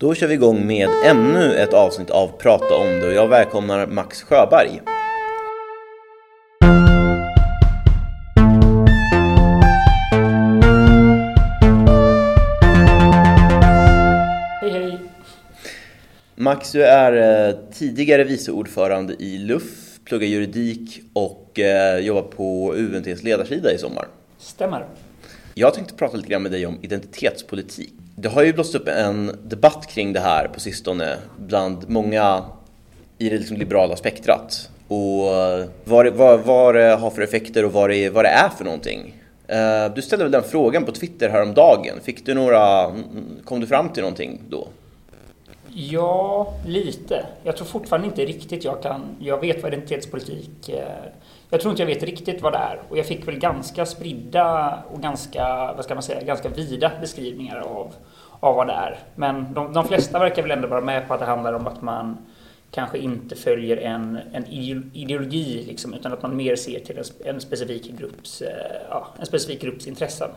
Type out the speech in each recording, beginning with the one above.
Då kör vi igång med ännu ett avsnitt av Prata om det och jag välkomnar Max Sjöberg. Hej hej! Max, du är eh, tidigare vice ordförande i LUF, pluggar juridik och eh, jobbar på UNTs ledarsida i sommar. Stämmer. Jag tänkte prata lite grann med dig om identitetspolitik. Det har ju blåst upp en debatt kring det här på sistone bland många i det liksom liberala spektrat. Och eh, vad det, vad, vad det har för effekter och vad det, vad det är för någonting. Eh, du ställde väl den frågan på Twitter häromdagen. Fick du några, kom du fram till någonting då? Ja, lite. Jag tror fortfarande inte riktigt jag kan... Jag vet vad identitetspolitik... är. Jag tror inte jag vet riktigt vad det är. Och jag fick väl ganska spridda och ganska, vad ska man säga, ganska vida beskrivningar av, av vad det är. Men de, de flesta verkar väl ändå vara med på att det handlar om att man kanske inte följer en, en ide- ideologi, liksom, utan att man mer ser till en, en, specifik, grupps, eh, ja, en specifik grupps intressen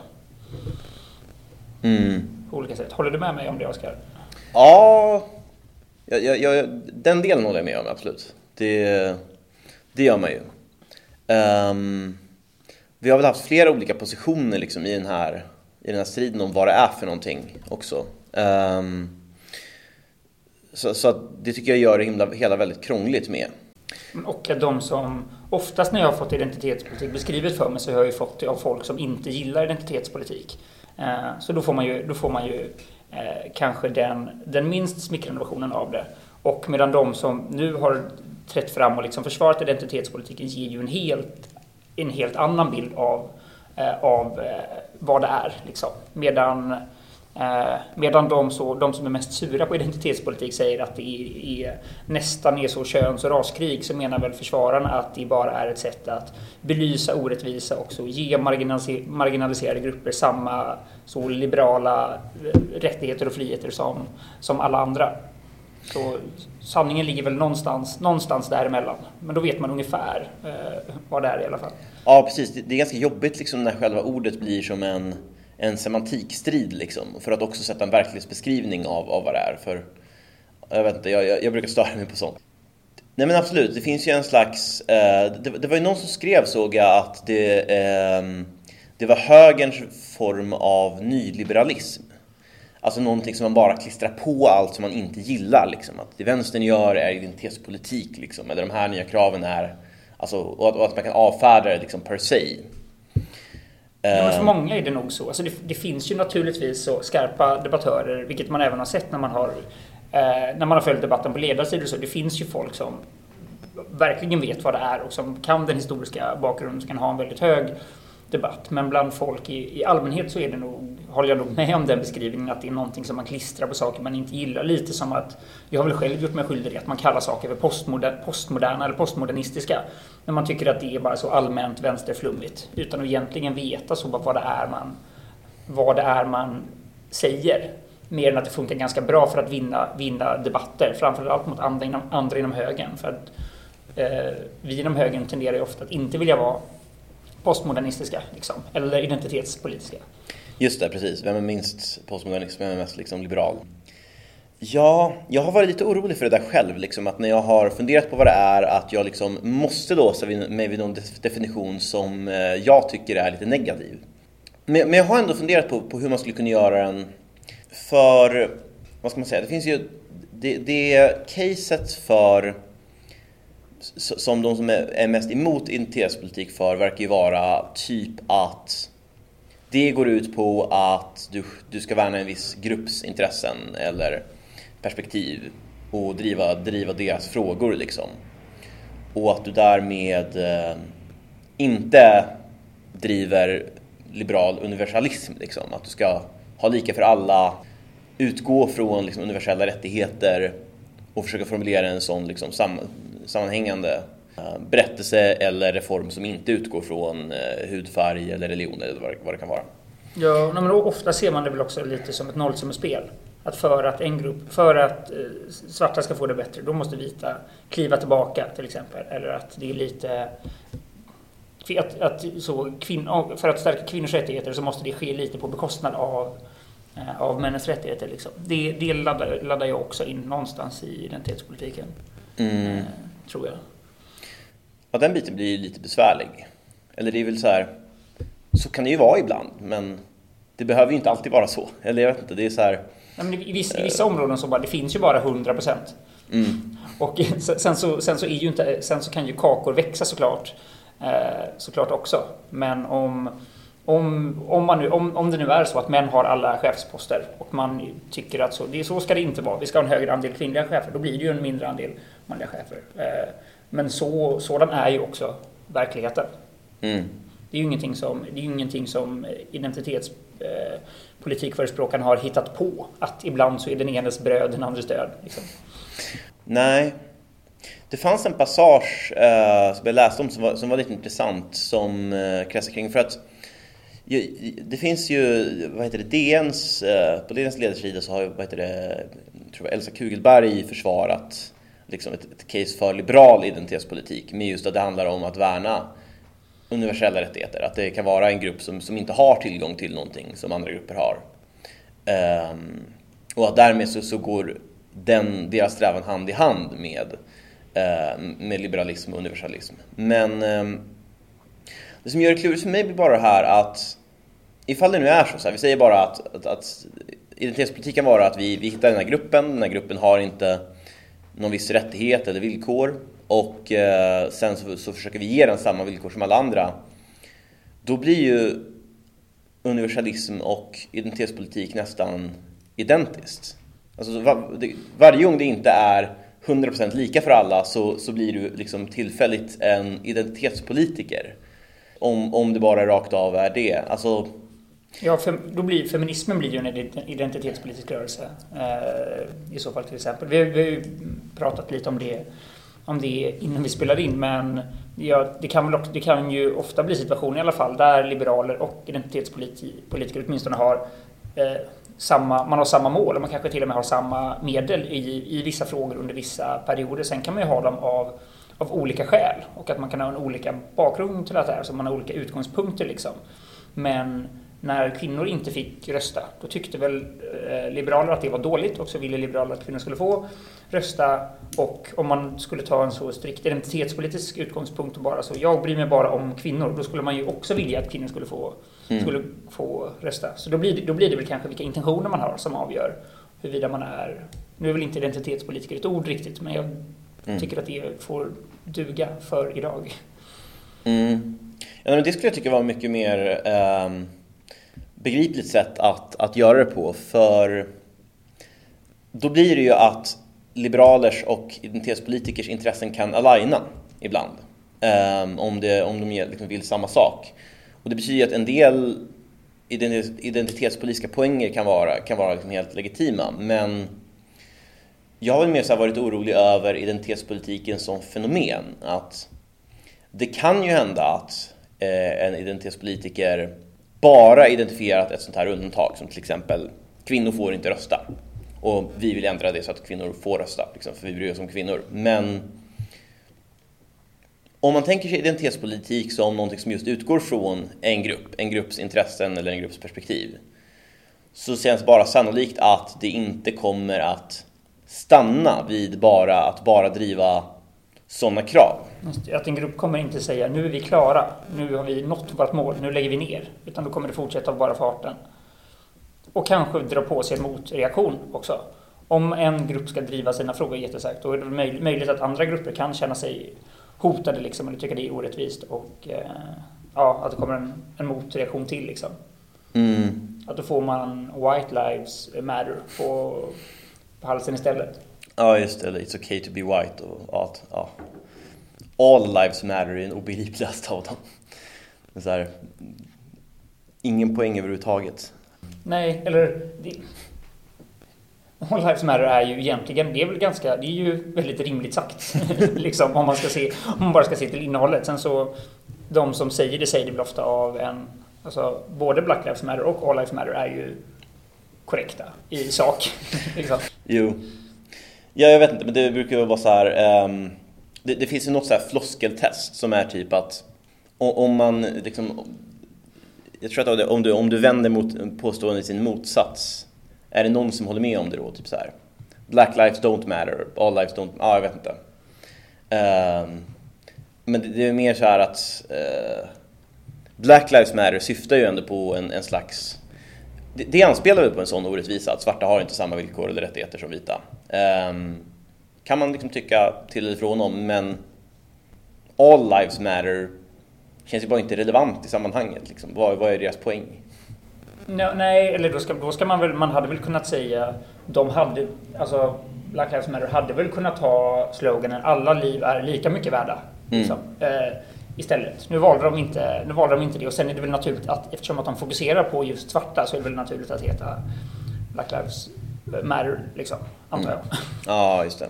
Mm. på olika sätt. Håller du med mig om det, Oskar? Ja, jag, jag, jag, den delen håller jag med om, absolut. Det, det gör man ju. Ehm, vi har väl haft flera olika positioner liksom i, den här, i den här striden om vad det är för någonting också. Um, så så att det tycker jag gör det himla, hela väldigt krångligt med. Och de som, oftast när jag har fått identitetspolitik beskrivet för mig så har jag ju fått det av folk som inte gillar identitetspolitik. Uh, Så då får man ju, då får man ju eh, kanske den, den minst smickrande versionen av det. Och medan de som nu har trätt fram och liksom försvarat identitetspolitiken ger ju en helt, en helt annan bild av, eh, av eh, vad det är. Liksom. Medan Eh, medan de, så, de som är mest sura på identitetspolitik säger att det är, är, nästan är så köns och raskrig så menar väl försvararna att det bara är ett sätt att belysa orättvisa och så ge marginaliserade grupper samma så liberala eh, rättigheter och friheter som, som alla andra. Så sanningen ligger väl någonstans, någonstans däremellan. Men då vet man ungefär eh, vad det är i alla fall. Ja, precis. Det, är ganska jobbigt liksom när själva ordet blir som en, en semantikstrid liksom. För att också sätta en verklighetsbeskrivning av, av vad det är. För, jag vet inte, jag, jag, jag brukar störa mig på sånt. Nej men absolut, det finns ju en slags... Eh, det, det var ju någon som skrev såg jag att det, eh, det var högerns form av nyliberalism. Alltså någonting som man bara klistrar på allt som man inte gillar. Liksom. Att det vänstern gör är identitetspolitik. Liksom. Eller de här nya kraven är... Alltså, och, att, och att man kan avfärda det liksom, per se. Men för Eh, många är det nog så. Alltså det, det finns ju naturligtvis så skarpa debattörer, vilket man även har sett när man har, eh, när man har följt debatten på ledarsidor. Så det finns ju folk som verkligen vet vad det är och som kan den historiska bakgrunden, som kan ha en väldigt hög debatt. Men bland folk i, i allmänhet så är det nog, håller jag nog med om den beskrivningen, att det är någonting som man klistrar på saker man inte gillar. Lite som att, jag har väl själv gjort mig skyldig att man kallar saker för postmoder, postmoderna eller postmodernistiska. När man tycker att det är bara så allmänt vänsterflummigt. Utan att egentligen veta så vad det är man, vad det är man säger. Mer än att det funkar ganska bra för att vinna, vinna debatter. Framförallt mot andra inom, andra inom högern. För att eh, vi inom högern tenderar ju ofta att inte vilja vara postmodernistiska. Liksom, eller identitetspolitiska. Just det, precis. Vem är minst postmodernist? Vem är mest liksom, liberal? Ja, jag har varit lite orolig för det där själv. Liksom, att när jag har funderat på vad det är, att jag liksom måste låsa mig vid någon definition som eh, jag tycker är lite negativ. Men, men jag har ändå funderat på, på hur man skulle kunna göra den för, vad ska man säga, det finns ju, det, det caset för som de som är är mest emot identitetspolitik för verkar ju vara typ att det går ut på att du, du ska värna en viss grupps intressen eller perspektiv och driva, driva deras frågor liksom. Och att du därmed eh, inte driver liberal universalism liksom. Att du ska ha lika för alla, utgå från liksom, universella rättigheter och försöka formulera en sån liksom, sam, sammanhängande berättelse eller reform som inte utgår från eh, hudfärg eller religion eller vad, det- kan vara. Ja, men ofta ser man det väl också lite som ett nollsummespel. Att för att en grupp, för att eh, svarta ska få det bättre, då måste vita kliva tillbaka till exempel. Eller att det är lite... Att, att, så, kvinn, för att stärka kvinnors rättigheter så måste det ske lite på bekostnad av, eh, av männens rättigheter. Liksom. Det, det laddar, laddar jag också in någonstans i identitetspolitiken. Mm. Eh, tror jag. Ja, den biten blir ju lite besvärlig. Eller det är väl så här, så kan det ju vara ibland, men det behöver ju inte alltid vara så. Eller jag vet inte, det är så här... Nej, i, vissa, I vissa områden så bara, det finns ju bara 100 procent. Mm. Och sen så, sen, så inte, sen så kan ju kakor växa såklart. Eh, såklart också. Men om, om, om, man nu, om, om det nu är så att män har alla chefsposter och man tycker att så, det, så ska det inte vara, vi ska ha en högre andel kvinnliga chefer, då blir det ju en mindre andel manliga chefer. Eh, men så, sådan är ju också verkligheten. Mm. Det är ju ingenting som, det är ingenting som identitetspolitikförespråkarna eh, har hittat på. Att ibland så är den enes bröd den andres död. Liksom. Nej. Det fanns en passage eh, som jag läste om som var, som var lite intressant som eh, kretsar kring för att det finns ju, vad heter det, DNs, eh, på DNs ledarsida så har vad heter det, tror jag Elsa Kugelberg försvarat liksom ett, ett case för liberal identitetspolitik med just att det handlar om att värna universella rättigheter. Att det kan vara en grupp som, som inte har tillgång till någonting som andra grupper har. Um, och att därmed så, så går den, deras strävan hand i hand med, uh, med liberalism och universalism. Men um, det som gör det klurigt för mig blir bara det här att ifall det nu är så, så här, vi säger bara att, att, att identitetspolitik kan vara att vi, vi hittar den här gruppen, den här gruppen har inte någon viss rättighet eller villkor och eh, sen så, så, försöker vi ge den samma villkor som alla andra. Då blir ju universalism och identitetspolitik nästan identiskt. Alltså, var, det, varje gång det inte är 100% lika för alla så, så blir du liksom tillfälligt en identitetspolitiker. Om, om det bara rakt av är det. Alltså, Ja, då blir, feminismen blir ju en identitetspolitisk rörelse eh, i så fall till exempel. Vi, vi har ju pratat lite om det, om det innan vi spelade in men ja, det, kan väl det kan ju ofta bli situationer i alla fall där liberaler och identitetspolitiker åtminstone har eh, samma, man har samma mål och man kanske till och med har samma medel i, i vissa frågor under vissa perioder. Sen kan man ju ha dem av, av olika skäl och att man kan ha en olika bakgrund till det här, så man har olika utgångspunkter liksom. Men när kvinnor inte fick rösta, då tyckte väl eh, liberaler att det var dåligt och så ville liberaler att kvinnor skulle få rösta. Och om man skulle ta en så strikt identitetspolitisk utgångspunkt och bara så, jag bryr mig bara om kvinnor, då skulle man ju också vilja att kvinnor skulle få, mm. skulle få rösta. Så då blir, då blir det väl kanske vilka intentioner man har som avgör huruvida man är, nu är väl inte identitetspolitiker ett ord riktigt, men jag mm. tycker att det får duga för idag. Mm. Ja, men det skulle jag tycka var mycket mer um begripligt sätt att, att göra det på. För då blir det ju att liberalers och identitetspolitikers intressen kan aligna ibland. Um, om, det, om de liksom vill samma sak. Och det betyder att en del identitetspolitiska poänger kan vara, kan vara liksom helt legitima. Men jag har väl mer så varit orolig över identitetspolitiken som fenomen. Att det kan ju hända att eh, en identitetspolitiker bara identifierat ett sånt här undantag som till exempel kvinnor får inte rösta. Och vi vill ändra det så att kvinnor får rösta, liksom, för vi bryr oss om kvinnor. Men om man tänker sig identitetspolitik som någonting som just utgår från en grupp, en grupps intressen eller en grupps perspektiv, så känns bara sannolikt att det inte kommer att stanna vid bara att bara driva sådana krav. Att en grupp kommer inte säga nu är vi klara, nu har vi nått vårt mål, nu lägger vi ner. Utan då kommer det fortsätta av bara farten. Och kanske dra på sig en motreaktion också. Om en grupp ska driva sina frågor jättestarkt, då är det möjligt att andra grupper kan känna sig hotade liksom, eller tycka det är orättvist. Och eh, ja, att det kommer en, en motreaktion till liksom. Mm. Att då får man White Lives Matter på, på halsen istället. Ja, just det. Eller It's okay to be white. Och, att, ja. All lives matter är den obegripligaste av dem. Så här, ingen poäng överhuvudtaget. Nej, eller... Det, All lives matter är ju egentligen, det är väl ganska, det är ju väldigt rimligt sagt. liksom, om man ska se, om man bara ska se till innehållet. Sen så, de som säger det säger det väl ofta av en, alltså både Black Lives Matter och All Lives Matter är ju korrekta i sak. liksom. Jo. Ja, jag vet inte, men det brukar vara så här. Um, det, det, finns ju något så här floskeltest som är typ att om man liksom... Jag tror att om du, om du vänder mot påståendet i sin motsats är det någon som håller med om det då? Typ så här. Black lives don't matter, all lives don't... Ja, jag vet inte. Um, men det är mer så här att uh, Black Lives Matter syftar ju ändå på en, en slags... Det, det anspelar väl på en sån orättvisa, att svarta har inte samma villkor eller rättigheter som vita. Um, kan man liksom tycka till eller från om, men All Lives Matter känns ju bara inte relevant i sammanhanget. Liksom. Vad, vad är deras poäng? No, nej, eller då ska, då ska man väl, man hade väl kunnat säga, de hade, alltså Black Lives Matter hade väl kunnat ha sloganen alla liv är lika mycket värda. Mm. Liksom, eh, istället. Nu valde, de inte, nu valde de inte det och sen är det väl naturligt att eftersom att de fokuserar på just svarta så är det väl naturligt att heta Black Lives Matter, liksom, antar jag. Mm. Ja, just det.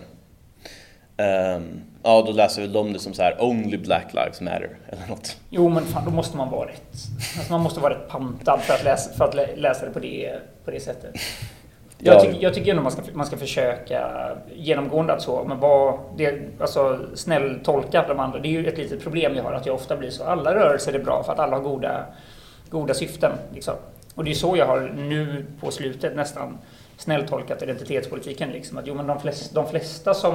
Um, ja, då läser väl de det som så här Only Black Lives Matter eller något. Jo, men fan, då måste man vara rätt. Alltså, man måste vara rätt pantad för att läsa, för att läsa det på det, på det sättet. Jag, tycker, jag tycker ändå man ska, man ska försöka genomgående att så, men vad, det, alltså snäll tolka de andra. Det är ju ett litet problem jag har, att jag ofta blir så. Alla rörelser är bra för att alla har goda, goda syften. Liksom. Och det är så jag har nu på slutet nästan snälltolkat identitetspolitiken. Liksom. Att jo, men de, flesta, de flesta som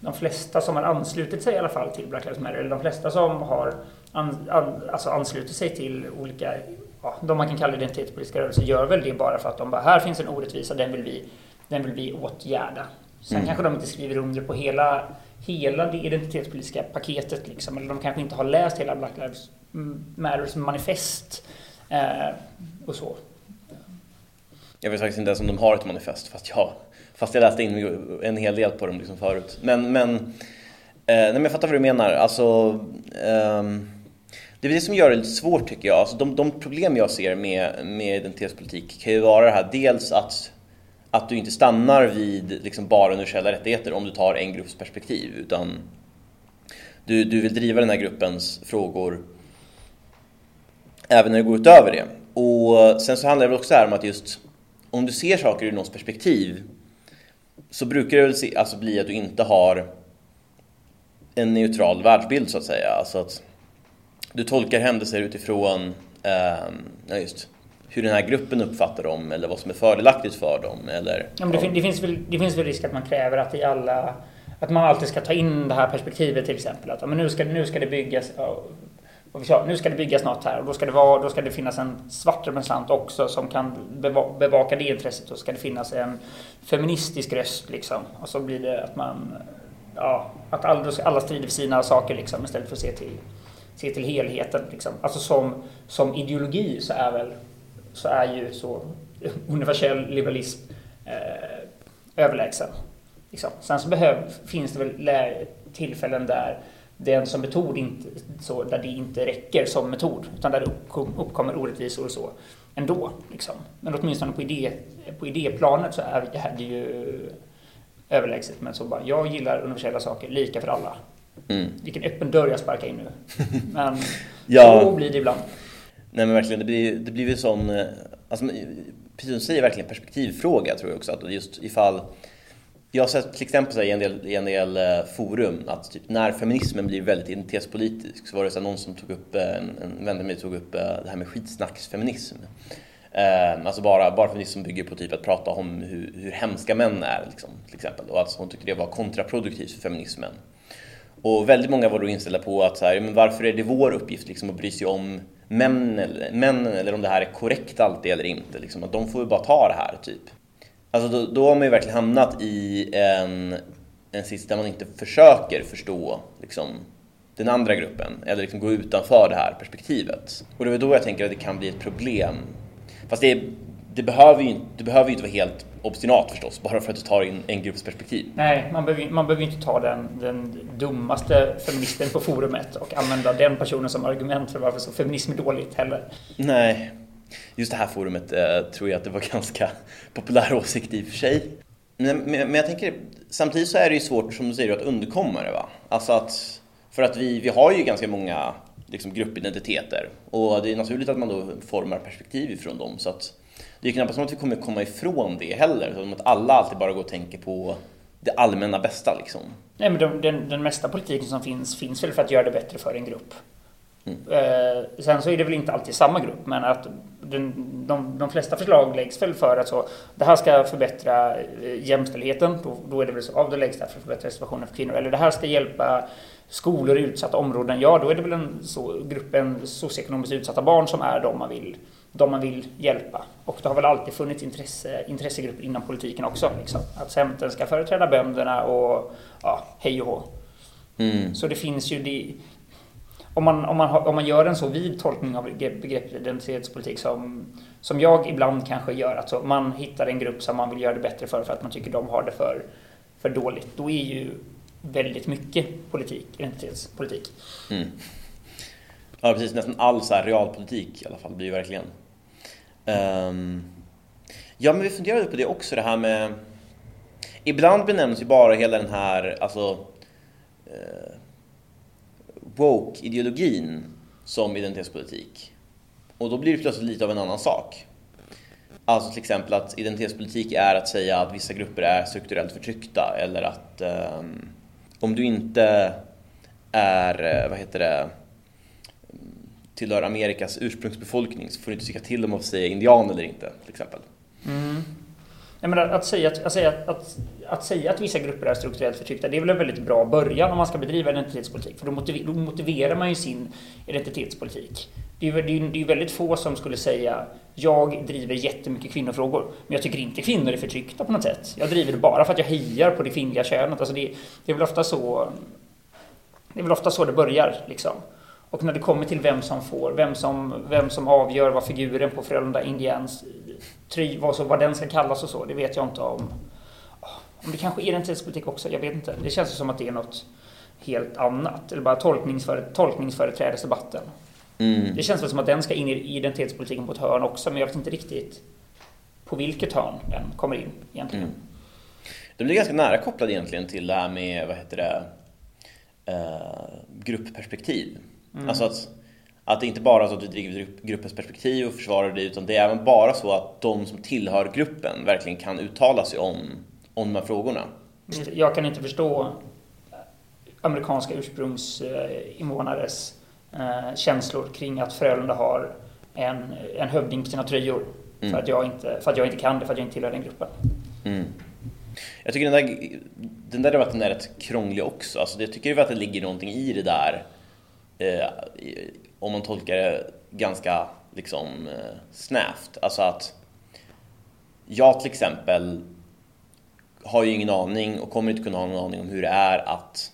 de flesta som har anslutit sig i alla fall till Black Lives Matter, eller de flesta som har an, an, alltså anslutit sig till olika, ja, de man kan kalla identitetspolitiska rörelser, gör väl det bara för att de bara, här finns en orättvisa, den vill vi, den vill vi åtgärda. Sen mm. kanske de inte skriver under på hela, hela det identitetspolitiska paketet, liksom, eller de kanske inte har läst hela Black Lives Matters manifest eh, och så. Jag vet faktiskt inte ens om de har ett manifest, fast jag Fast jag läste in en hel del på dem liksom förut. Men, men, eh, nej, men jag fattar vad du menar. Alltså, eh, det är det som gör det lite svårt tycker jag. Alltså, de, de problem jag ser med, med identitetspolitik kan ju vara det här. Dels att, att du inte stannar vid liksom bara universella rättigheter om du tar en grupps perspektiv. Utan du, du vill driva den här gruppens frågor även när det går utöver det. Och sen så handlar det väl också här om att just om du ser saker ur någons perspektiv så brukar det väl se, alltså bli att du inte har en neutral världsbild så att säga. Alltså att du tolkar händelser utifrån eh, ja, just, hur den här gruppen uppfattar dem eller vad som är fördelaktigt för dem. Eller, ja, men det, fin det, finns väl, det finns väl risk att man kräver att i alla att man alltid ska ta in det här perspektivet till exempel. Att men nu, ska, nu ska det byggas och nu ska det byggas något här och då ska det, vara, då ska det finnas en svart representant också som kan bevaka det intresset och ska det finnas en feministisk röst liksom. Och så blir det att man, ja, att alla, alla strider för sina saker liksom istället för att se till, se till helheten liksom. Alltså som, som ideologi så är väl, så är ju så universell liberalism eh, överlägsen. Liksom. Sen så behöv, finns det väl tillfällen där den som metod inte, så, där det inte räcker som metod, utan där det uppkommer orättvisor och så ändå. Liksom. Men åtminstone på, idé, på idéplanet så är det ju överlägset. Men så bara, jag gillar universella saker, lika för alla. Mm. Vilken öppen dörr jag sparkar in nu. Men ja. så blir det ibland. Nej men verkligen, det blir, det blir en sån, eh, alltså, precis som du säger, verkligen perspektivfråga tror jag också. Att just ifall jag har sett till exempel i en del, i en del eh, forum att typ, när feminismen blir väldigt identitetspolitisk så var det så någon som tog upp, eh, en, en vän till mig tog upp det här med skitsnacksfeminism. Eh, alltså bara, bara feminism som bygger på typ att prata om hur, hur hemska män är liksom, till exempel. Och alltså hon tyckte det var kontraproduktivt för feminismen. Och väldigt många var då inställda på att så här, men varför är det vår uppgift liksom, att bry sig om männen eller, männen eller om det här är korrekt alltid eller inte. Liksom, att de får ju bara ta det här typ. Alltså då, då har man ju verkligen hamnat i en, en sits där man inte försöker förstå liksom, den andra gruppen eller liksom gå utanför det här perspektivet. Och det är då jag tänker att det kan bli ett problem. Fast det, det behöver ju det behöver inte vara helt obstinat förstås, bara för att du tar in en grupps perspektiv. Nej, man behöver, man behöver inte ta den, den dummaste feministen på forumet och använda den personen som argument för varför så feminism är dåligt heller. Nej, just det här forumet eh, tror jag att det var ganska populär åsikt i och för sig. Men, men, jag tänker, samtidigt så är det ju svårt som du säger att undkomma det va? Alltså att, för att vi, vi har ju ganska många liksom, gruppidentiteter och det är naturligt att man då formar perspektiv ifrån dem så att det är knappast som att vi kommer komma ifrån det heller, som att alla alltid bara går och tänker på det allmänna bästa liksom. Nej men den, den, den mesta politiken som finns, finns väl för att göra det bättre för en grupp. Mm. Eh, sen så är det väl inte alltid samma grupp, men att den, de, de flesta förslag läggs väl för att så, det här ska förbättra eh, jämställdheten, då, då är det väl så, ja, då läggs det för att förbättra situationen för kvinnor. Eller det här ska hjälpa skolor i utsatta områden, ja då är det väl en så, gruppen socioekonomiskt utsatta barn som är de man vill, de man vill hjälpa. Och det har väl alltid funnits intresse, intressegrupper inom politiken också. Liksom. Att Centern ska företräda bönderna och ja, hej och hå. Mm. Så det finns ju, det, om man, om, man, om man gör en så vid tolkning av begreppet identitetspolitik som, som jag ibland kanske gör, alltså man hittar en grupp som man vill göra det bättre för för att man tycker de har det för, för dåligt, då är ju väldigt mycket politik identitetspolitik. Mm. Ja, precis. Nästan all så här realpolitik i alla fall blir ju verkligen. Um, ja, men vi funderade på det också, det här med... Ibland benämns ju bara hela den här, alltså... Uh, woke-ideologin som identitetspolitik. Och då blir det plötsligt lite av en annan sak. Alltså till exempel att identitetspolitik är att säga att vissa grupper är strukturellt förtryckta eller att um, om du inte är, eh, vad heter det, tillhör Amerikas ursprungsbefolkning så får du inte tycka till dem att säga indian eller inte, till exempel. Mm. Jag menar, att, säga att, säga att, att, säga att vissa grupper är strukturellt förtryckta, det är väl en väldigt bra början om man ska bedriva identitetspolitik. För då, motiver, då motiverar man ju sin identitetspolitik. Det är, ju det är väldigt få som skulle säga jag driver jättemycket kvinnofrågor, men jag tycker inte kvinnor är förtryckta på något sätt. Jag driver det bara för att jag hejar på det kvinnliga könet. Alltså det, det är väl ofta så det är väl ofta så det börjar. Liksom. Och när det kommer till vem som får, vem som, vem som avgör vad figuren på Frölunda Indians try, vad, så, vad den ska kallas och så, det vet jag inte om. Om det kanske är identitetspolitik också, jag vet inte. Det känns som att det är något helt annat. Eller bara tolkningsföre, tolkningsföreträdesdebatten. Mm. Det känns väl som att den ska in i identitetspolitiken på ett hörn också, men jag vet inte riktigt på vilket hörn den kommer in egentligen. Mm. Den blir ganska nära kopplad egentligen till det här med, vad heter det, uh, gruppperspektiv. Mm. Alltså att, att det inte bara är så att du driver gruppens perspektiv och försvarar det, utan det är även bara så att de som tillhör gruppen verkligen kan uttala sig om, om de här frågorna. Jag kan inte förstå amerikanska ursprungsinvånares eh, känslor kring att Frölunda har en, en hövding på sina tröjor. Mm. För, att jag inte, för att jag inte kan det, för att jag inte tillhör den gruppen. Mm. Jag tycker den där, den där debatten är rätt krånglig också. Alltså, jag tycker att det ligger någonting i det där eh, om man tolkar det ganska liksom eh, snävt. Alltså att jag till exempel har ju ingen aning och kommer inte kunna ha någon aning om hur det är att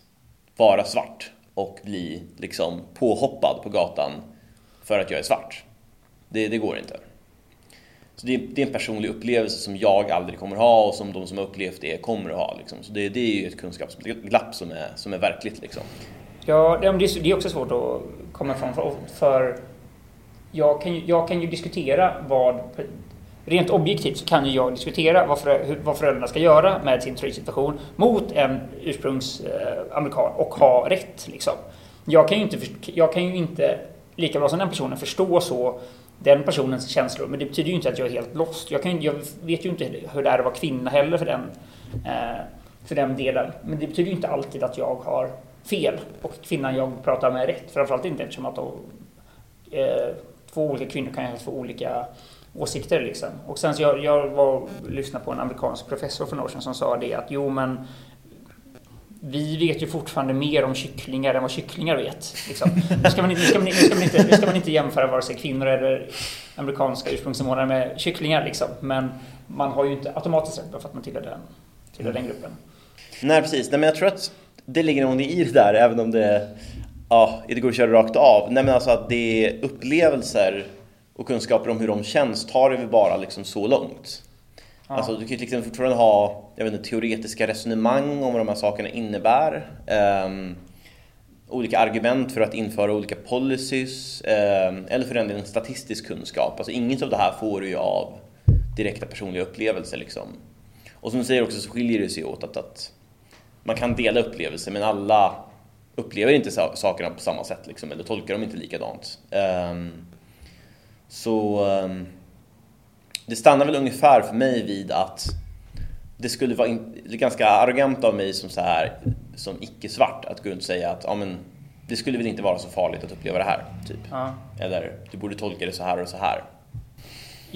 vara svart och bli liksom påhoppad på gatan för att jag är svart. Det, det går inte. Så det, det, är en personlig upplevelse som jag aldrig kommer ha och som de som har upplevt det kommer att ha. Liksom. Så det, det är ju ett kunskapsglapp som är, som är verkligt. Liksom. Ja, det är också svårt att komma ifrån. För, för jag, kan ju, jag kan ju diskutera vad... Rent objektivt så kan ju jag diskutera vad, för, vad föräldrarna ska göra med sin situation mot en ursprungsamerikan eh, och ha rätt. Liksom. Jag, kan ju inte, jag kan ju inte, lika bra som den personen, förstå så den personens känslor. Men det betyder ju inte att jag är helt lost. Jag, kan, jag vet ju inte hur det är att vara kvinna heller för den, eh, för den delen. Men det betyder ju inte alltid att jag har fel och kvinnan jag pratar med rätt. Framförallt inte eftersom att då, eh, två olika kvinnor kan ha två olika åsikter. Liksom. Och sen så jag, jag var lyssnade på en amerikansk professor för några år sedan som sa det att jo men vi vet ju fortfarande mer om kycklingar än vad kycklingar vet. Liksom. Nu, ska man inte, nu, ska man, nu, ska man inte, nu ska man inte jämföra vare sig kvinnor eller amerikanska ursprungsinvånare med kycklingar. Liksom. Men man har ju inte automatiskt rätt för att man tillhör den, tillhör den gruppen. Mm. Nej, precis. Nej, men jag tror att det ligger någonting i det där, även om det ja, inte går att köra rakt av. Nej, men alltså att det är upplevelser och kunskaper om hur de känns tar det väl bara liksom så långt. Ja. Alltså, du kan ju exempel fortfarande ha jag vet inte, teoretiska resonemang om vad de här sakerna innebär. Um, olika argument för att införa olika policies. Um, eller för den delen statistisk kunskap. Alltså inget av det här får du ju av direkta personliga upplevelser. Liksom. Och som du säger också så skiljer det sig åt att, att man kan dela upplevelser men alla upplever inte sakerna på samma sätt liksom, eller tolkar dem inte likadant. Um, så um, det stannar väl ungefär för mig vid att det skulle vara in, ganska arrogant av mig som så här som icke-svart att gå runt och säga att ja, men, det skulle väl inte vara så farligt att uppleva det här, typ. Ja. Eller, du borde tolka det så här och så här.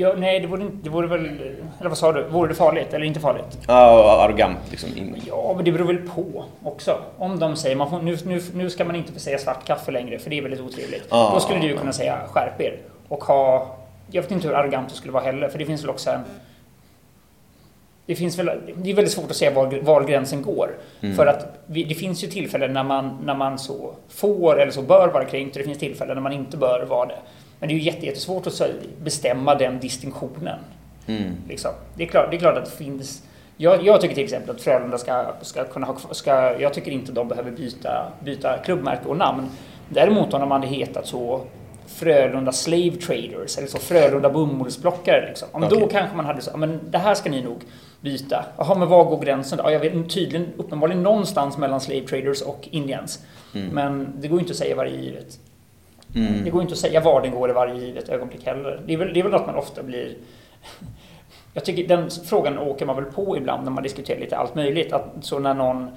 Ja, nej, det vore, inte- det vore väl... Eller vad sa du? Vore det farligt eller inte farligt? Ja, arrogant liksom. In- Ja, men det beror väl på också. Om de säger man får, nu, nu, nu ska man inte få säga svart kaffe längre för det är väldigt otrevligt. Ja, Då skulle du kunna säga skärp er. Och ha... Jag vet inte hur arrogant det skulle vara heller för det finns väl också en... Det, finns väl, det är väldigt svårt att säga var, var gränsen går. Mm. För att vi, det finns ju tillfällen när man, när man så får eller så bör vara kränkt och det finns tillfällen när man inte bör vara det. Men det är ju jätte- jättesvårt att bestämma den distinktionen. Mm. Liksom. Det, är klart, det är klart att det finns... Jag, jag tycker till exempel att Frölunda ska, ska kunna ha ska, Jag tycker inte de behöver byta, byta klubbmärke och namn. Däremot om de hade hetat så Frölunda Slave Traders eller så Frölunda Bomullsplockare. Liksom. Men Då kanske man hade så, men det här ska ni nog byta. Jaha, men var går gränsen då? Ja, jag vet tydligen, uppenbarligen någonstans mellan Slave Traders och Indians. Mm. Men det går inte att säga varje givet. Mm. Det går inte att säga var den går i varje givet ögonblick heller. Det är väl, det är väl något man ofta blir... Jag tycker den frågan åker man väl på ibland när man diskuterar lite allt möjligt. Att så när någon...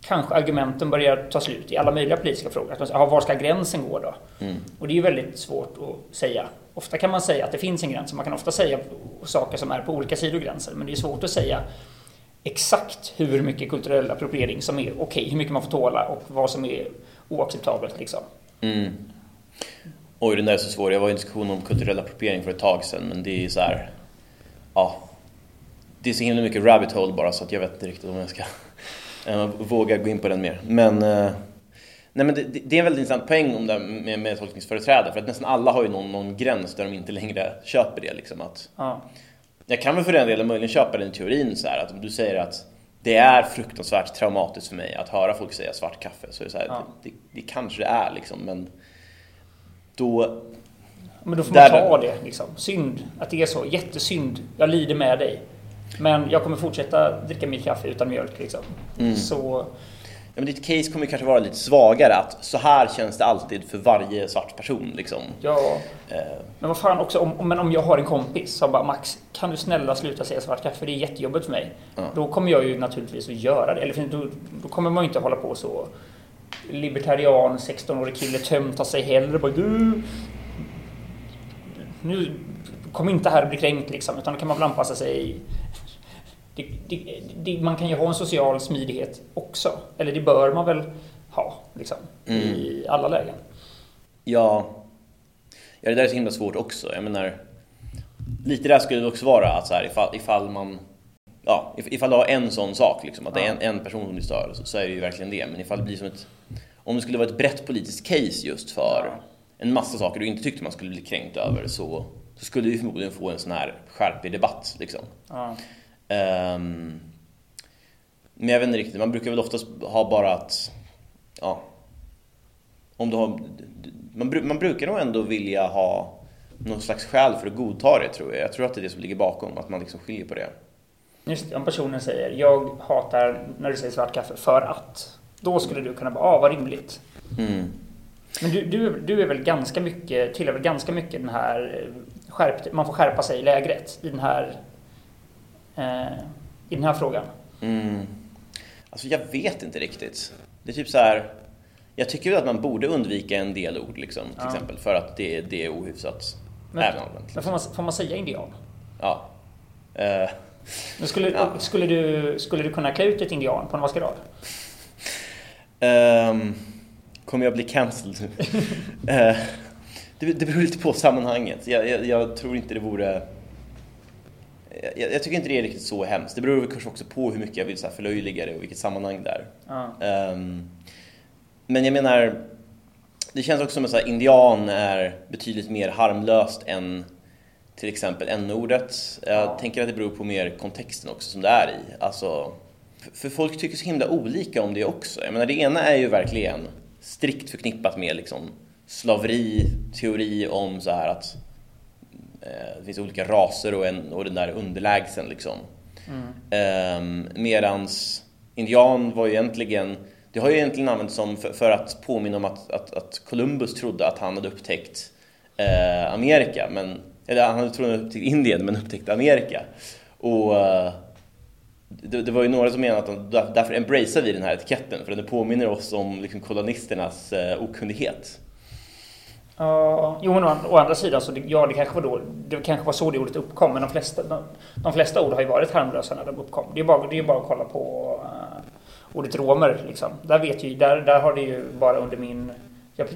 Kanske argumenten börjar ta slut i alla möjliga politiska frågor. Att man säger, "Ja, var ska gränsen gå då? Mm. Och det är ju väldigt svårt att säga. Ofta kan man säga att det finns en gräns. Man kan ofta säga saker som är på olika sidor gränsen. Men det är svårt att säga exakt hur mycket kulturell appropriering som är okej, hur mycket man får tåla och vad som är oacceptabelt. Liksom. Mm. Oj, den där är så svår. Jag var i en diskussion om kulturell appropriering för ett tag sedan, men det är så här... Ja. Det är så himla mycket rabbit hole bara, så att jag vet inte riktigt om jag ska eh, våga gå in på den mer. Men... eh, Nej, men det, det är en väldigt intressant poäng om det med, med tolkningsföreträde, för att nästan alla har ju någon, någon gräns där de inte längre köper det. Liksom, att, Ja. jag kan väl för den delen möjligen köpa den teorin så här, att om du säger att det är fruktansvärt traumatiskt för mig att höra folk säga svart kaffe, så är det så här, Ja. det, det, det kanske det är liksom, men då... Men då får man Där- ta det. Liksom. Synd att det är så. Jättesynd. Jag lider med dig. Men jag kommer fortsätta dricka mitt kaffe utan mjölk. Liksom. Mm. Så, Ja, men ditt case kommer kanske vara lite svagare, att så här känns det alltid för varje svart person. Liksom. ja. Eh, Men vad fan också, om, men om jag har en kompis som bara Max, kan du snälla sluta säga svart kaffe? Det är jättejobbigt för mig. Ja. Då kommer jag ju naturligtvis att göra det. Eller då, då kommer man ju inte hålla på så libertarian, 16-årig kille tömta sig hellre. Bara, du, nu, kom inte här och bli kränkt liksom. Utan då kan man väl anpassa sig. Det, det, det, man kan ju ha en social smidighet också. Eller det bör man väl ha liksom, i alla lägen. ja, ja, det där är så himla svårt också. Jag menar, lite där skulle det också vara att så här, ifall, ifall man Ja, if- ifall du har en sån sak, liksom, att det är en, en person som du stör, så, så är det ju verkligen det. Men ifall det blir som ett... Om det skulle vara ett brett politiskt case just för en massa saker du inte tyckte man skulle bli kränkt över så, så skulle vi förmodligen få en sån här skärpig debatt. Liksom. Ehm, men jag vet inte riktigt, man brukar väl oftast ha bara att... Ja, om du har, man, man brukar nog ändå vilja ha någon slags skäl för att godta det tror jag. Jag tror att det är det som ligger bakom, att man liksom skiljer på det. Just om personen säger jag hatar när du säger svart kaffe för att. Då skulle du kunna bara, ah vad rimligt. Mm. Men du, du, du är väl ganska mycket, tillhör väl ganska mycket den här eh, skärpt, man får skärpa sig i lägret i den här eh, i den här frågan. Mm. Alltså jag vet inte riktigt. Det är typ så här. Jag tycker att man borde undvika en del ord liksom, till Ja. exempel för att det, det är ohyfsat Men, men får, man, får man säga indian? Ja. Eh, Men skulle, Ja. skulle, du, skulle du kunna klä ut ett indian på en maskerad? Ehm, kommer jag bli cancelled nu? Eh, det, det beror lite på sammanhanget. Jag, jag, jag tror inte det vore... Jag, jag tycker inte det är riktigt så hemskt. Det beror kanske också på hur mycket jag vill så här förlöjliga det och vilket sammanhang det är. Ja. Ehm, men jag menar, det känns också som att indian är betydligt mer harmlöst än till exempel n-ordet. Jag Ja. tänker att det beror på mer kontexten också som det är i. Alltså, för- folk tycker så himla olika om det också. Jag menar, det ena är ju verkligen strikt förknippat med liksom slaveri, teori om så här att eh, det finns olika raser och, en, och den där underlägsen liksom. Mm. Um, medans indian var ju egentligen, det har ju egentligen använts som för, för att påminna om att, att, att Columbus trodde att han hade upptäckt eh, Amerika, men, eller han hade han hade upptäckt Indien men upptäckte Amerika. Och, eh, det, det, var ju några som menade att de, därför embracear vi den här etiketten, för den påminner oss om liksom kolonisternas eh, okunnighet. Uh, jo, men å, å andra sidan, så det, ja, det kanske var då, det kanske var så det ordet uppkom, men de flesta, de, de flesta ord har ju varit harmlösa när de uppkom. Det är bara, det är bara att kolla på uh, ordet romer, liksom. Där vet ju, där, där har det ju bara under min... Jag,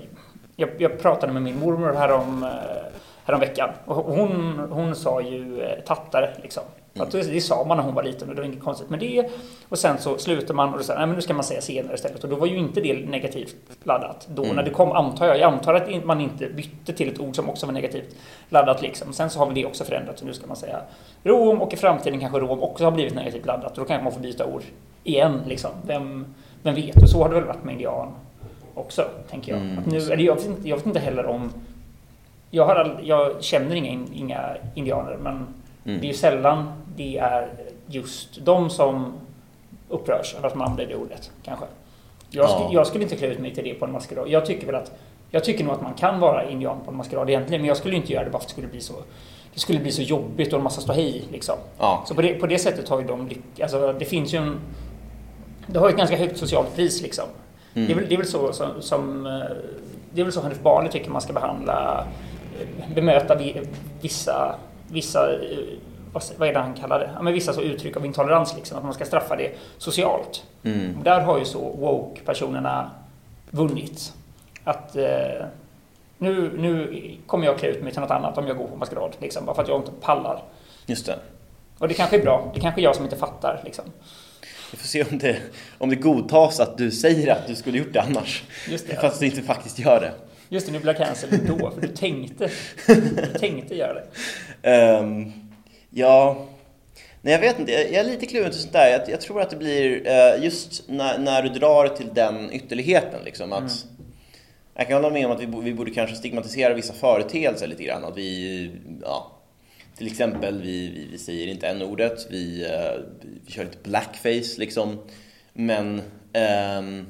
jag, jag pratade med min mormor härom, uh, eh, häromveckan och hon, hon sa ju uh, tattare, liksom. Mm. Att det sa man när hon var liten och det var inget konstigt med det. Och sen så slutar man och då säger nej men nu ska man säga senare istället. Och då var ju inte det negativt laddat. Då mm. när det kom, antar jag, jag antar att man inte bytte till ett ord som också var negativt laddat liksom. Sen så har väl det också förändrats och nu ska man säga Rom och i framtiden kanske Rom också har blivit negativt laddat. Och då kanske man får byta ord igen liksom. Vem, vem vet? Och så har det väl varit med indian också, tänker jag. Mm. Att nu, eller jag, vet inte, jag vet inte heller om... Jag, har all, jag känner inga, inga indianer men mm. det är ju sällan det är just de som upprörs över att man använder det ordet, kanske. Jag, ja. jag, skulle inte klä ut mig till det på en maskerad. Jag tycker väl att jag tycker nog att man kan vara indian på en maskerad egentligen, men jag skulle inte göra det bara för att det skulle bli så det skulle bli så jobbigt och en massa ståhej liksom. Ja. Så på det, på det sättet har ju de lyckats. Alltså, det finns ju en... Det har ju ett ganska högt socialt pris liksom. Mm. Det, är väl, det är väl så som, som eh, det är väl så Hanif Bali tycker man ska behandla, eh, bemöta vissa, vissa eh, vad är det han kallar det? Ja, men vissa så uttryck av intolerans, liksom, att man ska straffa det socialt. Mm. Där har ju så woke-personerna vunnit. Att eh, nu, nu kommer jag klä ut mig till något annat om jag går på maskerad, liksom, bara för att jag inte pallar. Just det. Och det kanske är bra. Det kanske är jag som inte fattar. Liksom. Vi får se om det, om det godtas att du säger att du skulle gjort det annars. Just det, Fast du inte faktiskt gör det. Just det, nu blir jag cancelled då, för du tänkte, du tänkte göra det. Um, Ja, nej jag vet inte. Jag är lite kluven till sånt där. Jag, jag tror att det blir uh, just när, när, du drar till den ytterligheten liksom att mm. Jag kan hålla med om att vi, vi borde kanske stigmatisera vissa företeelser lite grann. Att vi, ja, till exempel, vi, vi, vi säger inte n-ordet, vi, uh, vi kör lite blackface liksom. Men um,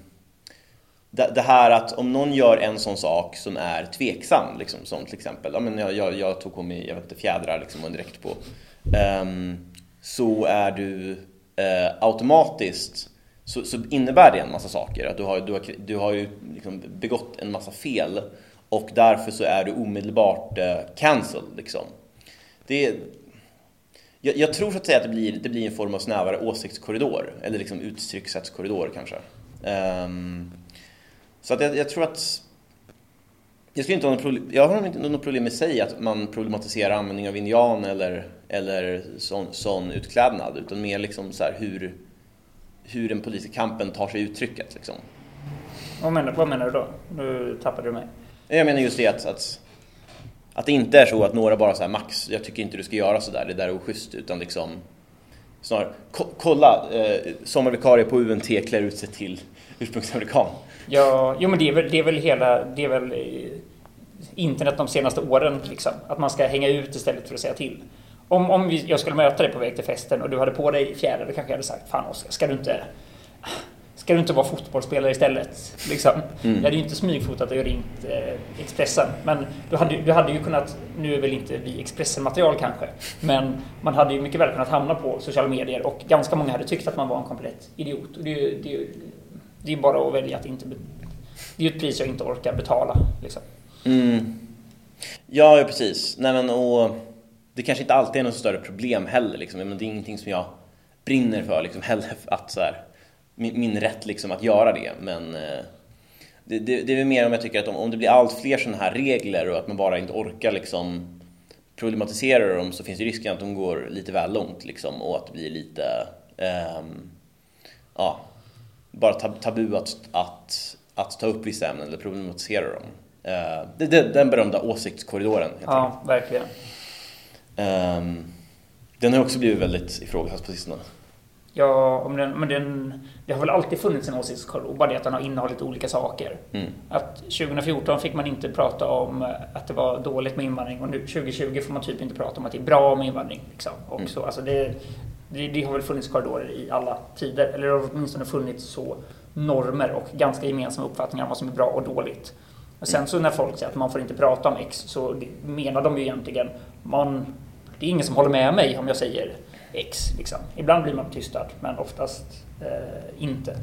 det, här att om någon gör en sån sak som är tveksam, liksom, som till exempel, ja, men jag, jag, jag tog på mig jag vet inte, fjädrar liksom, och en dräkt på um, så är du uh, automatiskt så, så, innebär det en massa saker. Att du har, du har, du har ju liksom begått en massa fel och därför så är du omedelbart uh, cancelled. Liksom. Det, jag, jag, tror så att säga att det blir, det blir en form av snävare åsiktskorridor eller liksom uttryckssättskorridor kanske. Um, så att jag, jag tror att jag, skulle inte ha problem, jag har inte något problem med sig att man problematiserar användning av indian eller, eller sån, sån utklädnad utan mer liksom så hur, hur den politiska kampen tar sig uttrycket. Liksom. Vad, menar, vad menar du då? Nu tappade du mig. Jag menar just det att, att, att det inte är så att några bara säger Max, jag tycker inte du ska göra sådär, det där är oschysst. Utan liksom snarare, kolla, eh, sommarvikarie på UNT klär ut sig till ursprungsamerikan. Ja, jo men det är väl, det är väl hela, det är väl eh, internet de senaste åren liksom. Att man ska hänga ut istället för att säga till. Om, om jag skulle möta dig på väg till festen och du hade på dig fjäder, då kanske jag hade sagt Fan Oskar, ska du inte Ska du inte vara fotbollsspelare istället? Liksom. Mm. Jag hade ju inte smygfotat och ringt eh, Expressen. Men du hade, du hade ju kunnat, nu är väl inte vi Expressen-material kanske, men man hade ju mycket väl kunnat hamna på sociala medier och ganska många hade tyckt att man var en komplett idiot. Och det, det, det är bara att välja att inte... Det är ju ett pris jag inte orkar betala. Liksom. Mm. Ja, ja, precis. Nej, men, och det kanske inte alltid är något större problem heller. Liksom. Men det är ingenting som jag brinner för liksom, heller. Att, så här, min, min rätt liksom, att göra det. Men eh, det, det, det, är väl mer om jag tycker att om, om det blir allt fler sådana här regler och att man bara inte orkar liksom, problematisera dem så finns det risken att de går lite väl långt liksom, och att det blir lite Um, ja, bara tabu att, att, att ta upp vissa ämnen eller problematisera dem. Uh, det, det, den berömda åsiktskorridoren. Ja, enkelt. verkligen. Um, den har också blivit väldigt ifrågasatt på sistone. Ja, om den, men den, det har väl alltid funnits en åsiktskorridor, bara det att den har innehållit olika saker. Mm. Att 2014 fick man inte prata om att det var dåligt med invandring och nu 2020 får man typ inte prata om att det är bra med invandring. Liksom. Och mm. så, alltså det, det, det, har väl funnits korridorer i alla tider, eller det har åtminstone funnits så normer och ganska gemensamma uppfattningar om vad som är bra och dåligt. Och sen så när folk säger att man får inte prata om X så menar de ju egentligen man, det är ingen som håller med mig om jag säger X. Liksom. Ibland blir man tystad, men oftast eh, inte.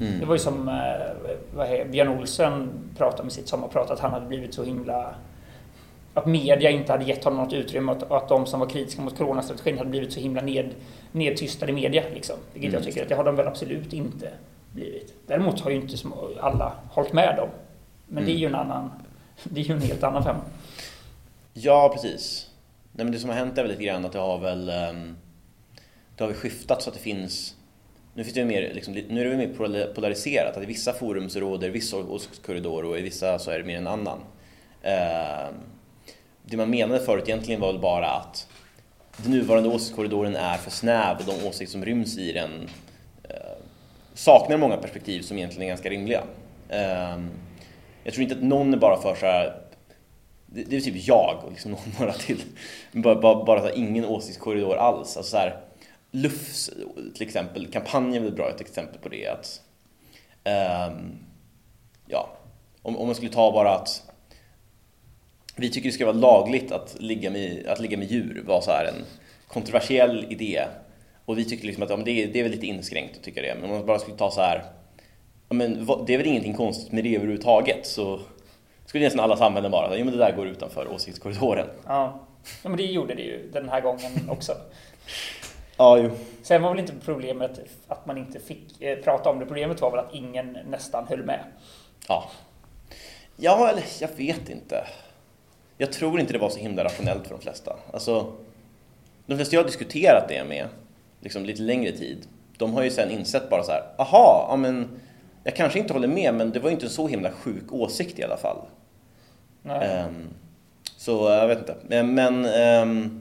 Mm. Det var ju som eh, Björn Olsen pratade med sitt sommarprat, att han hade blivit så himla att media inte hade gett honom något utrymme och att de som var kritiska mot coronastrategin hade blivit så himla ned, nedtystade i media. Liksom. Vilket mm. jag tycker att det har de väl absolut inte blivit. Däremot har ju inte alla hållit med dem. Men mm. det är ju en annan, det är ju en helt annan femma. Ja, precis. Nej, men det som har hänt är väl lite grann att det har väl um, det har väl skiftat så att det finns nu, finns det mer, liksom, nu är det mer polariserat, att i vissa forum så råder viss åsiktskorridor och i vissa så är det mer en annan. Det man menade förut egentligen var väl bara att den nuvarande åsiktskorridoren är för snäv och de åsikter som ryms i den eh, saknar många perspektiv som egentligen är ganska rimliga. Eh, jag tror inte att någon är bara för så här, det, det är typ jag och liksom några till. Bara, bara, bara så här, ingen åsiktskorridor alls. Alltså så här, Lufs till exempel, kampanjen är väl bra ett exempel på det. Att, eh, ja, om, om man skulle ta bara att vi tycker det ska vara lagligt att ligga med, att ligga med djur var så här en kontroversiell idé. Och vi tycker liksom att ja, det, är, det är väl lite inskränkt att tycka det. Men om man bara skulle ta så här, ja, men det är väl ingenting konstigt med det överhuvudtaget. Så skulle nästan alla samhällen bara, ja men det där går utanför åsiktskorridoren. Ja. ja, men det gjorde det ju den här gången också. ja, jo. Sen var väl inte problemet att man inte fick eh, prata om det. Problemet var väl att ingen nästan höll med. Ja. Ja, eller jag vet inte. Jag tror inte det var så himla rationellt för de flesta. Alltså, de flesta jag har diskuterat det med, liksom lite längre tid, de har ju sen insett bara så här, aha, ja men jag kanske inte håller med, men det var inte en så himla sjuk åsikt i alla fall. Um, så jag vet inte. Men, um,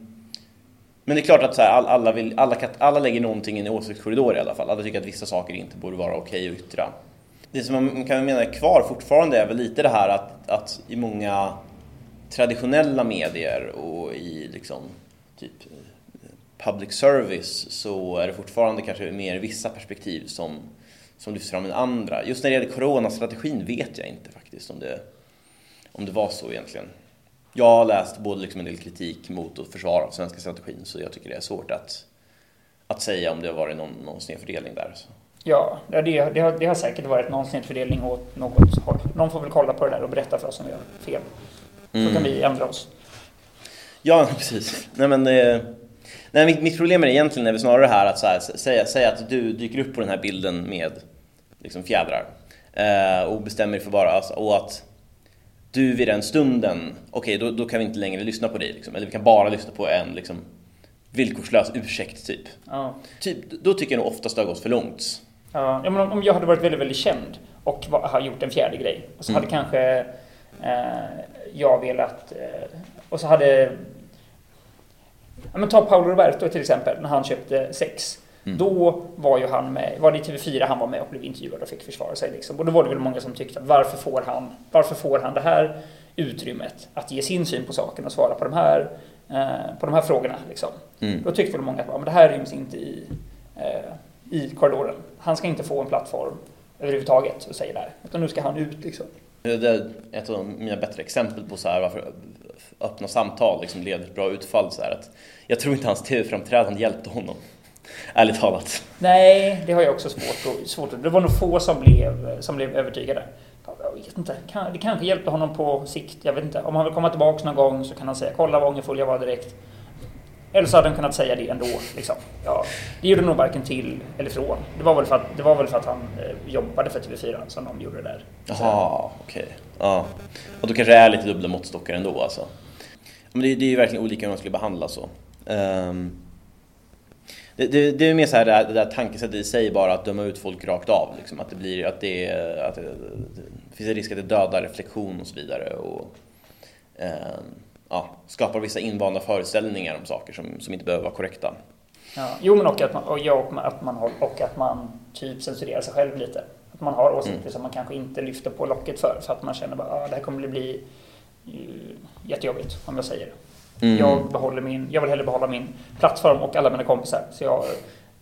men det är klart att så här, alla, vill, alla, alla lägger någonting i en åsiktskorridor i alla fall. Alla tycker att vissa saker inte borde vara okej att yttra. Det som man kan mena är kvar fortfarande är väl lite det här att, att i många traditionella medier och i liksom typ public service så är det fortfarande kanske mer vissa perspektiv som, som lyfts fram än andra. Just när det gäller coronastrategin vet jag inte faktiskt om det om det var så egentligen. Jag har läst både liksom en del kritik mot och försvar av svenska strategin så jag tycker det är svårt att, att säga om det har varit någon, någon snedfördelning där. Så. Ja, det, det, har, det har säkert varit någon snedfördelning åt något håll. Någon får väl kolla på det där och berätta för oss om vi har fel. Så mm. kan vi ändra oss. Ja, precis. Nej, men, eh, nej, mitt, mitt, problem är egentligen är snarare det här att så här, säga, säga att du dyker upp på den här bilden med liksom, fjädrar eh, och bestämmer dig för bara, alltså, och att du vid den stunden, okej okay, då, då kan vi inte längre lyssna på dig. Liksom. Eller vi kan bara lyssna på en liksom, villkorslös ursäkt typ. Ja. typ. Då tycker jag nog oftast det har gått för långt. Ja, men om jag hade varit väldigt, väldigt känd och var, har gjort en fjärde grej. Och så mm. hade kanske jag velat... Eh, och så hade... Ja, men ta Paolo Roberto till exempel, när han köpte sex. Mm. Då var ju han med, var det i TV4 han var med och blev intervjuad och fick försvara sig. Liksom. Och då var det väl många som tyckte att varför får han, varför får han det här utrymmet att ge sin syn på saken och svara på de här, eh, på de här frågorna. Liksom. Mm. Då tyckte väl många att ja, men det här ryms inte i, eh, i korridoren. Han ska inte få en plattform överhuvudtaget och säga det här. Utan nu ska han ut liksom. Det är ett av mina bättre exempel på så här, varför öppna samtal liksom leder till bra utfall. Så här, att jag tror inte hans tv-framträdande hjälpte honom. Ärligt talat. Nej, det har jag också svårt, svårt Det var nog få som blev, som blev övertygade. Jag vet inte. Det kanske hjälpte honom på sikt. Jag vet inte. Om han vill komma tillbaka någon gång så kan han säga kolla vad ångerfull jag var direkt. Eller så hade han kunnat säga det ändå. Liksom. Ja, det gjorde nog varken till eller från. Det var väl för att, det var väl för att han eh, jobbade för TV4 som de gjorde det där. Jaha, okej. Okay. Ja. Och då kanske det är lite dubbla måttstockar ändå alltså. Men det, det är ju verkligen olika hur man skulle behandla så. Um, det, det, det, är mer så här det, där, det där tankesättet i sig bara att döma ut folk rakt av. Liksom. Att det blir att det, att det, det finns en risk att det dödar reflektion och så vidare. Och, um, ja, skapar vissa invanda föreställningar om saker som, som inte behöver vara korrekta. Ja, jo, men och att man, och, ja, att man, har, och att man typ censurerar sig själv lite. Att man har åsikter mm. som man kanske inte lyfter på locket för, för att man känner att ah, det här kommer bli uh, jättejobbigt om jag säger det. Mm. Jag, behåller min, jag vill hellre behålla min plattform och alla mina kompisar. Så jag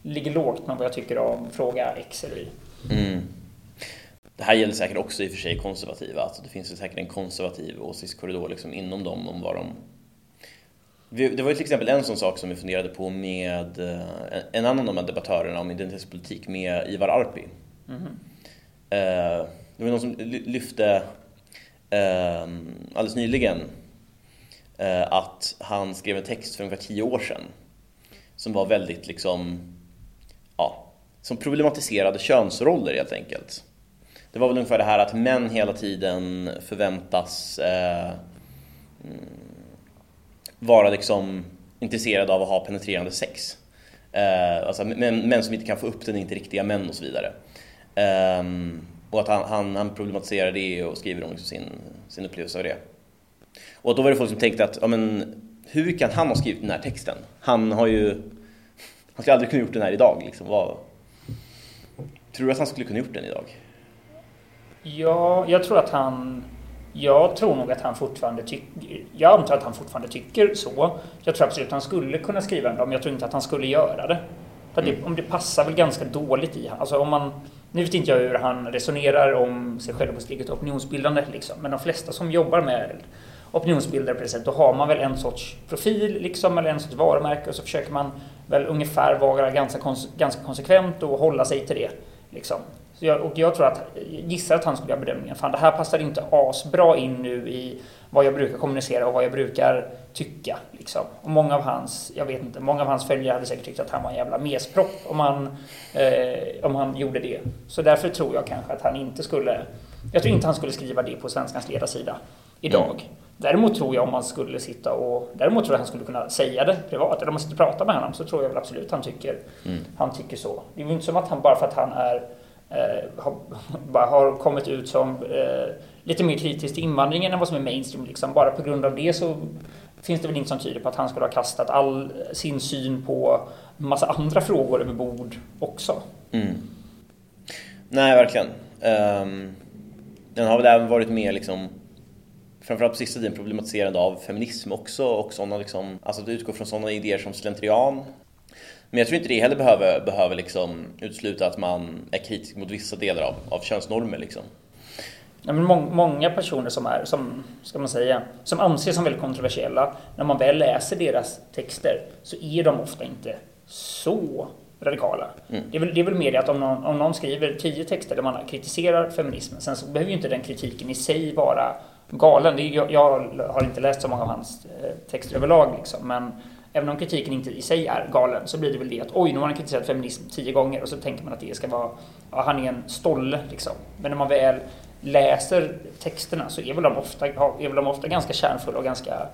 ligger lågt med vad jag tycker om fråga X eller Y. Mm. Det här gäller säkert också i och för sig konservativa. Alltså det finns säkert en konservativ åsiktskorridor liksom inom dem om vad de Det var ju till exempel en sån sak som vi funderade på med eh, en annan av de här debattörerna om identitetspolitik med Ivar Arpi. Mm. Det var någon som lyfte alldeles nyligen att han skrev en text för ungefär tio år sedan som var väldigt liksom, ja, som problematiserade könsroller helt enkelt. Det var väl ungefär det här att män hela tiden förväntas eh, vara liksom intresserade av att ha penetrerande sex. Eh, alltså män, män, som inte kan få upp den, inte riktiga män och så vidare. Eh, och att han, han, han, problematiserar det och skriver om liksom sin, sin upplevelse av det. Och då var det folk som tänkte att, ja men hur kan han ha skrivit den här texten? Han har ju, han skulle aldrig kunna gjort den här idag liksom. Vad, tror du att han skulle kunna gjort den idag? Ja, jag tror att han... Jag tror nog att han fortfarande tycker... Jag antar att han fortfarande tycker så. Jag tror absolut att han skulle kunna skriva en men jag tror inte att han skulle göra det. För det, mm. om det passar väl ganska dåligt i alltså om man Nu vet inte jag hur han resonerar om sig själv på sitt eget opinionsbildande liksom, men de flesta som jobbar med opinionsbildare på det sättet, då har man väl en sorts profil liksom, eller en sorts varumärke och så försöker man väl ungefär vara ganska, kons ganska konsekvent och hålla sig till det. Liksom. Jag, och jag tror att, gissar att han skulle göra bedömningen, fan det här passar inte asbra in nu i vad jag brukar kommunicera och vad jag brukar tycka. Liksom. Och många av hans, jag vet inte, många av hans följare hade säkert tyckt att han var en jävla mespropp om han, eh, om han gjorde det. Så därför tror jag kanske att han inte skulle, jag tror inte han skulle skriva det på Svenskans ledarsida idag. Mm. Däremot tror jag om man skulle sitta och... Däremot tror jag han skulle kunna säga det privat. Eller om man sitter och pratar med honom så tror jag väl absolut han tycker, mm. han tycker så. Det är ju inte som att han bara för att han är Eh, har, har kommit ut som eh, lite mer kritisk till invandringen än vad som är mainstream. Liksom. Bara på grund av det så finns det väl inget som tyder på att han skulle ha kastat all sin syn på massa andra frågor över bord också. Mm. Nej, verkligen. Um, den har väl även varit mer liksom framförallt på sista tiden problematiserande av feminism också och sådana liksom, alltså att utgå från sådana idéer som slentrian. Men jag tror inte det heller behöver, behöver liksom utesluta att man är kritisk mot vissa delar av, av könsnormer liksom. Ja, men må många personer som är, som, ska man säga, som anses som väldigt kontroversiella, när man väl läser deras texter så är de ofta inte så radikala. Mm. Det, är väl, det är väl mer det att om någon, om någon skriver tio texter där man kritiserar feminismen, sen så behöver ju inte den kritiken i sig vara galen. Jag, jag har inte läst så många av hans eh, texter överlag, liksom, men även om kritiken inte i sig är galen så blir det väl det att oj, nu har han kritiserat feminism tio gånger och så tänker man att det ska vara, ja, han är en stolle liksom. Men när man väl läser texterna så är väl de ofta, är väl de ofta ganska kärnfulla och ganska,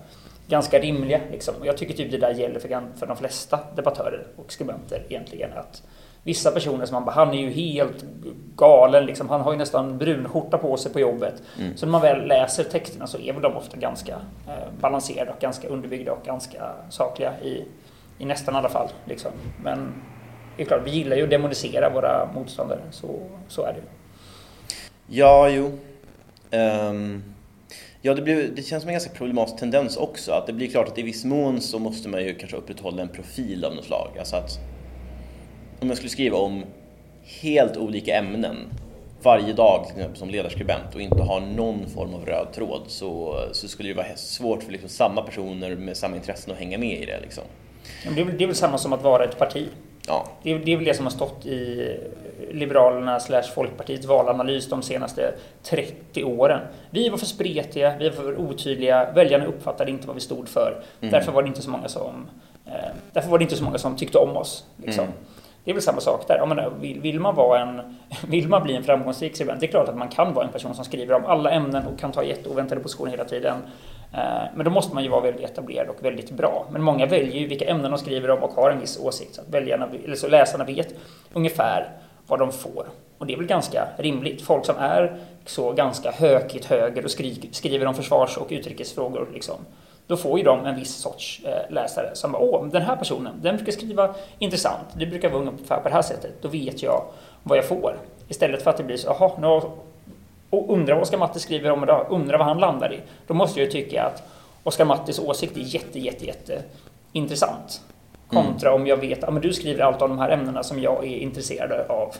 ganska rimliga. Liksom. Och jag tycker typ det där gäller för, för de flesta debattörer och skribenter egentligen. Att vissa personer som man bara, han är ju helt galen liksom. Han har ju nästan brunskjorta på sig på jobbet. Mm. Så när man väl läser texterna så är väl de ofta ganska eh, balanserade och ganska underbyggda och ganska sakliga i, i nästan alla fall. Liksom. Men det är klart, vi gillar ju att demonisera våra motståndare. Så, så är det ju. Ja, jo. Um, ja, det, blir, det känns som en ganska problematisk tendens också. Att det blir klart att i viss mån så måste man ju kanske upprätthålla en profil av något slag. Alltså att om jag skulle skriva om helt olika ämnen varje dag som ledarskribent och inte ha någon form av röd tråd så, så skulle det vara svårt för liksom samma personer med samma intressen att hänga med i det. Liksom. Det, är väl, det är väl samma som att vara ett parti. Ja. Det, är, det är väl det som har stått i Liberalerna slash Folkpartiets valanalys de senaste 30 åren. Vi var för spretiga, vi var för otydliga, väljarna uppfattade inte vad vi stod för. Mm. Därför var det inte så många som, eh, därför var det inte så många som tyckte om oss. Liksom. Mm. Det är väl samma sak där. Menar, eh, vill, vill, man vara en, vill man bli en framgångsrik skribent, det är klart att man kan vara en person som skriver om alla ämnen och kan ta jätteoväntade positioner hela tiden. Eh, men då måste man ju vara väldigt etablerad och väldigt bra. Men många väljer ju vilka ämnen de skriver om och har en viss åsikt. Så att väljarna, eller så läsarna vet ungefär vad de får. Och det är väl ganska rimligt. Folk som är så ganska hökigt höger och skriver om försvars och utrikesfrågor liksom, då får ju de en viss sorts eh, läsare som bara, åh, den här personen, den brukar skriva intressant, det brukar vara ungefär på det här sättet, då vet jag vad jag får. Istället för att det blir så, jaha, nu och undrar vad Oskar Matte skriver om idag, undrar vad han landar i. Då måste jag ju tycka att Oskar Mattes åsikt är jätte, jätte, jätte intressant. Kontra mm. om jag vet att ja, du skriver allt om de här ämnena som jag är intresserad av.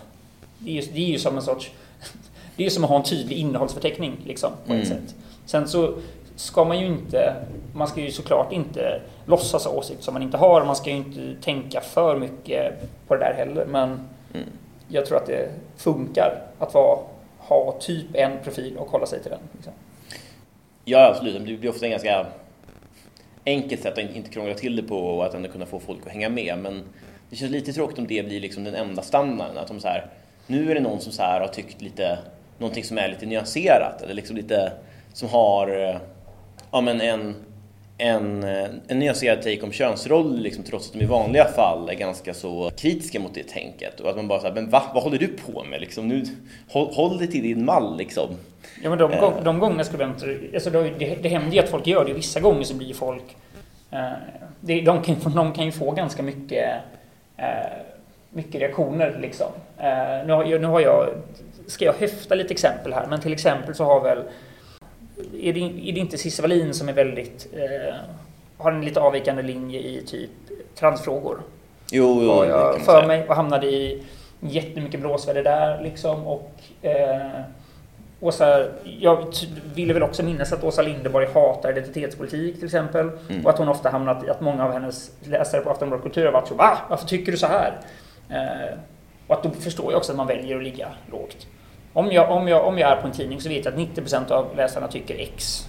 Det är ju, det är ju som en sorts... Det är ju som att ha en tydlig innehållsförteckning liksom, på ett mm. sätt. Sen så ska man ju inte, man ska ju såklart inte låtsas åsikt som man inte har. Man ska ju inte tänka för mycket på det där heller. Men mm. jag tror att det funkar att vara, ha typ en profil och hålla sig till den. Liksom. Ja, absolut. Det blir ofta en ganska enkelt sätt att inte krångla till det på och att ändå kunna få folk att hänga med. Men det känns lite tråkigt om det blir liksom den enda standarden. Att de så här, nu är det någon som så här har tyckt lite, någonting som är lite nyanserat eller liksom lite som har eh, ja, men en, en, eh, en nyanserad take om könsroller liksom, trots att de i vanliga fall är ganska så kritiska mot det tänket. Och att man bara säger, men va? Vad håller du på med? Liksom, nu, håll, håll dig till din mall liksom. Ja men de, uh, de gånger skribenter, alltså det, det händer ju att folk gör det. Vissa gånger så blir folk, det, de, kan, de kan ju få ganska mycket uh, mycket reaktioner liksom. nu, har, nu har jag, ska jag höfta lite exempel här, men till exempel så har väl är det, är det inte Cissi Wallin som är väldigt, eh, har en lite avvikande linje i typ transfrågor? Jo, jo och jag för mig och hamnade i jättemycket blåsväder där liksom och eh, Åsa, jag ville väl också minnas att Åsa Linderborg hatar identitetspolitik till exempel. Mm. Och att hon ofta hamnat i att många av hennes läsare på Aftonbladet Kultur har varit så Va? Varför tycker du så här? Eh, och att då förstår jag också att man väljer att ligga lågt. Om jag, om, jag, om jag är på en tidning så vet jag att 90% av läsarna tycker X.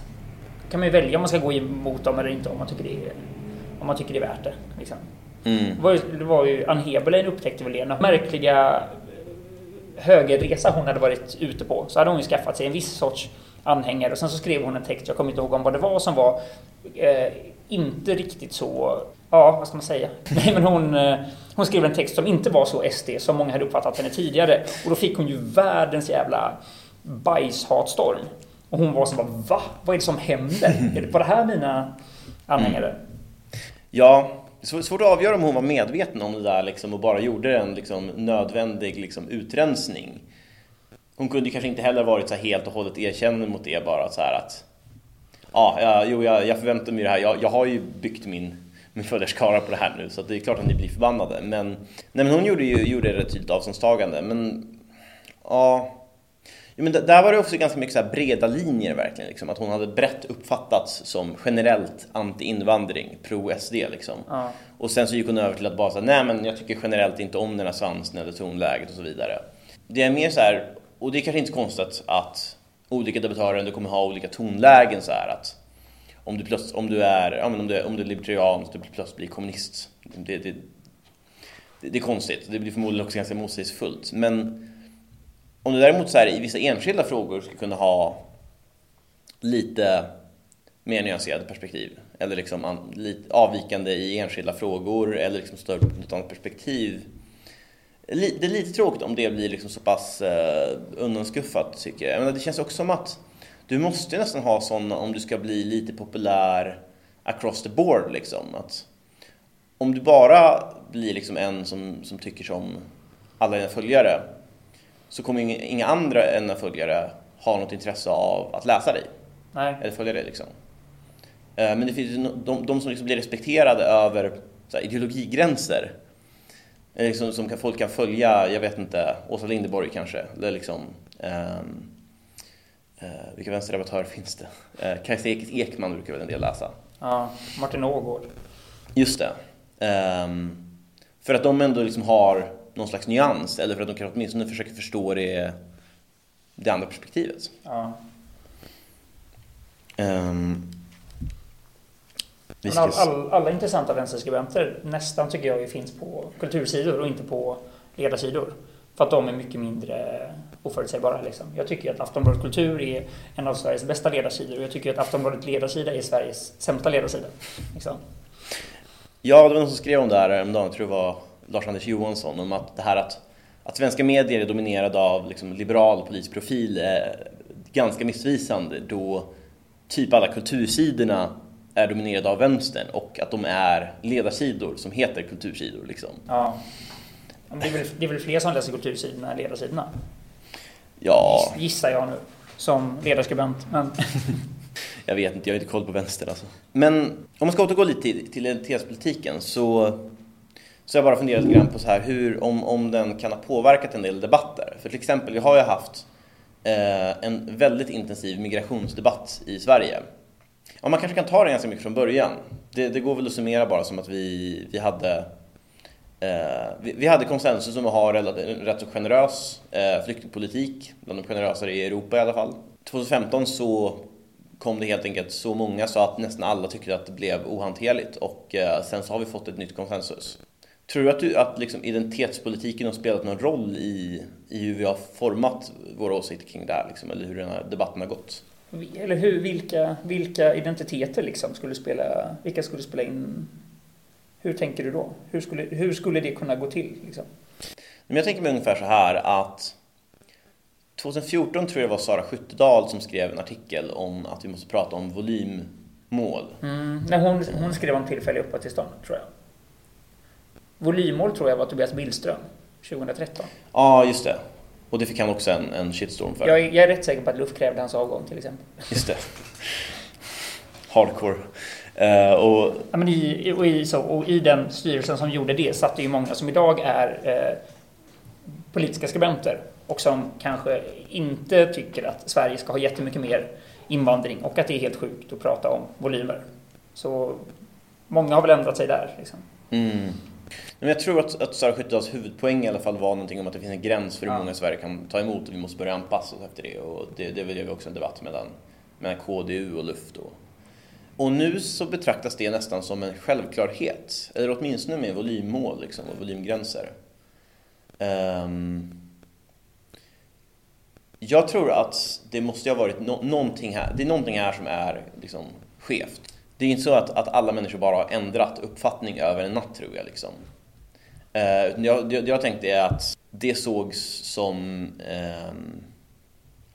Då kan man ju välja om man ska gå emot dem eller inte om man tycker det är, om man tycker det är värt det. Liksom. Mm. Det, var ju, det var ju Ann Heberlein upptäckte väl det. Märkliga högerresa hon hade varit ute på så hade hon ju skaffat sig en viss sorts anhängare och sen så skrev hon en text, jag kommer inte ihåg om vad det var som var eh, inte riktigt så, ja vad ska man säga? Nej men hon, eh, hon skrev en text som inte var så SD som många hade uppfattat henne tidigare. Och då fick hon ju världens jävla bajshatstorm. Och hon var så bara va? Vad är det som händer? Är det på det här mina anhängare? Mm. Ja, svårt att avgöra om hon var medveten om det där liksom, och bara gjorde en liksom, nödvändig liksom, utrensning. Hon kunde kanske inte heller varit så helt och hållet erkännande mot det bara så här att ja, ja jo, jag, jag förväntar mig det här. Jag, jag har ju byggt min, min följarskara på det här nu så det är klart att ni blir förbannade. Men, nej, men hon gjorde ju gjorde ett tydligt avståndstagande. Men ja, Ja, men där var det också ganska mycket så breda linjer verkligen. Liksom. Att hon hade brett uppfattats som generellt anti-invandring, pro-SD. Liksom. Ja. Och sen så gick hon över till att bara säga, nej men jag tycker generellt inte om den här svansen eller tonläget och så vidare. Det är mer så här, och det är kanske inte så konstigt att olika debattörer ändå kommer ha olika tonlägen så här att om du, plöts, om du är, ja, men om du, om du är libertarian så du plötsligt blir kommunist. Det, det, det, det är konstigt. Det blir förmodligen också ganska motsägelsefullt. Men om du däremot så här, i vissa enskilda frågor ska kunna ha lite mer nyanserade perspektiv eller liksom an, lite avvikande i enskilda frågor eller liksom större på något annat perspektiv. Det är lite tråkigt om det blir liksom så pass uh, undanskuffat tycker jag. jag menar, det känns också som att du måste nästan ha sådana om du ska bli lite populär across the board liksom. Att om du bara blir liksom en som, som tycker som alla dina följare så kommer inga andra än dina följare ha något intresse av att läsa dig. Nej. Eller följa dig liksom. Eh, men det finns de, de som liksom blir respekterade över här, ideologigränser. Liksom, som kan, folk kan följa, jag vet inte, Åsa Linderborg kanske. Eller liksom, um, uh, vilka vänsterdebattörer finns det? Uh, Kajsa Ekman brukar väl en del läsa. Ja, Martin Ågård. Just det. Um, för att de ändå liksom har någon slags nyans, eller för att de kan åtminstone försöka förstå det, det andra perspektivet. Ja. Um, all, all, alla intressanta vänsterskribenter nästan tycker jag finns på kultursidor och inte på ledarsidor. För att de är mycket mindre oförutsägbara. Liksom. Jag tycker att Aftonbladet Kultur är en av Sveriges bästa ledarsidor och jag tycker att Aftonbladet Ledarsida är Sveriges sämsta ledarsida. Liksom. Ja, det var någon som skrev om det här häromdagen, jag tror det var Lars-Anders Johansson, om att det här att, att svenska medier är dominerade av liksom, liberal politisk profil är ganska missvisande då typ alla kultursidorna är dominerade av vänstern och att de är ledarsidor som heter kultursidor. Liksom. Ja. Det är, väl, det är väl fler som läser kultursidorna än ledarsidorna? Ja. Gissar jag nu, som ledarskribent. Men... jag vet inte, jag har inte koll på vänster alltså. Men om man ska återgå lite till, till identitetspolitiken så så jag bara funderat lite grann på så här, hur, om, om den kan ha påverkat en del debatter. För till exempel, vi har ju haft eh, en väldigt intensiv migrationsdebatt i Sverige. Ja, man kanske kan ta det ganska mycket från början. Det, det går väl att summera bara som att vi, vi hade Eh, vi, hade konsensus om att ha en rätt så generös eh, flyktingpolitik, bland de generösare i Europa i alla fall. 2015 så kom det helt enkelt så många så att nästan alla tyckte att det blev ohanterligt och eh, sen så har vi fått ett nytt konsensus. Tror du att, du, att liksom identitetspolitiken har spelat någon roll i, i hur vi har format våra åsikter kring det här, liksom, eller hur den här debatten har gått? Eller hur, vilka, vilka identiteter liksom skulle spela, vilka skulle spela in? Hur tänker du då? Hur skulle, hur skulle det kunna gå till? Liksom? Men jag tänker mig ungefär så här att 2014 tror jag det var Sara Skyttedal som skrev en artikel om att vi måste prata om volymmål. Mm, nej, hon, hon skrev om tillfälliga uppehållstillstånd, tror jag. Volymmål tror jag var Tobias Billström 2013. Ja, just det. Och det fick han också en, en shitstorm för. Jag, jag är rätt säker på att Luft krävde hans avgång till exempel. Just det. Hardcore. Uh, och... Ja, men i, och, i, så, och i den styrelsen som gjorde det satt det ju många som idag är eh, politiska skribenter och som kanske inte tycker att Sverige ska ha jättemycket mer invandring och att det är helt sjukt att prata om volymer. Så många har väl ändrat sig där. Liksom. Mm. Men jag tror att, att Sara Skyttedals huvudpoäng i alla fall var någonting om att det finns en gräns för hur ja. många Sverige kan ta emot och vi måste börja anpassa oss efter det. Och det, det blev också en debatt mellan, mellan KDU och Luft. Och, och nu så betraktas det nästan som en självklarhet, eller åtminstone med volymmål liksom, och volymgränser. Um, jag tror att det måste ha varit no någonting här, det är någonting här som är liksom skevt. Det är inte så att, att alla människor bara har ändrat uppfattning över en natt tror jag. Liksom. Uh, jag, det jag tänkte att det sågs som um,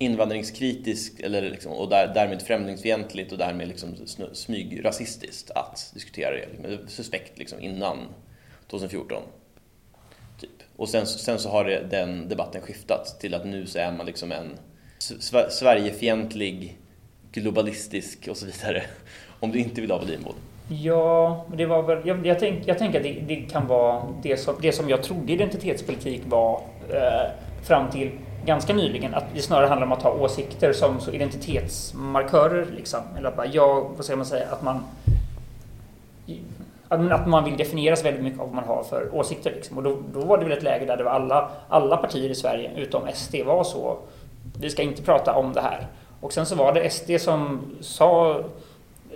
invandringskritiskt eller liksom, och där, därmed främlingsfientligt och därmed liksom smygrasistiskt att diskutera det. Liksom, suspekt liksom, innan 2014. Typ. Och sen, sen så har det, den debatten skiftat till att nu så är man liksom en Sverigefientlig, globalistisk och så vidare. Om du inte vill ha volymmål. Ja, det var väl, jag, jag, tänk, jag tänker att det, det, kan vara det som, det som jag trodde identitetspolitik var eh, fram till ganska nyligen. Att det snarare handlar om att ha åsikter som så identitetsmarkörer. Liksom. Eller att bara, ja, vad ska man säga, att man att man vill definieras väldigt mycket av vad man har för åsikter. Liksom. Och då, då var det väl ett läge där det var alla, alla partier i Sverige utom SD var så. Vi ska inte prata om det här. Och sen så var det SD som sa,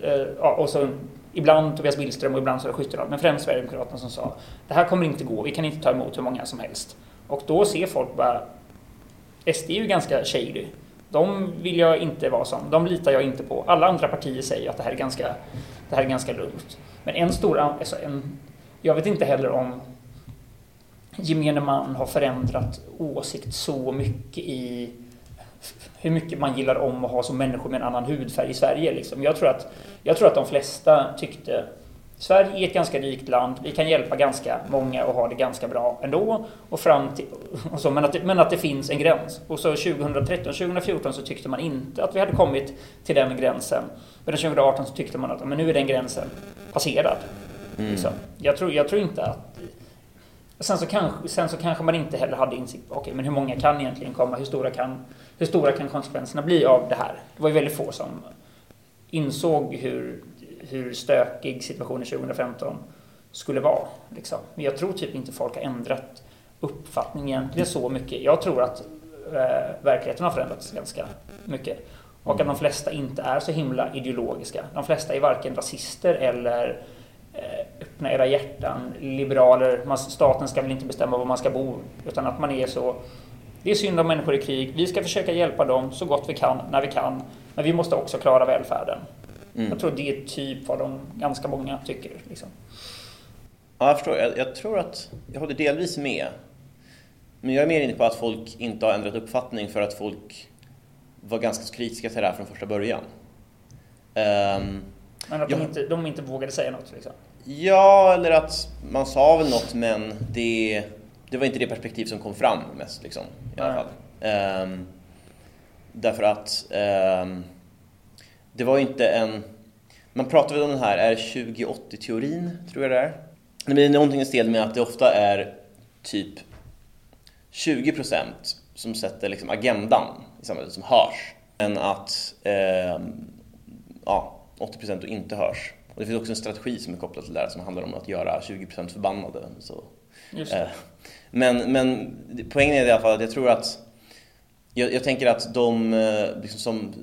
eh, och så ibland Tobias Billström och ibland Sara Skyttedal, men främst Sverigedemokraterna som sa det här kommer inte gå, vi kan inte ta emot hur många som helst. Och då ser folk bara, SD är ju ganska shady. De vill jag inte vara som, de litar jag inte på. Alla andra partier säger att det här är ganska, det här är ganska lugnt. Men en stor, alltså en, jag vet inte heller om gemene man har förändrat åsikt så mycket i hur mycket man gillar om att ha som människor med en annan hudfärg i Sverige. Liksom. Jag, tror att, jag tror att de flesta tyckte Sverige är ett ganska rikt land, vi kan hjälpa ganska många och ha det ganska bra ändå. Och fram till, och så, men, att det, men att det finns en gräns. Och så 2013, 2014 så tyckte man inte att vi hade kommit till den gränsen. Men 2018 så tyckte man att men nu är den gränsen passerad. Mm. Liksom. Jag, tror, jag tror inte att... Sen så, kanske, sen så kanske man inte heller hade insikt okej okay, men hur många kan egentligen komma? Hur stora kan, hur stora kan konsekvenserna bli av det här? Det var ju väldigt få som insåg hur hur stökig situationen 2015 skulle vara. Liksom. Men jag tror typ inte folk har ändrat uppfattning egentligen så mycket. Jag tror att eh, verkligheten har förändrats ganska mycket. Och att de flesta inte är så himla ideologiska. De flesta är varken rasister eller eh, öppna era hjärtan, liberaler. Man, staten ska väl inte bestämma var man ska bo. Utan att man är så det är synd om människor i krig. Vi ska försöka hjälpa dem så gott vi kan, när vi kan. Men vi måste också klara välfärden. Mm. Jag tror det är typ vad de ganska många tycker. Liksom. Ja, jag förstår. Jag, jag, tror att jag håller delvis med. Men jag är mer inne på att folk inte har ändrat uppfattning för att folk var ganska kritiska till det här från första början. Um, men att jag, de, inte, de inte vågade säga något? Liksom. Ja, eller att man sa väl något men det, det var inte det perspektiv som kom fram mest. Liksom, i alla fall. Um, därför att um, det var inte en... Man pratar väl om den här R2080-teorin, tror jag det är. Det blir någonting i stil med att det ofta är typ 20% som sätter liksom agendan i samhället, som hörs. Men att eh, ja, 80% och inte hörs. Och det finns också en strategi som är kopplad till det här som handlar om att göra 20% förbannade. Så, eh, men, men poängen är i alla fall att jag tror att jag, jag tänker att de eh, liksom som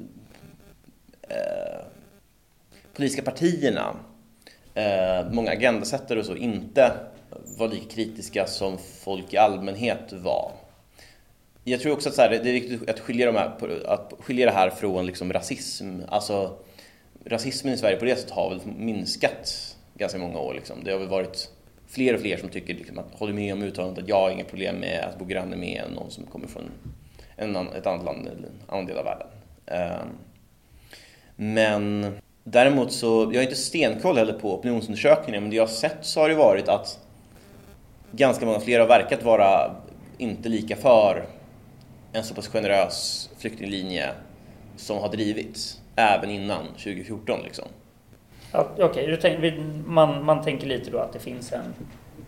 eh, politiska partierna, eh, många agendasättare och så, inte var lika kritiska som folk i allmänhet var. Jag tror också att så här, det är viktigt att skilja, de här, att skilja det här från liksom rasism. Alltså, rasismen i Sverige på det sättet har väl minskat ganska många år. Liksom. Det har väl varit fler och fler som tycker, liksom, att, håller med om uttalandet att jag har inga problem med att bo granne med någon som kommer från en, ett annat land eller en annan del av världen. Um, men däremot så, jag har inte stenkoll heller på opinionsundersökningar, men det jag har sett så har det varit att ganska många fler har verkat vara inte lika för en så pass generös flyktinglinje som har drivits även innan 2014 liksom. Ja, Okej, okay. man, man tänker lite då att det finns en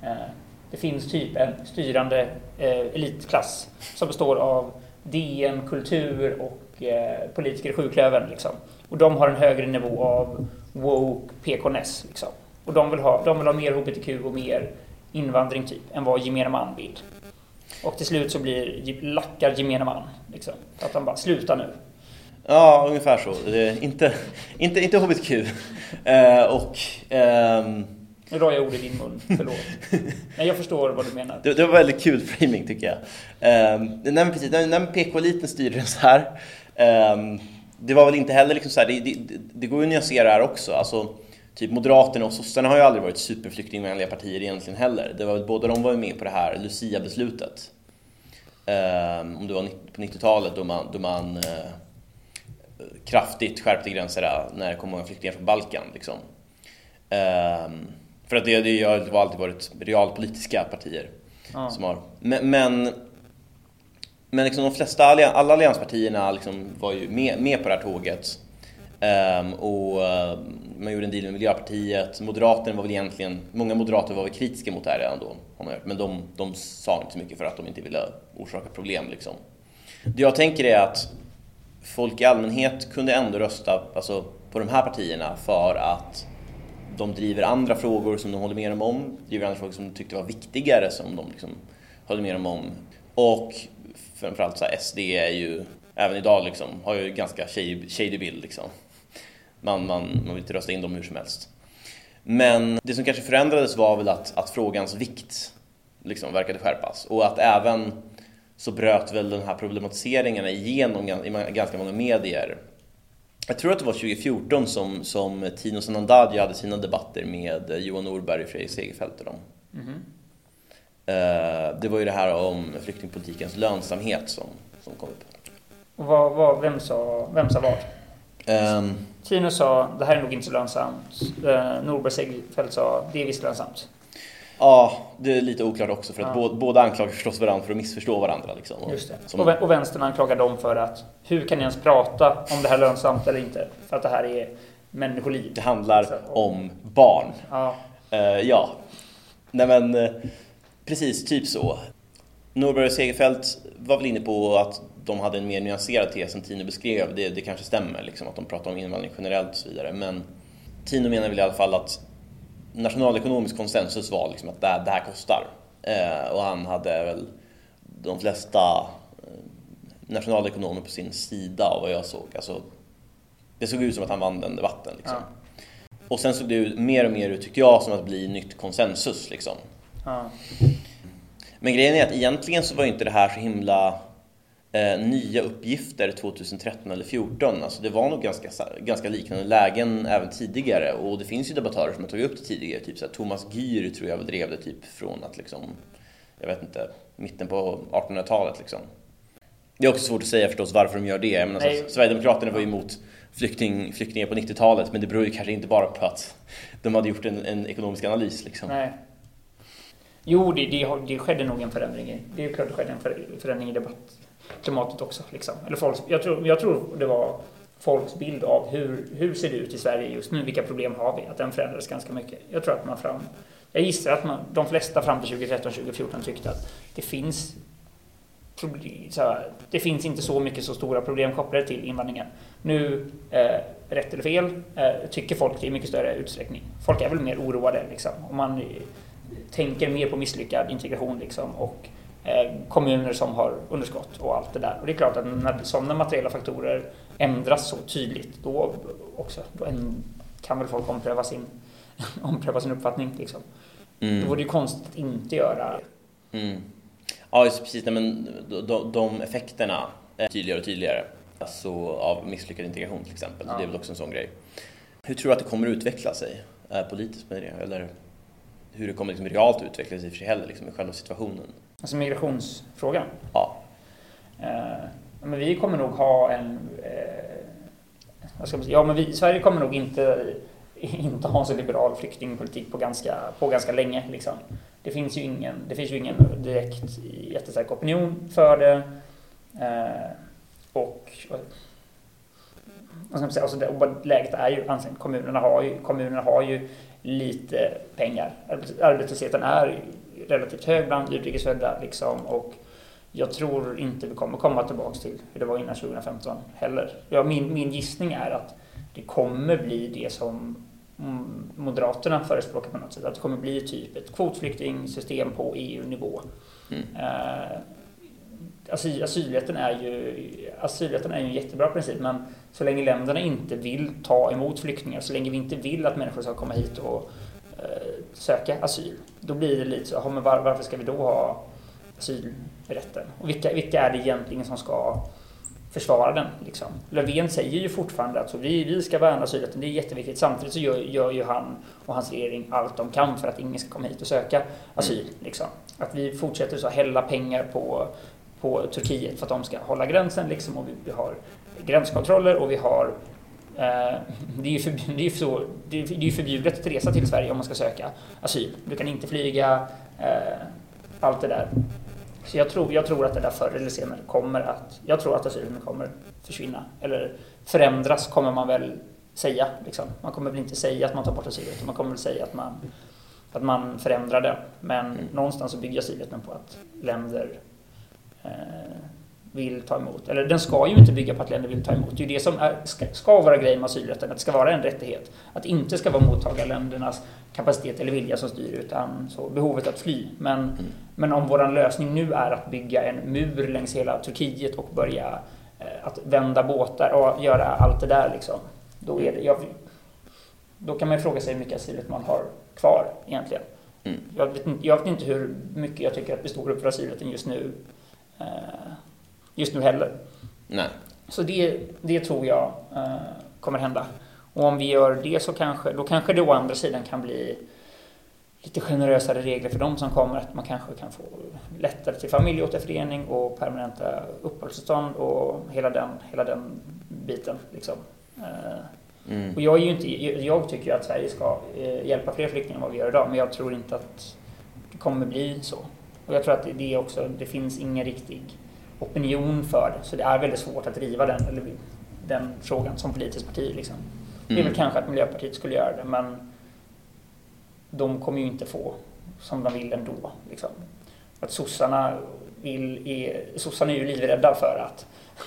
eh, det finns typ en styrande eh, elitklass som består av DN, kultur och eh, politiker i sjuklövern. Liksom. Och de har en högre nivå av woke PKNS. Liksom. Och de vill, ha, de vill ha mer HBTQ och mer invandring typ än vad gemene man vill. Och till slut så blir lackar gemene man. Liksom. Att de bara, sluta nu. Ja, ungefär så. inte, inte, inte HBTQ. Eh, och... Ehm... Nu drar jag ord i din mun, förlåt. Men jag förstår vad du menar. Det, det var väldigt kul framing tycker jag. Um, när, precis, när, när PK-eliten styrde den så här. Um, det var väl inte heller liksom så här, det, det, det, går ju att nyansera här också. Alltså, typ Moderaterna och sossarna har ju aldrig varit superflyktingvänliga partier egentligen heller. Det var väl, båda de var ju med på det här Lucia-beslutet. Um, om det var på 90-talet då man, då man uh, kraftigt skärpte gränserna när det kom många flyktingar från Balkan. Liksom. Um, för att det, det har alltid varit realpolitiska partier. Ja. Som har, men, men, men liksom de flesta, alla allianspartierna liksom var ju med, med på det här tåget. Um, och uh, man gjorde en deal med Miljöpartiet. Moderaterna var väl egentligen, många moderater var väl kritiska mot det här redan då. Har man hört. Men de, de sa inte så mycket för att de inte ville orsaka problem. Liksom. Det jag tänker är att folk i allmänhet kunde ändå rösta alltså, på de här partierna för att de driver andra frågor som de håller med dem om, driver andra frågor som de tyckte var viktigare som de liksom håller med dem om. Och framförallt så här, SD är ju, även idag liksom, har ju ganska shady bild liksom. Man, man, man vill inte rösta in dem hur som helst. Men det som kanske förändrades var väl att, att frågans vikt liksom verkade skärpas och att även så bröt väl den här problematiseringen igenom i ganska många medier. Jag tror att det var 2014 som, som Tino Sanandaji hade sina debatter med Johan Norberg och Fredrik Segerfeldt och dem. Mm. Det var ju det här om flyktingpolitikens lönsamhet som, som kom upp. Och vad, vad, vem, sa, vem sa vad? Um, Tino sa det här är nog inte så lönsamt. Uh, Norberg Segerfeldt sa det är visst lönsamt. Ja, det är lite oklart också för att ja. båda anklagar förstås varandra för att missförstå varandra. Liksom. Just det. Som... Och vänstern anklagar dem för att hur kan ni ens prata om det här är lönsamt eller inte? För att det här är människoliv. Det handlar Så, och... om barn. Ja. Uh, ja. Nej men precis, typ så. Norberg och Segerfeldt var väl inne på att de hade en mer nyanserad tes än Tino beskrev. Det, det kanske stämmer, liksom, att de pratar om invandring generellt och så vidare. Men Tino menar väl i alla fall att nationalekonomisk konsensus var liksom att det här, det här kostar. Eh, och han hade väl de flesta eh, nationalekonomer på sin sida av vad jag såg. Alltså, det såg ut som att han vann den debatten. Liksom. Ja. Och sen såg det ut, mer och mer ut, tyckte jag, som att bli nytt konsensus. Liksom. Ja. Men grejen är att egentligen så var inte det här så himla eh, nya uppgifter 2013 eller 2014. Alltså det var nog ganska, ganska liknande lägen även tidigare och det finns ju debattörer som har tagit upp det tidigare. Typ så här, Thomas Gyr tror jag drev det typ från att liksom, jag vet inte, mitten på 1800-talet liksom. Det är också svårt att säga förstås varför de gör det. Men alltså, Sverigedemokraterna var ju emot flykting, flyktingar på 90-tatalet men det beror ju kanske inte bara på att de hade gjort en, en ekonomisk analys. Liksom. Nej. Jo, det, det, det skedde nog en förändring. Det är klart det skedde en förändring i debattklimatet också. Liksom. Eller folks, jag, tror, jag tror det var folks bild av hur, hur ser det ut i Sverige just nu, vilka problem har vi? Att den förändrades ganska mycket. Jag tror att man fram... Jag gissar att man, de flesta fram till 2013-2014 tyckte att det finns så här, det finns inte så mycket så stora problem kopplade till invandringen. Nu, eh, rätt eller fel, eh, tycker folk det i mycket större utsträckning. Folk är väl mer oroade liksom. Om man tänker mer på misslyckad integration liksom, och eh, kommuner som har underskott och allt det där. Och det är klart att när sådana materiella faktorer ändras så tydligt, då också då kan väl folk ompröva sin, ompröva sin uppfattning. Liksom. Mm. Då vore det ju konstigt att inte göra mm. Ja, just precis. Nej, men de, de effekterna är tydligare och tydligare. Alltså av misslyckad integration till exempel. Ja. Det är väl också en sån grej. Hur tror du att det kommer att utveckla sig eh, politiskt med det? Eller hur det kommer liksom realt utveckla sig i för sig heller, liksom, i själva situationen? Alltså migrationsfrågan? Ja. Eh, men vi kommer nog ha en... Eh, vad ska man säga? Ja, men vi, Sverige kommer nog inte, inte ha en så liberal flyktingpolitik på ganska, på ganska länge. Liksom. Det finns ju ingen, det finns ju ingen direkt jättestark opinion för det. Eh, och vad ska man säga, alltså det, läget är ju ansträngt. Kommunerna har ju, kommunerna har ju lite pengar. Arbetslösheten är relativt hög bland utrikesfödda liksom, och jag tror inte vi kommer komma tillbaka till hur det var innan 2015 heller. Ja, min, min gissning är att det kommer bli det som Moderaterna förespråkar på något sätt. Att det kommer bli typ ett kvotflyktingsystem på EU-nivå. Mm. Uh, asyl, asylrätten, är ju, asylrätten är ju en jättebra princip men så länge länderna inte vill ta emot flyktingar, så länge vi inte vill att människor ska komma hit och uh, söka asyl, då blir det lite så, men var, varför ska vi då ha asylrätten? Och vilka, vilka är det egentligen som ska försvara den. Liksom. Löfven säger ju fortfarande att så vi, vi ska värna asylrätten, det är jätteviktigt. Samtidigt så gör, gör ju han och hans regering allt de kan för att ingen ska komma hit och söka asyl. Mm. Liksom. Att vi fortsätter så hälla pengar på, på Turkiet för att de ska hålla gränsen liksom, och vi, har gränskontroller och vi har eh, det är ju det är så, det är förbjudet att resa till Sverige om man ska söka asyl. Du kan inte flyga, eh, allt det där. Så jag tror, jag tror att det där förr eller senare kommer att, jag tror att asylen kommer försvinna. Eller förändras kommer man väl säga. Liksom. Man kommer väl inte säga att man tar bort asylrätten, man kommer väl säga att man, att man förändrar det. Men mm. någonstans så bygger asylrätten på att länder vill ta emot. Eller den ska ju inte bygga på att länder vill ta emot. Det är ju det som är, ska, ska vara grejen med asylrätten, att det ska vara en rättighet. Att det inte ska vara mottagarländernas kapacitet eller vilja som styr utan så behovet att fly. Men, mm. men om vår lösning nu är att bygga en mur längs hela Turkiet och börja eh, att vända båtar och göra allt det där liksom. Då, är det, jag, då kan man fråga sig hur mycket asylrätt man har kvar egentligen. Mm. Jag, vet, jag vet inte hur mycket jag tycker att vi står upp för asylrätten just nu. Eh, just nu heller. Nej. Så det, det tror jag eh, kommer hända. Och om vi gör det så kanske, då kanske det å andra sidan kan bli lite generösare regler för de som kommer. Att man kanske kan få lättare till familjeåterförening och permanenta uppehållstillstånd och hela den, hela den biten. Liksom. Eh, mm. Och jag, är ju inte, jag tycker att Sverige ska hjälpa fler flyktingar än vad vi gör idag, men jag tror inte att det kommer bli så. Och jag tror att det, är också, det finns ingen riktig opinion för det, så det är väldigt svårt att driva den, eller den frågan som politiskt parti. Liksom. Det är väl mm. kanske att Miljöpartiet skulle göra det, men de kommer ju inte få som de vill ändå. Liksom. Att sossarna, vill, är, sossarna är ju livrädda för att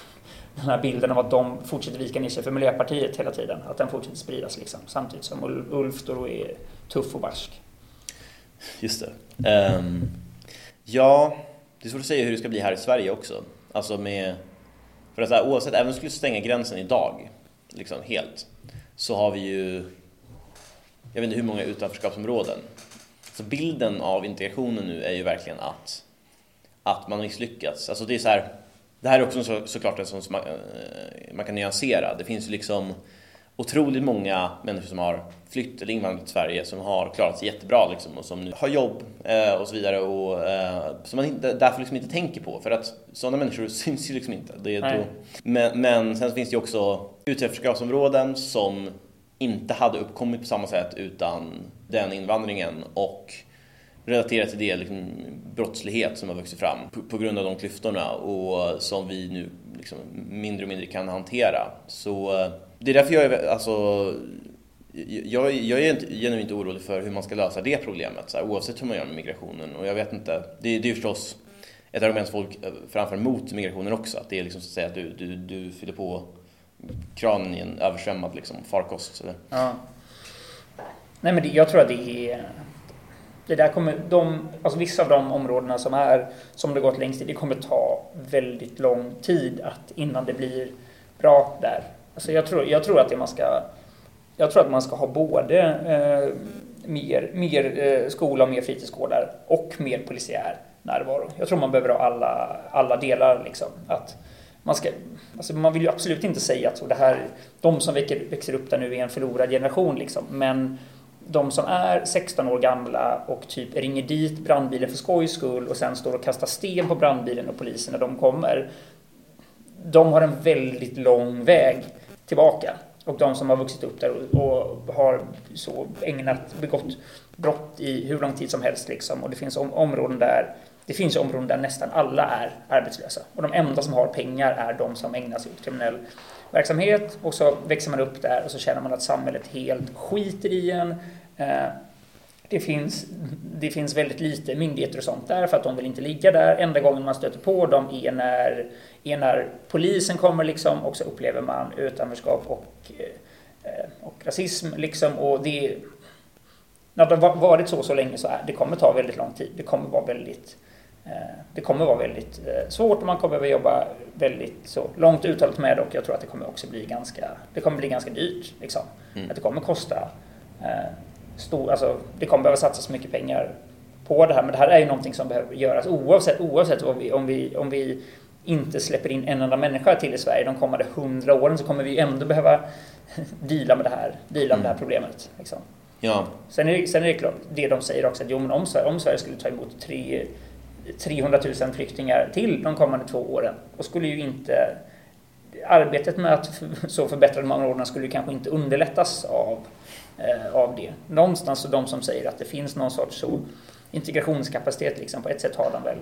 den här bilden av att de fortsätter vika ner sig för Miljöpartiet hela tiden, att den fortsätter spridas liksom. Samtidigt som Ulf då är tuff och barsk. Just det. Um, ja, det är svårt att säga hur det ska bli här i Sverige också. Alltså med, för att så här, oavsett, även om vi skulle stänga gränsen idag, liksom helt, så har vi ju, jag vet inte hur många utanförskapsområden. Så bilden av integrationen nu är ju verkligen att, att man har misslyckats. Alltså det är så här, det här är också så, såklart en sån som man, eh, man kan nyansera. Det finns ju liksom otroligt många människor som har flytt eller invandrat till Sverige som har klarat sig jättebra liksom, och som nu har jobb eh, och så vidare och eh, som man inte, därför liksom inte tänker på för att sådana människor syns ju liksom inte. Det är då, men, men sen finns det ju också utanförskapsområden som inte hade uppkommit på samma sätt utan den invandringen och relaterat till det liksom, brottslighet som har vuxit fram på, på, grund av de klyftorna och som vi nu liksom, mindre och mindre kan hantera. Så eh, det är därför jag är, alltså, jag, jag är inte, genuint orolig för hur man ska lösa det problemet, så här, oavsett hur man gör med migrationen. Och jag vet inte, det, det är förstås ett argument folk framför mot migrationen också. Att det är liksom så att säga att du, du, du fyller på kranen i en översvämmad liksom, farkost. Ja. Nej men det, jag tror att det är... Det där kommer, de, alltså vissa av de områdena som är som det gått längst i, det kommer ta väldigt lång tid att, innan det blir bra där. Alltså jag, tror, jag tror att man ska jag tror att man ska ha både eh, mer, mer eh, skola och mer fritidsgårdar och mer polisiär närvaro. Jag tror man behöver ha alla, alla delar. Liksom. Att man, ska, alltså man vill ju absolut inte säga att det här, de som växer, växer upp där nu är en förlorad generation. Liksom. Men de som är 16 år gamla och typ ringer dit brandbilen för skojs skull och sen står och kastar sten på brandbilen och polisen när de kommer. De har en väldigt lång väg tillbaka. Och de som har vuxit upp där och, har så ägnat, begått brott i hur lång tid som helst. Liksom. Och det finns områden där det finns områden där nästan alla är arbetslösa. Och de enda som har pengar är de som ägnar sig åt kriminell verksamhet. Och så växer man upp där och så känner man att samhället helt skiter i en. Eh, det finns, det finns väldigt lite myndigheter och sånt där för att de vill inte ligga där. Enda gången man stöter på dem är när, när polisen kommer liksom och så upplever man utanförskap och, eh, och rasism. Liksom. Och det, när det har varit så så länge så är det kommer ta väldigt lång tid. Det kommer vara väldigt eh, det kommer vara väldigt svårt och man kommer behöva jobba väldigt så långt uttalat med det och jag tror att det kommer också bli ganska, det kommer bli ganska dyrt. Liksom. Mm. Att det kommer kosta stor, alltså, det kommer behöva satsas mycket pengar på det här. Men det här är ju någonting som behöver göras oavsett, oavsett om, vi, om, vi, om vi inte släpper in en enda människa till i Sverige de kommande hundra åren så kommer vi ändå behöva deala med det här, deala med det här mm. problemet. Liksom. Ja. Sen, är det, sen är det klart, det de säger också att jo, men om, Sverige, om Sverige skulle ta emot tre, 300 000 flyktingar till de kommande två åren, då skulle ju inte arbetet med att så förbättra de områdena skulle kanske inte underlättas av eh, av det. Någonstans så de som säger att det finns någon sorts så integrationskapacitet liksom, på ett sätt har de väl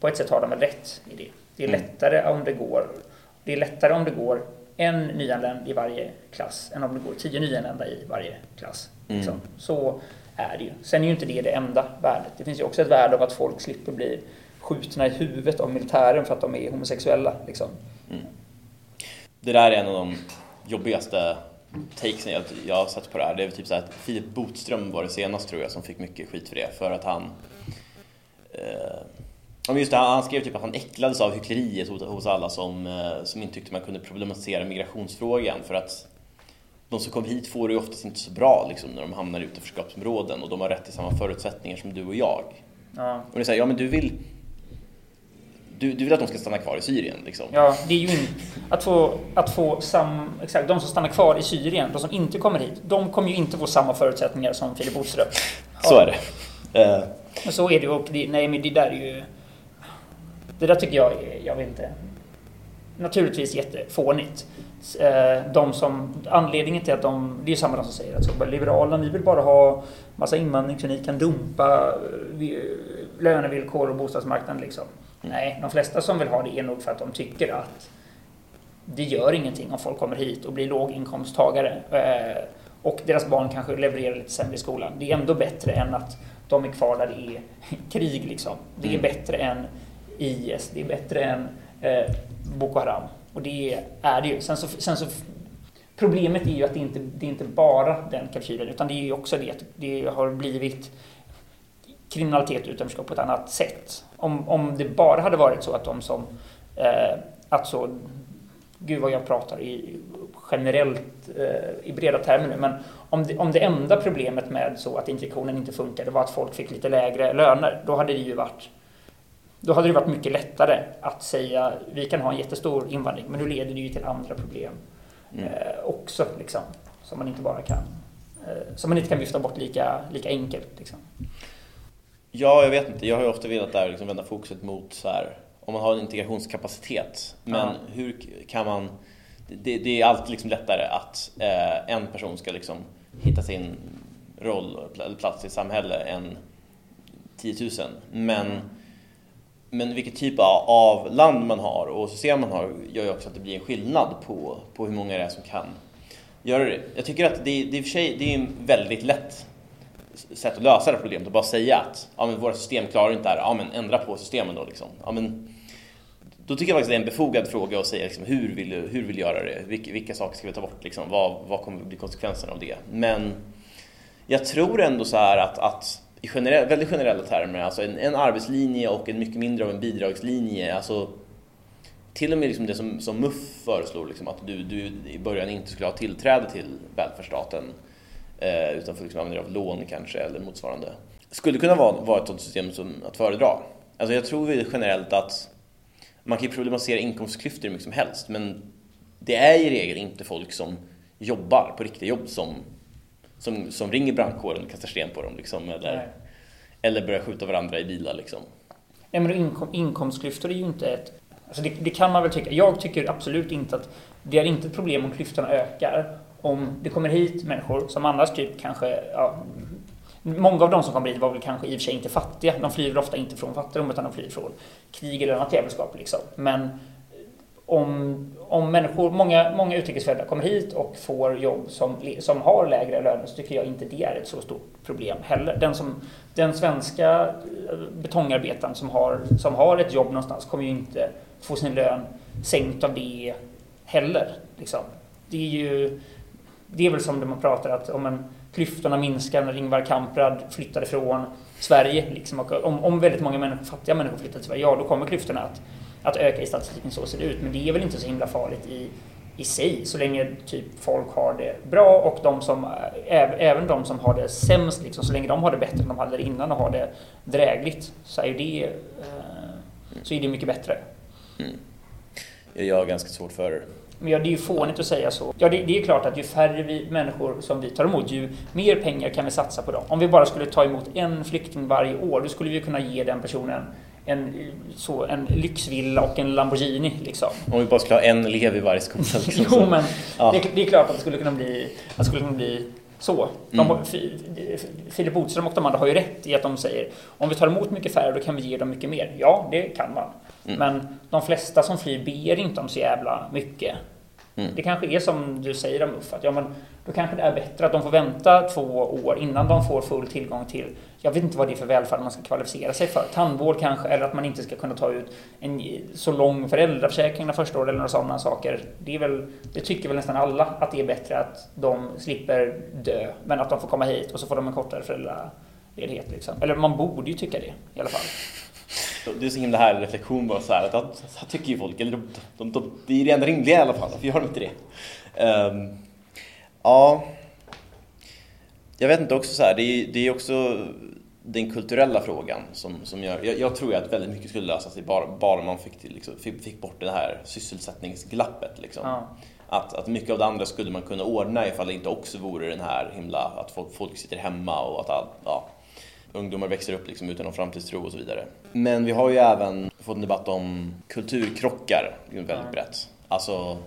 på ett sätt har de väl rätt i det. Det är mm. lättare om det går det är lättare om det går en nyanländ i varje klass än om det går tio nyanlända i varje klass. Mm. Liksom. Så är det ju. Sen är ju inte det det enda värdet. Det finns ju också ett värde av att folk slipper bli skjutna i huvudet av militären för att de är homosexuella. Liksom. Mm. Det där är en av de jobbigaste takesen jag, jag har sett på det här, det är typ så att Filip Botström var det senast tror jag som fick mycket skit för det. För att han... Eh, just det, han skrev typ att han äcklades av hyckleriet hos alla som, eh, som inte tyckte man kunde problematisera migrationsfrågan. För att de som kommer hit får det ju oftast inte så bra liksom, när de hamnar i utanförskapsområden och de har rätt till samma förutsättningar som du och jag. Ja. Och det är här, ja men du vill du, du vill att de ska stanna kvar i Syrien? Liksom. Ja, det är ju in, att få, att få sam, exakt, de som stannar kvar i Syrien, de som inte kommer hit, de kommer ju inte få samma förutsättningar som Filip Boström. Så är det. Uh. Så är det och det, nej men det där är ju... Det där tycker jag är, jag vet inte, naturligtvis jättefånigt. Eh, de som, anledningen till att de, det är samma de som säger att så, Liberalerna, ni vill bara ha massa invandring så ni kan dumpa eh, lönevillkor och bostadsmarknaden liksom. Nej, de flesta som vill ha det är nog för att de tycker att det gör ingenting om folk kommer hit och blir låginkomsttagare eh, och deras barn kanske levererar lite sämre i skolan. Det är ändå bättre än att de är kvar där det är krig. Liksom. Det är mm. bättre än IS, det är bättre än eh, Boko Haram. Och det är det ju. Sen så, sen så, problemet är ju att det inte det är inte bara den kalkylen utan det är ju också det att det har blivit kriminalitet och utanförskap på ett annat sätt. Om, om det bara hade varit så att de som, eh, att så, gud vad jag pratar i generellt eh, i breda termer nu, men om det, om det enda problemet med så att integrationen inte funkade var att folk fick lite lägre löner, då hade det ju varit då hade det varit mycket lättare att säga vi kan ha en jättestor invandring, men nu leder det ju till andra problem mm. eh, också, liksom, som man inte bara kan eh, som man inte kan vifta bort lika, lika enkelt. Liksom. Ja, jag vet inte. Jag har ju ofta velat där liksom vända fokuset mot så här, om man har en integrationskapacitet. Men ja. hur kan man... Det, det, är alltid liksom lättare att eh, en person ska liksom hitta sin roll eller plats i samhället än 10 000. Men, mm men vilket typ av land man har och system man har gör ju också att det blir en skillnad på, på hur många det är som kan göra det. Jag tycker att det, det, i och för sig, det är väldigt lätt sätt att lösa det här problemet och bara säga att ja, men våra system klarar inte det här, ja men ändra på systemen då liksom. Ja, men, då tycker jag faktiskt det är en befogad fråga att säga liksom, hur, vill du, hur vill du göra det? Vilka, vilka saker ska vi ta bort? Liksom? Vad, vad kommer bli konsekvenserna av det? Men jag tror ändå så här att, att i generell, väldigt generella termer, alltså en, en, arbetslinje och en mycket mindre av en bidragslinje, alltså till och med liksom det som, som MUF föreslår, liksom, att du, du i början inte skulle ha tillträde till välfärdsstaten eh, utan får liksom använda dig av lån kanske eller motsvarande. Skulle kunna vara, vara ett sådant system som att föredra. Alltså jag tror generellt att man kan ju problematisera inkomstklyftor hur mycket som helst men det är i regel inte folk som jobbar på riktiga jobb som, som, som ringer brandkåren och kastar sten på dem liksom, eller, eller börjar skjuta varandra i bilar. Liksom. Nej, men inkom, inkomstklyftor är ju inte ett... Alltså det, det, kan man väl tycka. Jag tycker absolut inte att det är inte ett problem om klyftorna ökar. Om det kommer hit människor som annars typ kanske ja, Många av de som kommer hit var väl kanske i och för sig inte fattiga. De flyr ofta inte från fattigdom utan de flyr från krig eller annat djävulskap. Liksom. Men om, om människor, många, många utrikesfödda kommer hit och får jobb som, som har lägre löner så tycker jag inte det är ett så stort problem heller. Den, som, den svenska eh, betongarbetaren som har, som har ett jobb någonstans kommer ju inte få sin lön sänkt av det heller. Liksom. Det är ju det är väl som det man pratar att om en klyftorna minskar när Ingvar Kamprad flyttade från Sverige. Liksom, och om, om väldigt många människor, fattiga människor flyttar till Sverige, ja då kommer klyftorna att, att öka i statistiken. Så ser det ut. Men det är väl inte så himla farligt i, i sig, så länge typ folk har det bra och de som, även de som har det sämst, liksom, så länge de har det bättre än de hade det innan och har det drägligt, så är det, eh, så är det mycket bättre. Mm. Jag har ganska svårt för men ja, det är ju fånigt att säga så. Ja, det, det, är klart att ju färre vi, människor som vi tar emot, ju mer pengar kan vi satsa på dem. Om vi bara skulle ta emot en flykting varje år, då skulle vi kunna ge den personen en, så, en lyxvilla och en Lamborghini. Liksom. Om vi bara skulle ha en elev i varje skola. Liksom. jo, men ja. det, det, är klart att det skulle kunna bli, att det skulle kunna bli så. De, mm. Filip Bodström och de andra har ju rätt i att de säger om vi tar emot mycket färre då kan vi ge dem mycket mer. Ja, det kan man. Mm. Men de flesta som flyr ber inte om så jävla mycket. Mm. Det kanske är som du säger om UFF, att ja, men då kanske det är bättre att de får vänta två år innan de får full tillgång till, jag vet inte vad det är för välfärd man ska kvalificera sig för, tandvård kanske, eller att man inte ska kunna ta ut en så lång föräldraförsäkring de första året eller några sådana saker. Det, är väl, det tycker väl nästan alla att det är bättre att de slipper dö, men att de får komma hit och så får de en kortare föräldraledighet. Liksom. Eller man borde ju tycka det i alla fall. Det är så himla härlig reflektion bara så här att, att, tycker ju folk, eller de, de, de, det är det enda rimliga i alla fall, varför gör de inte det? Um, ja, jag vet inte också så här, det är, det är också den kulturella frågan som, som gör, jag, jag tror att väldigt mycket skulle lösa sig bara, bara man fick, till, liksom, fick, fick, bort det här sysselsättningsglappet. Liksom. Ja. Att, att mycket av det andra skulle man kunna ordna ifall det inte också vore den här himla, att folk, folk sitter hemma och att ja, ungdomar växer upp liksom utan någon framtidstro och så vidare. Men vi har ju även fått en debatt om kulturkrockar, väldigt brett. Alltså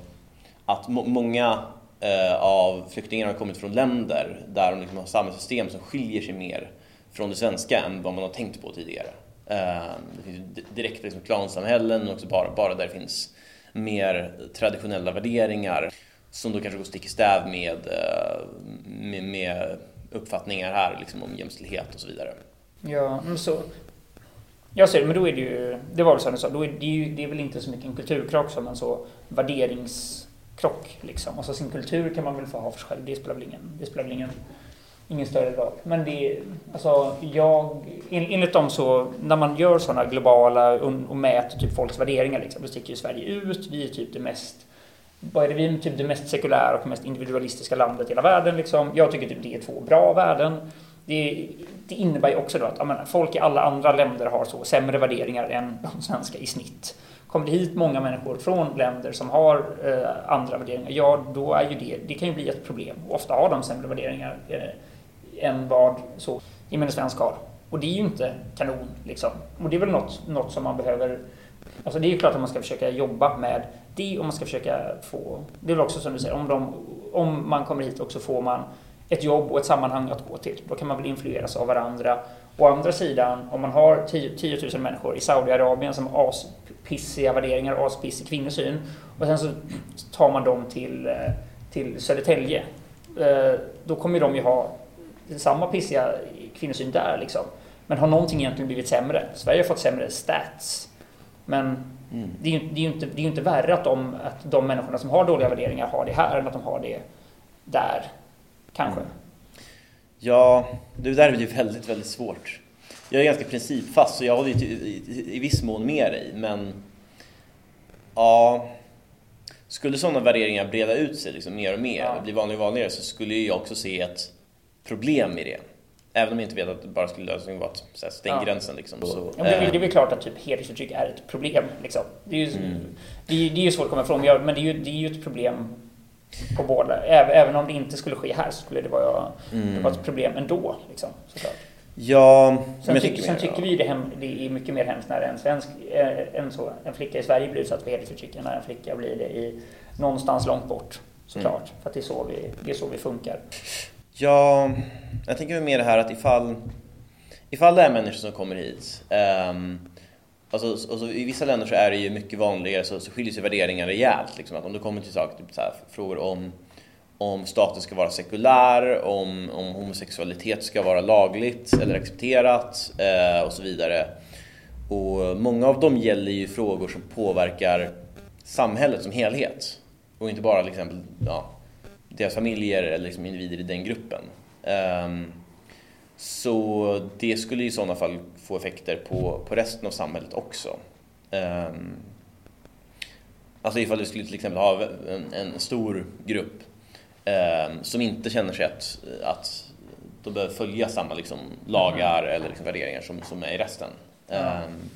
att många eh, av flyktingarna har kommit från länder där de liksom har samhällssystem som skiljer sig mer från det svenska än vad man har tänkt på tidigare. Ehm, det finns direkta liksom, klansamhällen, och också bara, bara där det finns mer traditionella värderingar som då kanske går stick i stäv med, eh, med, med uppfattningar här liksom, om jämställdhet och så vidare. Ja, men så... Jag ser det, men då är det ju... Det var väl som du sa, då är det, ju, det är väl inte så mycket en kulturkrock som en så värderingskrock. Liksom. Alltså sin kultur kan man väl få ha för sig själv, det spelar väl ingen, det spelar väl ingen, ingen större roll. Men det alltså jag... Enligt dem så, när man gör sådana globala um, och mäter typ folks värderingar, liksom, då sticker ju Sverige ut. Vi är typ det mest vad är det, vi är typ det mest sekulära och mest individualistiska landet i hela världen. Liksom. Jag tycker typ det är två bra värden. Det, det innebär ju också då att menar, folk i alla andra länder har så sämre värderingar än de svenska i snitt. Kommer det hit många människor från länder som har eh, andra värderingar, ja då är ju det, det kan ju bli ett problem. Ofta har de sämre värderingar eh, än vad så gemene svensk har. Och det är ju inte kanon liksom. Och det är väl något, något som man behöver Alltså det är ju klart att man ska försöka jobba med det och man ska försöka få, det är väl också som du säger, om, de, om man kommer hit och så får man ett jobb och ett sammanhang att gå till. Då kan man väl influeras av varandra. Å andra sidan, om man har 10, 000 människor i Saudiarabien som har aspissiga värderingar, aspissig kvinnosyn och sen så tar man dem till, eh, till Södertälje. Eh, då kommer de ju ha samma pissiga kvinnosyn där liksom. Men har någonting egentligen blivit sämre? Sverige har fått sämre stats. Men mm. det, är ju, det, är ju inte, det är inte värre att de, att de människorna som har dåliga värderingar har det här än att de har det där. Kanske. Mm. Ja, det där blir väldigt, väldigt svårt. Jag är ganska principfast så jag håller i, i, i viss mån med dig, men ja, skulle sådana värderingar breda ut sig liksom mer och mer, ja. bli vanligare och vanligare, så skulle jag också se ett problem i det. Även om jag inte vet att det bara skulle lösningen vara att stänga ja. gränsen. Liksom. Så, ja, det, är, det är väl klart att typ hedersförtryck är ett problem. Liksom. Det, är ju, mm. det, är, det är ju svårt att komma ifrån, men det är ju, det är ju ett problem på båda. Även om det inte skulle ske här så skulle det vara, mm. det vara ett problem ändå. Liksom, såklart. Ja, sen, tyck, sen tycker vi det, hem, det är mycket mer hemskt när en, svensk, äh, en, så, en flicka i Sverige blir utsatt för hedersförtryck än när en flicka blir det i, någonstans långt bort. Såklart, mm. för det är, så vi, det är så vi funkar. Ja, jag tänker mer det här att ifall, ifall det är människor som kommer hit um, Alltså, alltså, I vissa länder så är det ju mycket vanligare, så, så skiljer sig värderingar rejält. Liksom, att om du kommer till saker, typ så här, frågor om, om staten ska vara sekulär, om, om homosexualitet ska vara lagligt eller accepterat eh, och så vidare. Och många av dem gäller ju frågor som påverkar samhället som helhet. Och inte bara liksom, ja, deras familjer eller liksom individer i den gruppen. Um, så det skulle i sådana fall få effekter på, på resten av samhället också. Um, alltså ifall du skulle till exempel ha en, en stor grupp um, som inte känner sig att, att de behöver följa samma liksom, lagar mm. eller liksom, värderingar som, som är i resten. Mm.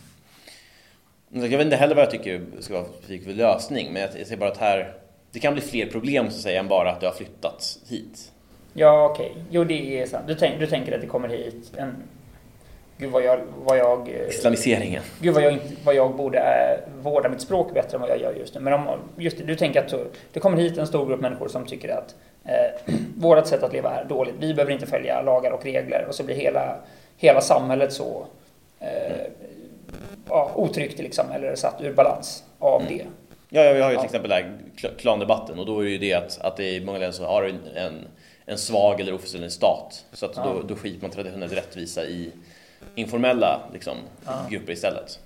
jag vet inte heller vad jag tycker ska vara specifik lösning, men jag, jag ser bara att här det kan bli fler problem så att säga än bara att du har flyttat hit. Ja, okej. Okay. Jo, det är sant. Du, tänk, du tänker att det kommer hit en... Gud vad jag... Vad jag eh, Islamiseringen. Gud vad jag, vad jag borde äh, vårda mitt språk bättre än vad jag gör just nu. Men om, just det, du tänker att det kommer hit en stor grupp människor som tycker att eh, vårt sätt att leva är dåligt. Vi behöver inte följa lagar och regler. Och så blir hela, hela samhället så eh, mm. ja, otryggt liksom, eller satt ur balans av mm. det. Ja, vi har ju till ja. exempel där klandebatten och då är det ju det att, att det i många länder så har en, en, en svag eller ofullständig stat. Så att ja. då, då skiter man traditionellt rättvisa i informella liksom, ja. grupper istället.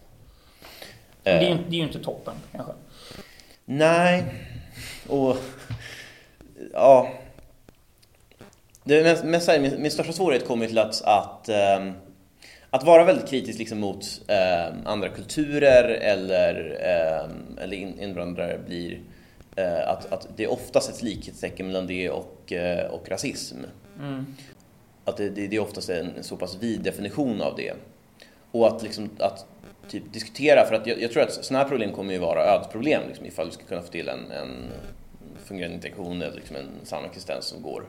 Men det är, ju, det är ju inte toppen kanske. Nej, och ja. Det mest, mest, min, min största svårighet kommer till att, att um, att vara väldigt kritisk liksom mot eh, andra kulturer eller, eh, eller invandrare blir eh, att, att det oftast ett likhetstecken mellan det och, eh, och rasism. Mm. Att det, det, det, är oftast en så pass vid definition av det. Och att, liksom, att typ, diskutera, för att jag, jag tror att sådana här problem kommer ju vara ödesproblem liksom, ifall du ska kunna få till en, en fungerande integration eller liksom en samexistens som går.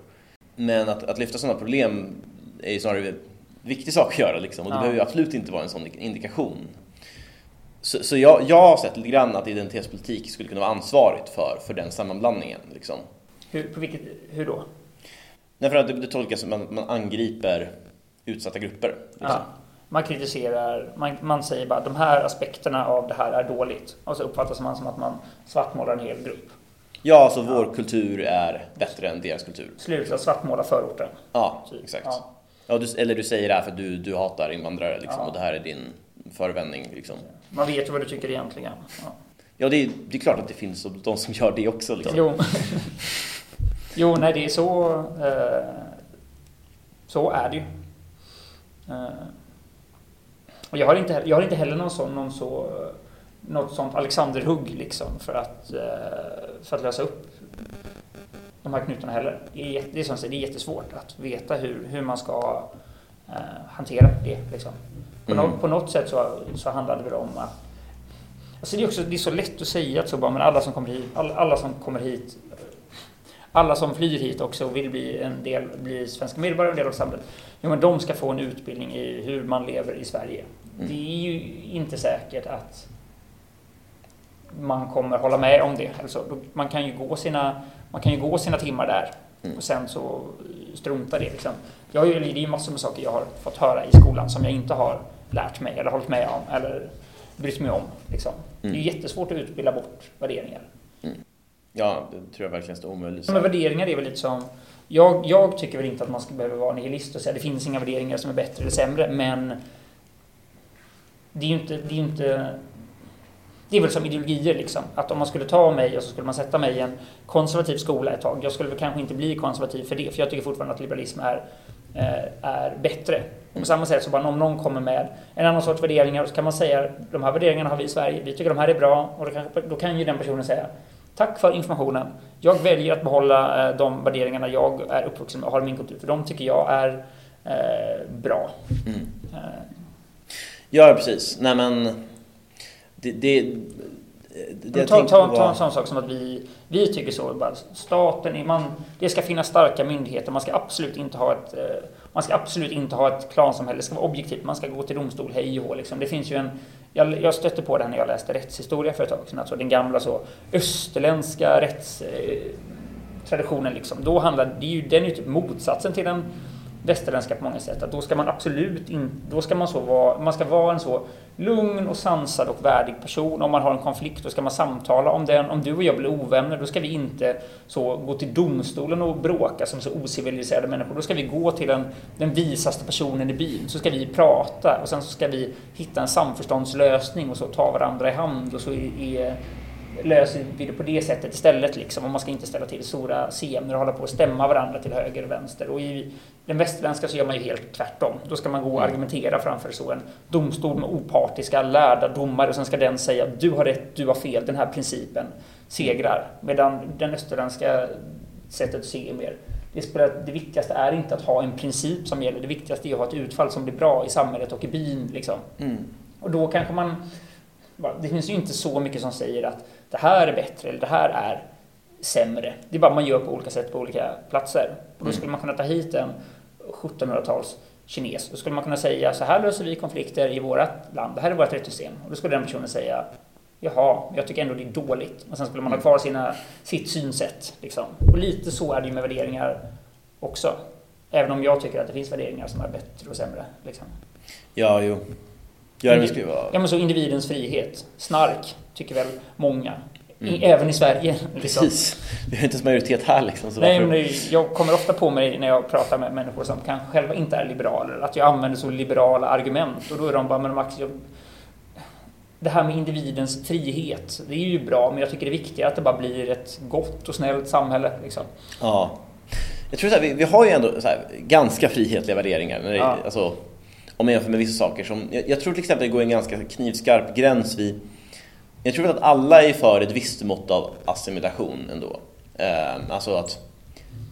Men att, att lyfta sådana problem är ju snarare viktig sak att göra liksom, och det ja. behöver ju absolut inte vara en sån indikation. Så, så jag, jag har sett lite grann att identitetspolitik skulle kunna vara ansvarigt för, för den sammanblandningen. Liksom. Hur, på vilket, hur då? Nej, för att det, det tolkas som att man angriper utsatta grupper. Liksom. Ja. Man kritiserar, man, man säger bara de här aspekterna av det här är dåligt. Och så uppfattas man som att man svartmålar en hel grupp. Ja, alltså vår ja. kultur är bättre än deras kultur. Sluta svartmåla förorten. Ja, typ. exakt. Ja. Ja, du, eller du säger det här för att du, du hatar invandrare liksom, ja. och det här är din förevändning. Liksom. Man vet ju vad du tycker egentligen. Ja, ja det, är, det är klart att det finns de som gör det också. Liksom. Jo. jo, nej det är så. Eh, så är det ju. Eh, och jag har inte, jag har inte heller någon sån, någon så, något sånt Alexanderhugg liksom för att, eh, för att lösa upp de här knutarna heller. Det är, det är, som det är jättesvårt att veta hur, hur man ska eh, hantera det. Liksom. På, mm. no, på något sätt så, så handlar det om att Alltså det, är också, det är så lätt att säga att så bara, men alla som kommer hit, alla, alla, som kommer hit, alla som flyr hit också och vill bli en del, bli svenska medborgare, en del av samhället. Jo, men de ska få en utbildning i hur man lever i Sverige. Mm. Det är ju inte säkert att man kommer hålla med om det. Alltså, man kan ju gå sina man kan ju gå sina timmar där mm. och sen så strunta det. Liksom. Jag, det är ju massor med saker jag har fått höra i skolan som jag inte har lärt mig eller hållit med om eller brytt mig om. Liksom. Mm. Det är jättesvårt att utbilda bort värderingar. Mm. Ja, det tror jag verkligen är omöjligt. Men värderingar är väl lite som... Jag, jag tycker väl inte att man ska behöva vara nihilist och säga det finns inga värderingar som är bättre eller sämre, men det är ju inte... Det är, inte, det är väl som ideologier liksom. Att om man skulle ta mig och så skulle man sätta mig i en konservativ skola ett tag. Jag skulle väl kanske inte bli konservativ för det, för jag tycker fortfarande att liberalism är, eh, är bättre. Och på samma sätt så bara om någon kommer med en annan sorts värderingar så kan man säga de här värderingarna har vi i Sverige, vi tycker de här är bra och då kan, då kan ju den personen säga Tack för informationen. Jag väljer att behålla eh, de värderingarna jag är uppvuxen med och har i min kultur, för de tycker jag är eh, bra. Mm. Eh. Ja, precis. Nej men... Det, det, det ta, ta, ta en sån sak som att vi, vi tycker så. Bara, staten, man, det ska finnas starka myndigheter. Man ska absolut inte ha ett, eh, man ska absolut inte ha ett klansamhälle. Det ska vara objektivt. Man ska gå till domstol, hej och liksom. Det finns ju en jag, jag stötte på det när jag läste rättshistoria för ett tag sedan, alltså den gamla så österländska rättstraditionen. liksom. Då handlar, det är ju, den är ju typ motsatsen till den västerländska på många sätt. Att då ska man absolut inte, då ska man så vara, man ska vara en så lugn och sansad och värdig person. Om man har en konflikt då ska man samtala om den. Om du och jag blir ovänner då ska vi inte så gå till domstolen och bråka som så ociviliserade människor. Då ska vi gå till den, den visaste personen i byn. Så ska vi prata och sen så ska vi hitta en samförståndslösning och så ta varandra i hand och så är, är löser vi det på det sättet istället. Liksom. Och man ska inte ställa till stora scener och hålla på och stämma varandra till höger och vänster. Och i den västerländska så gör man ju helt tvärtom. Då ska man gå och mm. argumentera framför så en domstol med opartiska lärda domare och sen ska den säga du har rätt, du har fel, den här principen segrar. Medan den österländska sättet att se är mer det, spelar, det viktigaste är inte att ha en princip som gäller, det viktigaste är att ha ett utfall som blir bra i samhället och i byn. Liksom. Mm. Och då kanske man det finns ju inte så mycket som säger att det här är bättre eller det här är sämre. Det är bara man gör på olika sätt på olika platser. Och då mm. skulle man kunna ta hit en 1700-tals kines. Då skulle man kunna säga så här löser vi konflikter i vårt land. Det här är vårt rättssystem. Och då skulle den personen säga Jaha, jag tycker ändå det är dåligt. Och sen skulle man ha kvar sina, sitt synsätt. Liksom. Och lite så är det ju med värderingar också. Även om jag tycker att det finns värderingar som är bättre och sämre. Liksom. Ja, jo. Ja, men så individens frihet. Snark, tycker väl många. Mm. Även i Sverige. Liksom. Precis. Vi har inte ens majoritet här liksom. Nej, varför... men jag kommer ofta på mig när jag pratar med människor som kanske själva inte är liberaler, att jag använder så liberala argument. Och då är de bara, men Max, jag... det här med individens frihet, det är ju bra, men jag tycker det är viktigare att det bara blir ett gott och snällt samhälle. Liksom. Ja. Jag tror så här, vi, vi har ju ändå här, ganska frihetliga värderingar. När det, ja. alltså, om man jämför med vissa saker. Som, jag, jag tror till exempel det går en ganska knivskarp gräns vid... Jag tror att alla är för ett visst mått av assimilation ändå. Eh, alltså att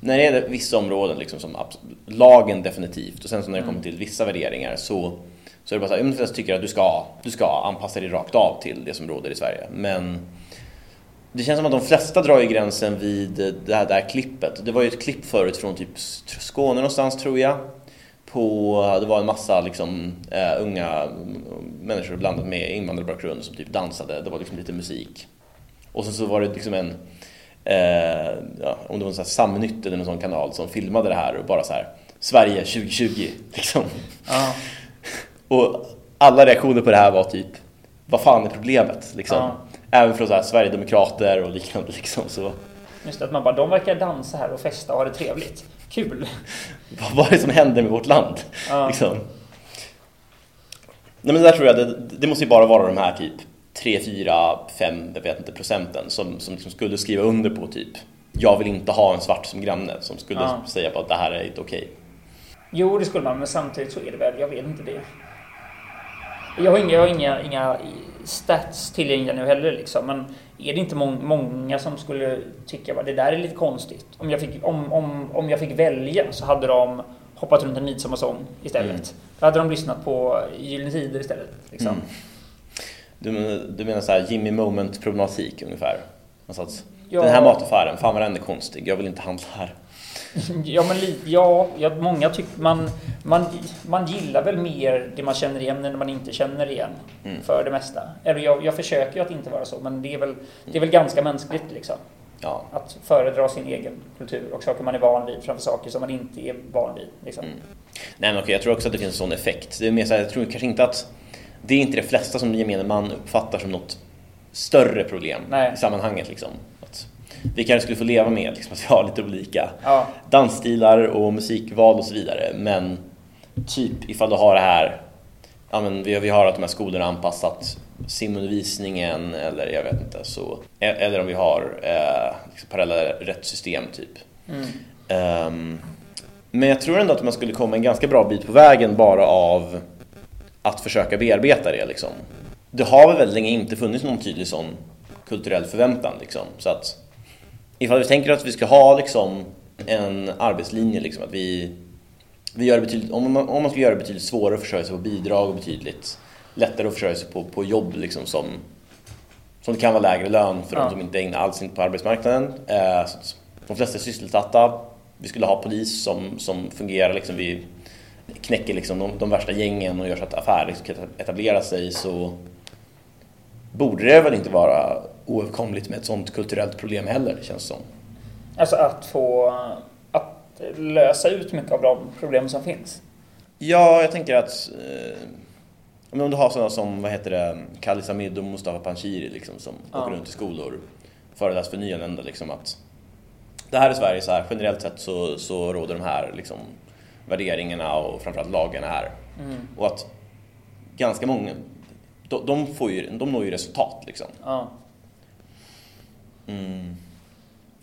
när det är vissa områden, liksom, som lagen definitivt, och sen så när det kommer till vissa värderingar så, så är det bara så här, de flesta tycker att du ska, du ska anpassa dig rakt av till det som råder i Sverige. Men det känns som att de flesta drar ju gränsen vid det här, det här klippet. Det var ju ett klipp förut från typ Skåne någonstans tror jag på, det var en massa liksom, uh, unga människor blandat med invandrarbakgrund som typ dansade, det var liksom lite musik. Och sen så var det liksom en, uh, ja, om det var en sån Samnytt eller någon sån kanal som filmade det här och bara så här Sverige 2020 liksom. Ja. och alla reaktioner på det här var typ Vad fan är problemet? Liksom. Ja. Även från så här, Sverigedemokrater och liknande liksom. Så. Just det, att man bara, de verkar dansa här och festa och ha det trevligt. Kul! Vad är det som händer med vårt land? Ja. Liksom. Nej, men där tror jag det, det måste ju bara vara de här typ 3, 4, 5, jag vet inte, procenten som, som liksom skulle skriva under på typ jag vill inte ha en svart som granne som skulle ja. säga att det här är inte okej. Okay. Jo, det skulle man, men samtidigt så är det väl, jag vet inte det. Jag har inga, jag har inga, inga stats tillgängliga nu heller liksom, men är det inte må många som skulle tycka att det där är lite konstigt? Om jag, fick, om, om, om jag fick välja så hade de hoppat runt en midsommarsång istället. Mm. Då hade de lyssnat på Gyllene Tider istället. Liksom. Mm. Du, du menar så här Jimmy Moment-problematik ungefär? Alltså ja. Den här mataffären, fan vad den är konstig, jag vill inte handla här. Ja, men ja, ja, många tycker man, man, man gillar väl mer det man känner igen än det man inte känner igen. Mm. För det mesta. Eller jag, jag försöker ju att inte vara så, men det är väl, det är väl ganska mänskligt liksom. Ja. Att föredra sin egen kultur och saker man är van vid framför saker som man inte är van vid. Liksom. Mm. Nej, men okej, jag tror också att det finns en sån effekt. Det är mer så här, jag tror kanske inte att det är inte det flesta som gemene man uppfattar som något större problem Nej. i sammanhanget. Liksom. Vi kanske skulle få leva med, liksom, att vi har lite olika Ja. dansstilar och musikval och så vidare. Men typ ifall du har det här, ja men vi, vi har att de här skolorna anpassat simundervisningen eller jag vet inte så. e- Eller om vi har eh, liksom parallella rättssystem typ. Mm. Ehm, men jag tror ändå att man skulle komma en ganska bra bit på vägen bara av att försöka bearbeta det liksom. Det har väl väldigt länge inte funnits någon tydlig sån kulturell förväntan liksom. Så att ifall vi tänker att vi ska ha liksom en arbetslinje liksom, att vi, vi gör det betydligt, om man, om man ska göra det betydligt svårare att försörja sig på bidrag och betydligt lättare att försörja sig på, på jobb liksom som, som kan vara lägre lön för Ja. de som inte ägnar alls in på arbetsmarknaden. Eh, de flesta är sysselsatta. Vi skulle ha polis som, som fungerar liksom, vi knäcker liksom de, de värsta gängen och gör så att affärer liksom kan etablera sig så borde det väl inte vara oöverkomligt med ett sånt kulturellt problem heller, känns det som. Alltså att få att lösa ut mycket av de problem som finns. Ja, jag tänker att eh, om du har sådana som, vad heter det, Khalid Hamid och Mustafa Panshiri liksom, som Ja. åker runt i skolor föreläser för nyanlända liksom att det här i Sverige så här, generellt sett så, så råder de här liksom, värderingarna och framförallt lagarna här. Mm. Och att ganska många, de, de, får ju, de når ju resultat liksom. Ja. Mm.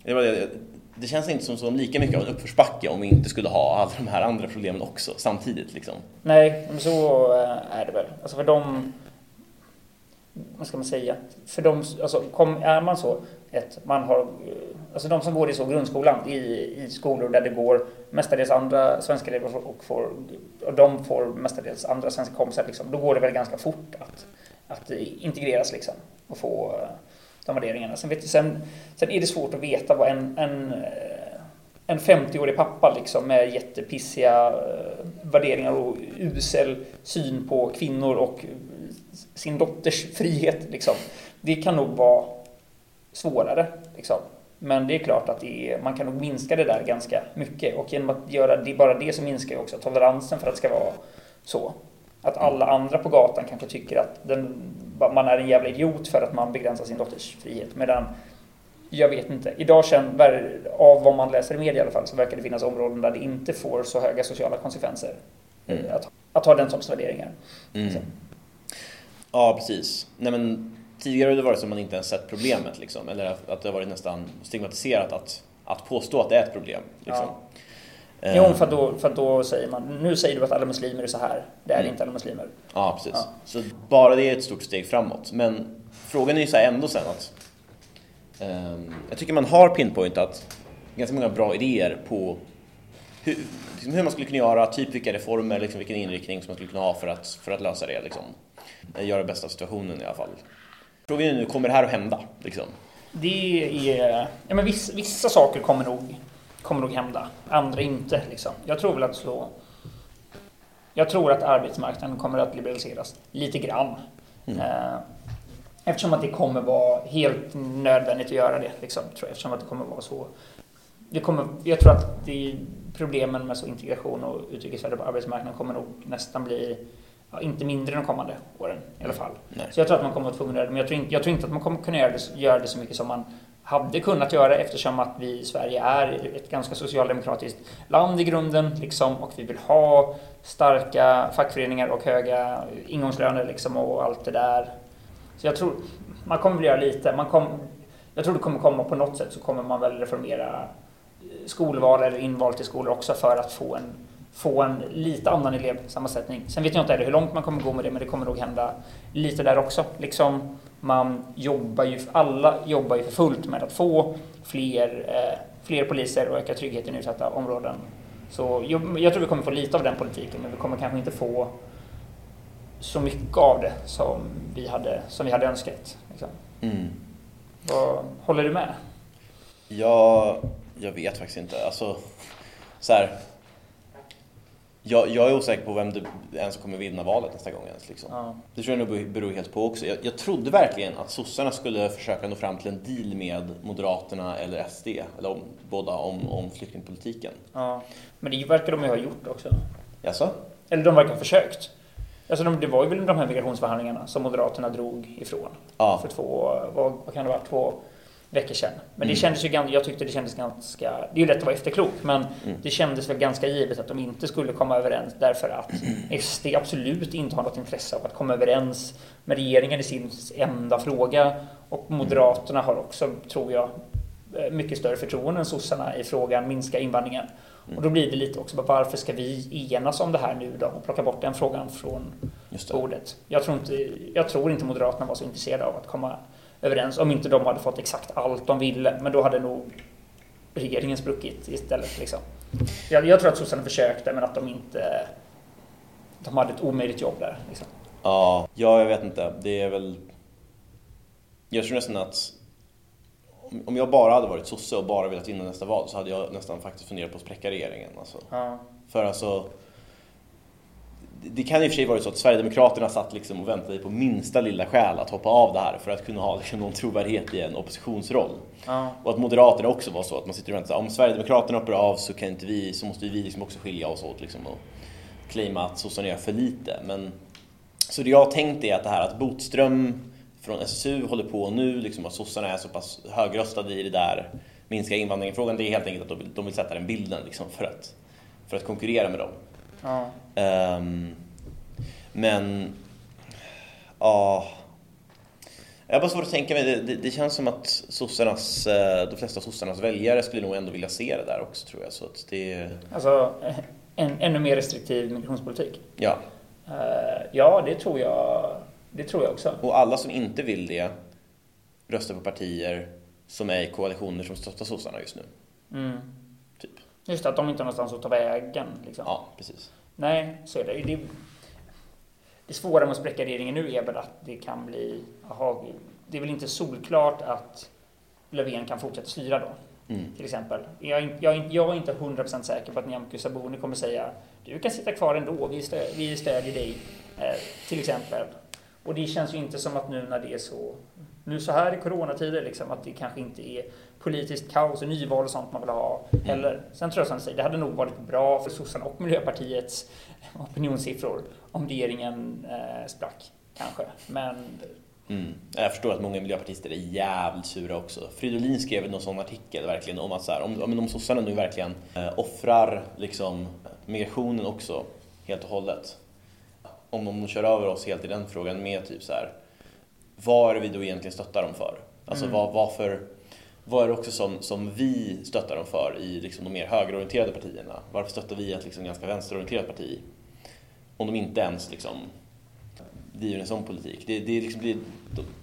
Det, var det, det känns inte som så lika mycket av en uppförsbacke om vi inte skulle ha alla de här andra problemen också samtidigt. Liksom. Nej, men så eh, är det väl. Alltså för de... Vad ska man säga? För de, alltså kom, är man så ett, man har, eh, alltså de som går i så grundskolan, i, i skolor där det går mestadels andra svenska elever och, får, och de får mestadels andra svenska kompisar, liksom, då går det väl ganska fort att, att eh, integreras liksom, och få de värderingarna. Sen, vet, du, sen, sen är det svårt att veta vad en, en eh, en 50-årig pappa liksom med jättepissiga eh, värderingar och usel syn på kvinnor och eh, sin dotters frihet. Liksom. Det kan nog vara svårare. Liksom. Men det är klart att det är, man kan nog minska det där ganska mycket. Och genom att göra det, bara det så minskar ju också toleransen för att det ska vara så. Att alla andra på gatan kanske tycker att den, man är en jävla idiot för att man begränsar sin dotters frihet. Medan jag vet inte. Idag känner, av vad man läser i media i alla fall, så verkar det finnas områden där det inte får så höga sociala konsekvenser. Mm. Att, att ha den sorts värderingar. Mm. Så. Ja, precis. Nej, men tidigare har det varit som man inte ens sett problemet, liksom. eller att det har varit nästan stigmatiserat att, att påstå att det är ett problem. Liksom. Ja. Eh, Jo, för då, för då säger man, nu säger du att alla muslimer är så här. Det är Mm. inte alla muslimer. Ja, precis. Ja. Så bara det är ett stort steg framåt. Men frågan är ju så här ändå sen att ehm, jag tycker man har pinpointat ganska många bra idéer på hur, liksom hur man skulle kunna göra, typ vilka reformer, liksom vilken inriktning som man skulle kunna ha för att, för att lösa det. Liksom. Eh, Göra det bästa av situationen i alla fall. Frågan är nu, kommer det här att hända? Liksom? Det är... Ja, men vissa, vissa saker kommer nog, kommer nog hända. Andra inte. Liksom. Jag tror väl att så... Jag tror att arbetsmarknaden kommer att liberaliseras lite grann. Mm. Eh, Eftersom att det kommer vara helt nödvändigt att göra det. Liksom, tror jag, eftersom att det kommer vara så. Det kommer, jag tror att det, problemen med så integration och utrikesfödda på arbetsmarknaden kommer nog nästan bli ja, inte mindre de kommande åren i alla fall. Nej. Så jag tror att man kommer att vara tvungen att göra det. Men jag tror, inte, jag tror inte att man kommer kunna göra det, göra det så mycket som man hade kunnat göra eftersom att vi i Sverige är ett ganska socialdemokratiskt land i grunden liksom, och vi vill ha starka fackföreningar och höga ingångslöner liksom, och allt det där. Så jag tror man kommer väl göra lite. Man kom, jag tror det kommer komma på något sätt så kommer man väl reformera eh, skolval eller inval till skolor också för att få en, få en lite annan elevsammansättning. Sen vet jag inte hur långt man kommer gå med det men det kommer nog hända lite där också. Liksom man jobbar ju, alla jobbar ju för fullt med att få fler, eh, fler poliser och öka tryggheten i utsatta områden. Så jag, jag tror vi kommer få lite av den politiken men vi kommer kanske inte få så mycket av det som vi hade, som vi hade önskat. Liksom. Mm. Vad, håller du med? Jag, jag vet faktiskt inte. Alltså, så här, jag, jag är osäker på vem det ens kommer vinna valet nästa gång. Ens, liksom. Ja. Det tror jag nog beror helt på också. Jag, jag trodde verkligen att sossarna skulle försöka nå fram till en deal med Moderaterna eller SD, eller om, båda, om, om flyktingpolitiken. Ja. Men det verkar de ju ha gjort också. Jaså? Eller de verkar ha försökt. Alltså de, det var ju väl de här migrationsförhandlingarna som Moderaterna drog ifrån. Ja. För två, vad, vad kan det vara, två, veckor sedan. Men det Mm. kändes ju ganska, jag tyckte det kändes ganska, det är ju lätt att vara efterklok, men Mm. det kändes väl ganska givet att de inte skulle komma överens därför att SD absolut inte har något intresse av att komma överens med regeringen i sin enda fråga. Och Moderaterna har också, tror jag, eh, mycket större förtroende än sossarna i frågan minska invandringen. Och då blir det lite också, varför ska vi enas om det här nu då och plocka bort den frågan från bordet? Jag tror inte, jag tror inte Moderaterna var så intresserade av att komma överens om inte de hade fått exakt allt de ville. Men då hade nog regeringen spruckit istället. Liksom. Jag, jag tror att sossarna försökte men att de inte... De hade ett omöjligt jobb där. Liksom. Ja, ja, jag vet inte. Det är väl... Jag tror nästan att om- jag bara hade varit sosse och bara velat vinna nästa val så hade jag nästan faktiskt funderat på att spräcka regeringen. Alltså. Ja. För alltså... det- kan i och för sig vara så att Sverigedemokraterna satt liksom och väntade på minsta lilla skäl att hoppa av det här för att kunna ha liksom någon trovärdighet i en oppositionsroll. Ja. Och att Moderaterna också var så att man sitter och väntar, om Sverigedemokraterna hoppar av så kan inte vi, så måste vi liksom också skilja oss åt liksom och claima att sossarna gör för lite. Men, så det jag har tänkt är att det här att Botström från SSU håller på nu, liksom att sossarna är så pass högröstade i det där minska invandringen-frågan, det är helt enkelt att de vill, de vill sätta den bilden liksom för, att, för att konkurrera med dem. Ja. Ehm, men, ja... Jag har bara svårt att tänka mig, det, det, det känns som att sossarnas, eh, de flesta sossarnas väljare skulle nog ändå vilja se det där också tror jag. Så att det, Alltså en ännu mer restriktiv migrationspolitik. ja. Eh, ja, det tror jag. Det tror jag också. Och alla som inte vill det röstar på partier som är i koalitioner som stöttar sossarna just nu. Mm. Just det, att de inte har någonstans att ta vägen. Liksom. Ja, precis. Nej, så är det. det. Det svåra med att spräcka regeringen nu är väl att det kan bli... Aha, det är väl inte solklart att Löfven kan fortsätta styra då, Mm. till exempel. Jag jag jag är inte 100% säker på att Nyamko Sabuni kommer säga du kan sitta kvar ändå, vi, stö, vi stödjer dig, eh, till exempel. Och det känns ju inte som att nu när det är så, nu så här i coronatider, liksom, att det kanske inte är politiskt kaos och nyval och sånt man vill ha heller. Sen tror jag som säger, det hade nog varit bra för sossarna och Miljöpartiets opinionssiffror om regeringen eh, sprack, kanske. Men Mm. Jag förstår att många miljöpartister är jävligt sura också. Fridolin skrev någon sån artikel verkligen om att så här, om, om, om sossarna nu verkligen eh, offrar liksom, migrationen också helt och hållet. Om de kör över oss helt i den frågan med typ så här, vad är det vi då egentligen stöttar dem för? Alltså Mm. vad, vad, för, vad är det också som, som vi stöttar dem för i liksom, de mer högerorienterade partierna? Varför stöttar vi ett liksom, ganska vänsterorienterat parti? Om de inte ens liksom, driver en sån politik. Det, det liksom, blir,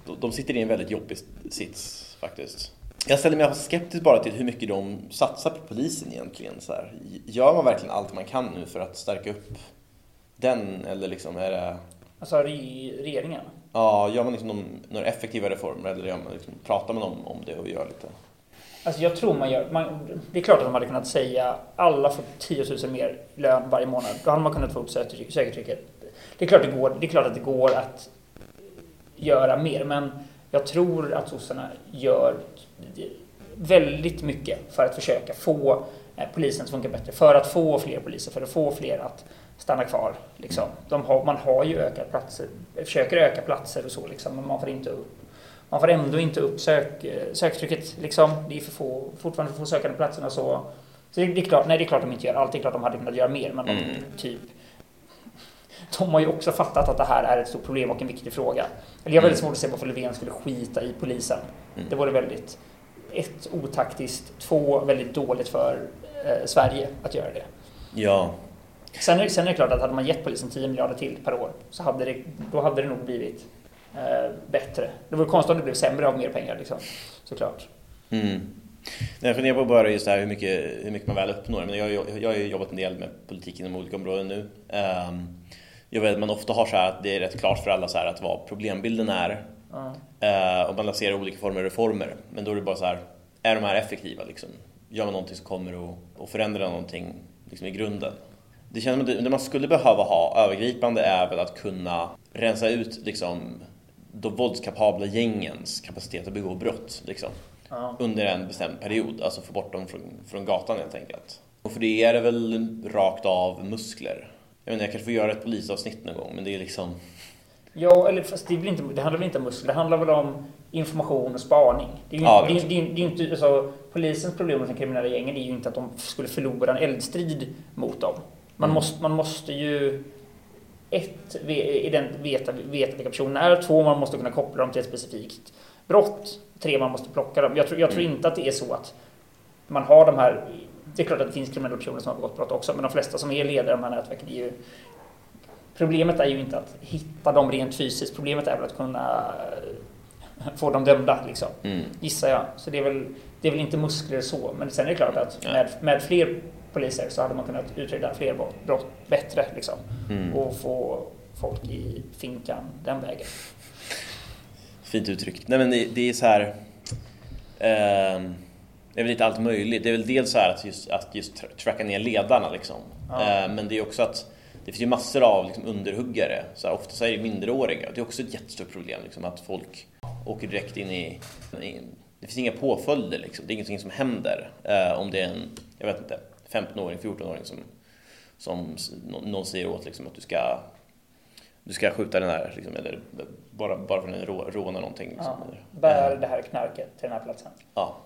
de, de sitter i en väldigt jobbig sits faktiskt. Jag ställer mig skeptisk bara till hur mycket de satsar på polisen egentligen. Så här. Gör man verkligen allt man kan nu för att stärka upp den? Eller liksom är det... alltså regeringen, Ja, gör man liksom någon, några effektiva reformer eller gör man liksom, pratar man om, om det och gör lite? Alltså jag tror man gör, man, det är klart att de hade kunnat säga alla får 10 000 mer lön varje månad. Då hade man kunnat få upp söktrycket. Det är, klart det, går, det är klart att det går att göra mer, men jag tror att sossarna gör väldigt mycket för att försöka få eh, polisen att funka bättre. För att få fler poliser, för att få fler att stanna kvar. Liksom. De har, man har ju ökat platser, försöker öka platser och så, liksom, men man får inte upp man får ändå inte upp sök, eh, söktrycket. Liksom. Det är för få, fortfarande för få sökande platserna. Så, så det, det, är klart, nej, det är klart de inte gör allt. Det är klart de hade kunnat göra mer. Men de, Mm. typ, de har ju också fattat att det här är ett stort problem och en viktig fråga. Eller jag har väldigt svårt att se varför Löfven skulle skita i polisen. Mm. Det vore väldigt, ett, otaktiskt, två, väldigt dåligt för eh, Sverige att göra det. Ja, Sen är, sen är det klart att hade man gett polisen 10 miljarder till per år så hade det, då hade det nog blivit eh, bättre. Det vore konstigt om det blev sämre av mer pengar liksom, såklart. Mm. Jag funderar på bara just det här hur mycket, hur mycket man väl uppnår. Men jag, jag, jag har ju jobbat en del med politik inom olika områden nu. Ehm, jag vet att man ofta har så här att det är rätt klart för alla så här att vad problembilden är. Ja. Eh, och man lanserar olika former av reformer. Men då är det bara så här, är de här effektiva? Liksom? Gör man någonting som kommer att, att förändra någonting liksom, i grunden? Det känns som att det, man skulle behöva ha övergripande är väl att kunna rensa ut liksom, de våldskapabla gängens kapacitet att begå brott. Liksom Ja. under en bestämd period, alltså få bort dem från, från gatan helt enkelt. Och för det är det väl rakt av muskler. Jag inte, jag kanske får göra ett polisavsnitt någon gång, men det är liksom... Ja, eller fast det, inte, det handlar väl inte om muskler. Det handlar väl om information och spaning. Det är ju, Ja, det, det det, det är inte, alltså, polisens problem med de kriminella gängen är ju inte att de skulle förlora en eldstrid mot dem. Man, Mm. måste, man måste ju ett, veta, veta vilka personer är. Två, man måste kunna koppla dem till ett specifikt brott. Tre, man måste plocka dem. Jag tror, jag tror Mm. inte att det är så att man har de här... Det är klart att det finns kriminella personer som har begått brott också, men de flesta som är ledare i de här nätverken är ju... Problemet är ju inte att hitta dem rent fysiskt. Problemet är väl att kunna få dem dömda, liksom. Mm. Gissar jag. Så det är väl, det är väl inte muskler så. Men sen är det klart att med, med fler poliser så hade man kunnat utreda fler brott, bättre, liksom. Mm. Och få folk i finkan den vägen. Fint uttryckt. Nej men det, det är så här... ehm, det är väl lite allt möjligt. Det är väl dels så här att just, att just tra- tracka ner ledarna liksom. Ja. Eh, men det är också att det finns ju massor av liksom, underhuggare. Så här, ofta så är det minderåriga. Det är också ett jättestort problem liksom, att folk åker direkt in i... i det finns inga påföljder liksom. Det är ingenting som händer. Eh, om det är en, jag vet inte, 15-åring, 14-åring som, som någon säger åt liksom, att du ska du ska skjuta den här, liksom, eller bara, bara för att den rå, rånar någonting. Liksom, Ja. Bär Eh, det här knarket till den här platsen. Ja.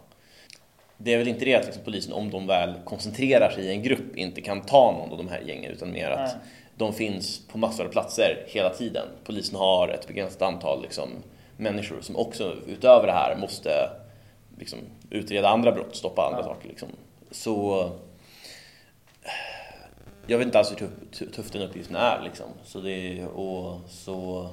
Det är väl inte det att liksom polisen, om de väl koncentrerar sig i en grupp, inte kan ta någon av de här gängen, utan mer att Nej. de finns på massor av platser hela tiden. Polisen har ett begränsat antal liksom, människor som också utöver det här måste liksom, utreda andra brott, stoppa andra Ja. saker. Liksom. Så jag vet inte alls hur tuff, tuff den uppgiften är. Liksom. Så det, och så,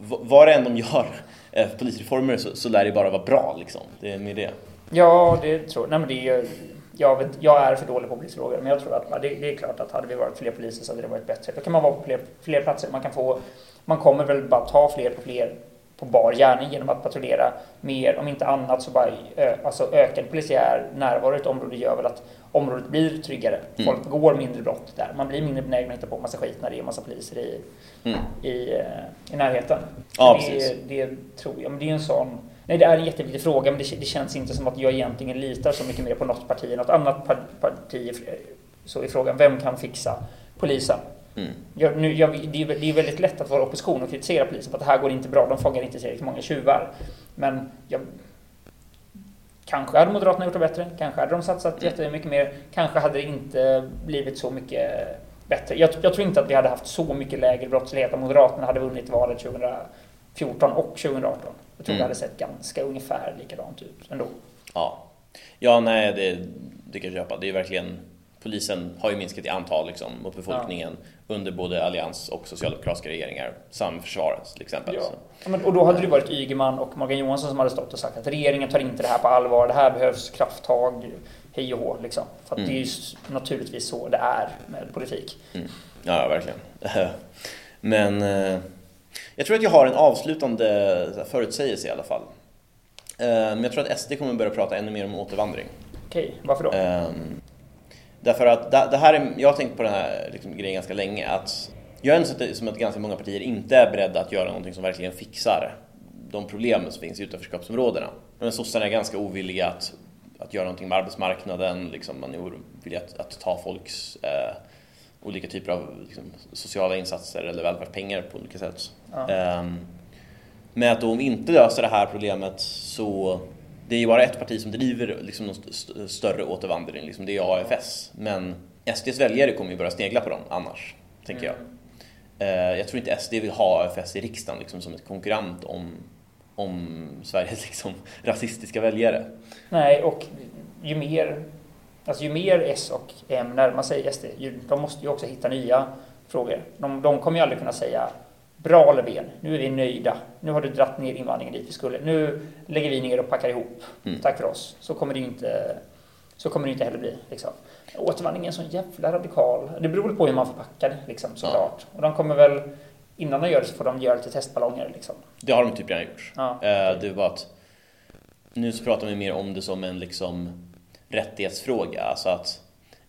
vad det än de gör, eh, polisreformer, så, så lär det bara vara bra. Liksom. Det är med det. Ja, det tror Nej, men det är, jag, vet, jag är för dålig på polisfrågor, men jag tror att det, det är klart att hade vi varit fler poliser så hade det varit bättre. Då kan man vara på fler, fler platser. Man, kan få, man kommer väl bara ta fler på fler på bar gärning genom att patrullera mer. Om inte annat så bara ö, alltså ökad polisiär närvaro i ett område gör väl att området blir tryggare. Mm. Folk begår mindre brott där. Man blir mindre benägen att hitta på massa skit när det är massa poliser i, Mm. i, eh, i närheten. Ja, det, precis. det tror jag. Men det är en sån... Nej, det är en jätteviktig fråga, men det, det känns inte som att jag egentligen litar så mycket mer på något parti än något annat par- parti. Så i frågan, vem kan fixa polisen? Mm. Jag, nu, jag, det, är, det är väldigt lätt att vara opposition och kritisera polisen för att det här går inte bra, de fångar inte tillräckligt många tjuvar. Men jag, kanske hade Moderaterna gjort det bättre, kanske hade de satsat jättemycket mer, kanske hade det inte blivit så mycket bättre. Jag, jag tror inte att vi hade haft så mycket lägre brottslighet om Moderaterna hade vunnit valet 2014 och 2018. Jag tror Mm. det hade sett ganska ungefär likadant ut ändå. Ja, ja nej, det, det kan jag köpa. Det är verkligen, polisen har ju minskat i antal liksom, mot befolkningen under både allians och socialdemokratiska regeringar, samt försvaret till exempel. Ja. Så. Ja, men, och då hade det varit Ygeman och Morgan Johansson som hade stått och sagt att regeringen tar inte det här på allvar, det här behövs krafttag, hej och hå. Liksom. För att Mm. det är ju s- naturligtvis så det är med politik. Mm. Ja, verkligen. Men eh, jag tror att jag har en avslutande förutsägelse i alla fall. Eh, Men jag tror att SD kommer börja prata ännu mer om återvandring. Okej, varför då? Ehm, därför att det, det här är, jag har tänkt på den här liksom, grejen ganska länge. Att jag det som att ganska många partier inte är beredda att göra någonting som verkligen fixar de problem som finns i utanförskapsområdena. Men sossarna är ganska ovilliga att, att göra någonting med arbetsmarknaden. Liksom, man är ovillig att, att ta folks eh, olika typer av liksom, sociala insatser eller välfärdspengar på olika sätt. Ja. Ehm, med att de inte löser det här problemet så det är ju bara ett parti som driver liksom någon st- större återvandring, liksom det är AFS. Men SDs väljare kommer ju börja snegla på dem annars, tänker jag. Eh, Jag tror inte SD vill ha AFS i riksdagen liksom, som ett konkurrent om, om Sveriges liksom, rasistiska väljare. Nej, och ju mer, alltså ju mer S och M närmar sig SD, ju, de måste ju också hitta nya frågor. De, de kommer ju aldrig kunna säga Bra Löfven, nu är vi nöjda. Nu har du dratt ner invandringen dit vi skulle. Nu lägger vi ner och packar ihop. Mm. Tack för oss. Så kommer det inte, så kommer det inte heller bli. Liksom. Återvandring är sån jävla radikal. Det beror väl på hur man förpackar det, liksom, såklart. Och de kommer väl, innan de gör det så får de göra lite testballonger. Liksom. Det har de typ redan gjort. Ja. Eh, Det var att nu så pratar vi mer om det som en liksom rättighetsfråga. Alltså att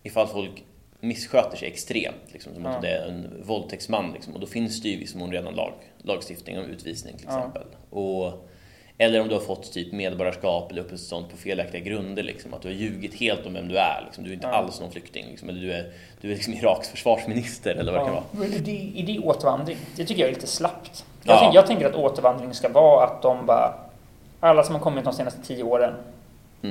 ifall folk missköter sig extremt, liksom, som att det är en våldtäktsman, liksom, och då finns det ju mån redan lag, lagstiftning om utvisning till exempel. Och, eller om du har fått typ medborgarskap eller uppehållstillstånd på felaktiga grunder, liksom, att du har ljugit helt om vem du är. Liksom, du är inte Ja. alls någon flykting, liksom, eller du är, du är liksom Iraks försvarsminister eller vad det kan vara. Men idé, idéåtervandring, det tycker jag är lite slappt. Jag, Ja. tänk, jag tänker att återvandring ska vara att de bara... Alla som har kommit de senaste tio åren,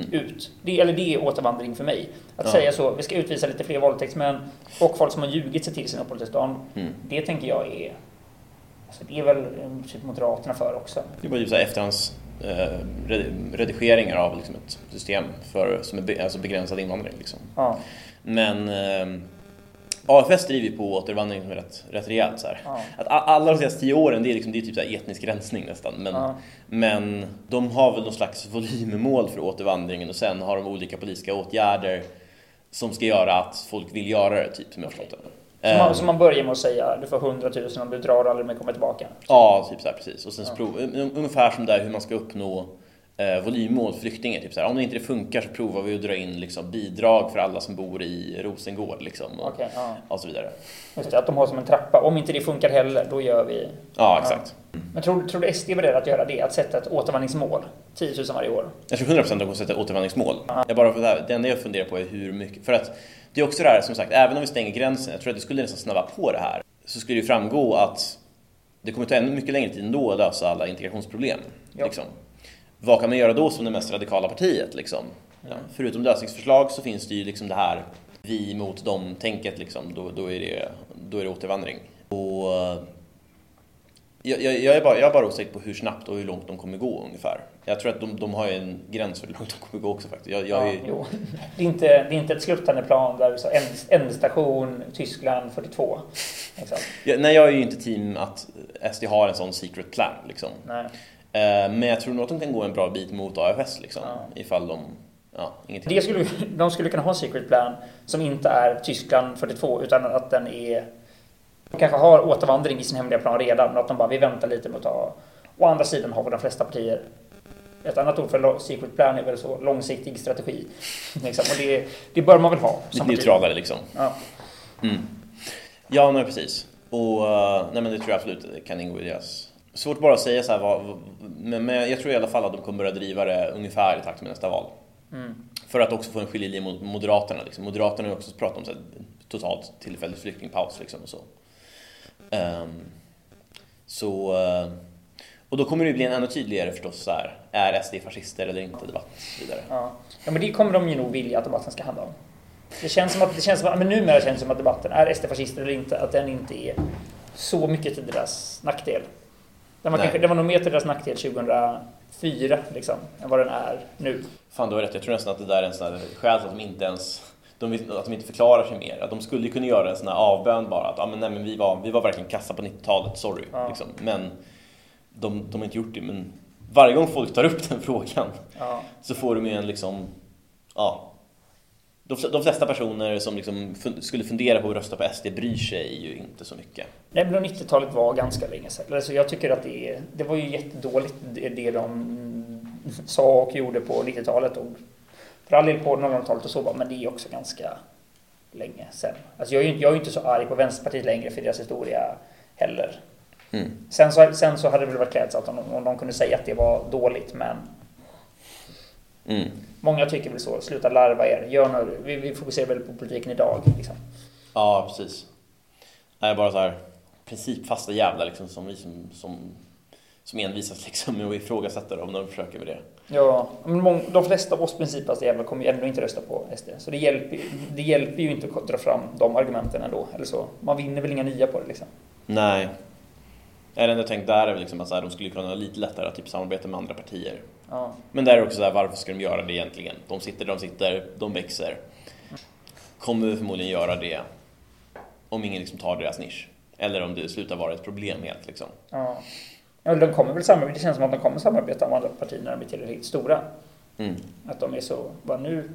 Mm. ut. Det, eller det är återvandring för mig. Att Ja. säga så, vi ska utvisa lite fler våldtäktsmän och folk som har ljugit sig till sina uppehållstillstånd. Mm. Det tänker jag är... Alltså det är väl typ Moderaterna för också. Det var ju så här efterhands eh, re- redigeringar av liksom ett system för, som är be, alltså begränsad invandring. Liksom. Ja. Men eh, AFS driver ju på återvandring som är rätt, rätt rejält. Så. Ja. Att alla de senaste tio åren, det är, liksom, det är typ så etnisk rensning nästan. Men, Ja. men de har väl någon slags volymmål för återvandringen och sen har de olika politiska åtgärder som ska göra att folk vill göra det, typ, som jag förstått det. Eh, man, så man börjar med att säga du får 100 000 om du drar och aldrig mer kommer tillbaka. Ja, typ så här precis. Och sen Ja. prov, un- ungefär som där hur man ska uppnå eh, volymmål för flyktingar. Typ så här, om det inte funkar så provar vi att dra in liksom, bidrag för alla som bor i Rosengård. Liksom, och, Okej, ja. och så vidare. Just det, att de har som en trappa. Om inte det funkar heller, då gör vi... Ja, exakt. Men tror, tror du SD är beredd att göra det? Att sätta ett återvandringsmål? 10 000 varje år? Jag tror 100% att de kommer sätta återvandringsmål. Ja. Jag bara, det enda jag funderar på är hur mycket. För att det är också det här, som sagt, även om vi stänger gränsen, jag tror att det skulle nästan snabba på det här. Så skulle det ju framgå att det kommer ta ännu mycket längre tid ändå att lösa alla integrationsproblem. Ja. Liksom. Vad kan man göra då som det mest radikala partiet? Liksom? Ja, Mm. förutom lösningsförslag så finns det ju liksom det här vi mot dem-tänket. Liksom. Då, då, är det, då är det återvandring. Och, jag, jag, jag, är bara, jag är bara osäker på hur snabbt och hur långt de kommer gå ungefär. Jag tror att de, de har en gräns för hur långt de kommer gå också faktiskt. Jag, jag Ja, är, jo. Det, är inte, det är inte ett sluttande plan där så end,ändstation Tyskland 42. Liksom. jag, nej, jag är ju inte team att SD har en sån secret plan. Liksom. Nej. Eh, men jag tror nog att de kan gå en bra bit mot AFS liksom, Ja. ifall de... Ja, ingenting. Det skulle, de skulle kunna ha en secret plan som inte är Tyskland 42 utan att den är... De kanske har återvandring i sin hemliga plan redan men att de bara vi väntar lite med att ta... Å andra sidan har vi de flesta partier ett annat ord för secret plan är väl så långsiktig strategi. Liksom. Och det, det bör man väl ha. Lite neutralare liksom. Ja. Mm. Ja, men precis. Och eh, nej, men det tror jag absolut kan ingå i deras... Svårt bara att säga så här, vad, men, men jag tror i alla fall att de kommer börja driva det ungefär i takt med nästa val. Mm. För att också få en skiljelinje mot Moderaterna. Liksom. Moderaterna har ju också pratat om så här, totalt tillfällig flyktingpaus. Liksom, och så. Ehm, så eh, och då kommer det bli en ännu tydligare förstås så här, är SD fascister eller inte debatt vidare. Ja. ja, men det kommer de ju nog vilja att debatten ska handla om. Det känns som att, det känns som att, men numera känns det som att debatten, är SD fascister eller inte, att den inte är så mycket till deras nackdel. Den var, kanske, den var nog mer till deras nackdel 2004, liksom, än vad den är nu. Fan, du har rätt. Jag tror nästan att det där är en sån här skäl att de inte ens de, att de inte förklarar sig mer. Att de skulle kunna göra en sån här avbön bara. Att ah, men, nej, men vi, var, vi var verkligen kassa på 90-talet, sorry. Ja. Liksom. Men de, de har inte gjort det. Men varje gång folk tar upp den frågan Ja. så får de ju en liksom... Ja. De, flesta personer som liksom skulle fundera på att rösta på SD bryr sig ju inte så mycket. Nej, men 90-talet var ganska länge sedan. Alltså, jag tycker att det, det var ju jättedåligt det, de sa och gjorde på 90-talet och för all del på 00-talet och så, men det är också ganska länge sedan. Alltså, jag, är ju, jag är inte så arg på Vänsterpartiet längre för deras historia heller. Mm. Sen så, sen så hade det väl varit klädsamt om, om de kunde säga att det var dåligt, men Mm. många tycker väl så. Sluta larva er. Gör nu, vi, vi fokuserar väl på politiken idag. Liksom. Ja, precis. Nej, bara så här principfasta jävlar liksom, som vi som, som, som envisas liksom, med att ifrågasätta när de försöker med det. Ja, men mång, de flesta av oss principfasta jävlar kommer ju ändå inte rösta på SD. Så det hjälper, det hjälper ju inte att dra fram de argumenten ändå. Eller så. Man vinner väl inga nya på det liksom. Nej. Det enda jag tänkt där är liksom att så här, de skulle kunna ha lite lättare att typ samarbeta med andra partier. Ja. Men där är också så här, varför ska de göra det egentligen? De sitter där de sitter, de växer. Kommer förmodligen göra det om ingen liksom tar deras nisch. Eller om det slutar vara ett problem helt liksom. Ja. Ja, de kommer väl samarbeta, det känns som att de kommer samarbeta med andra partier när de blir tillräckligt stora. Mm. Att de är så, bara nu...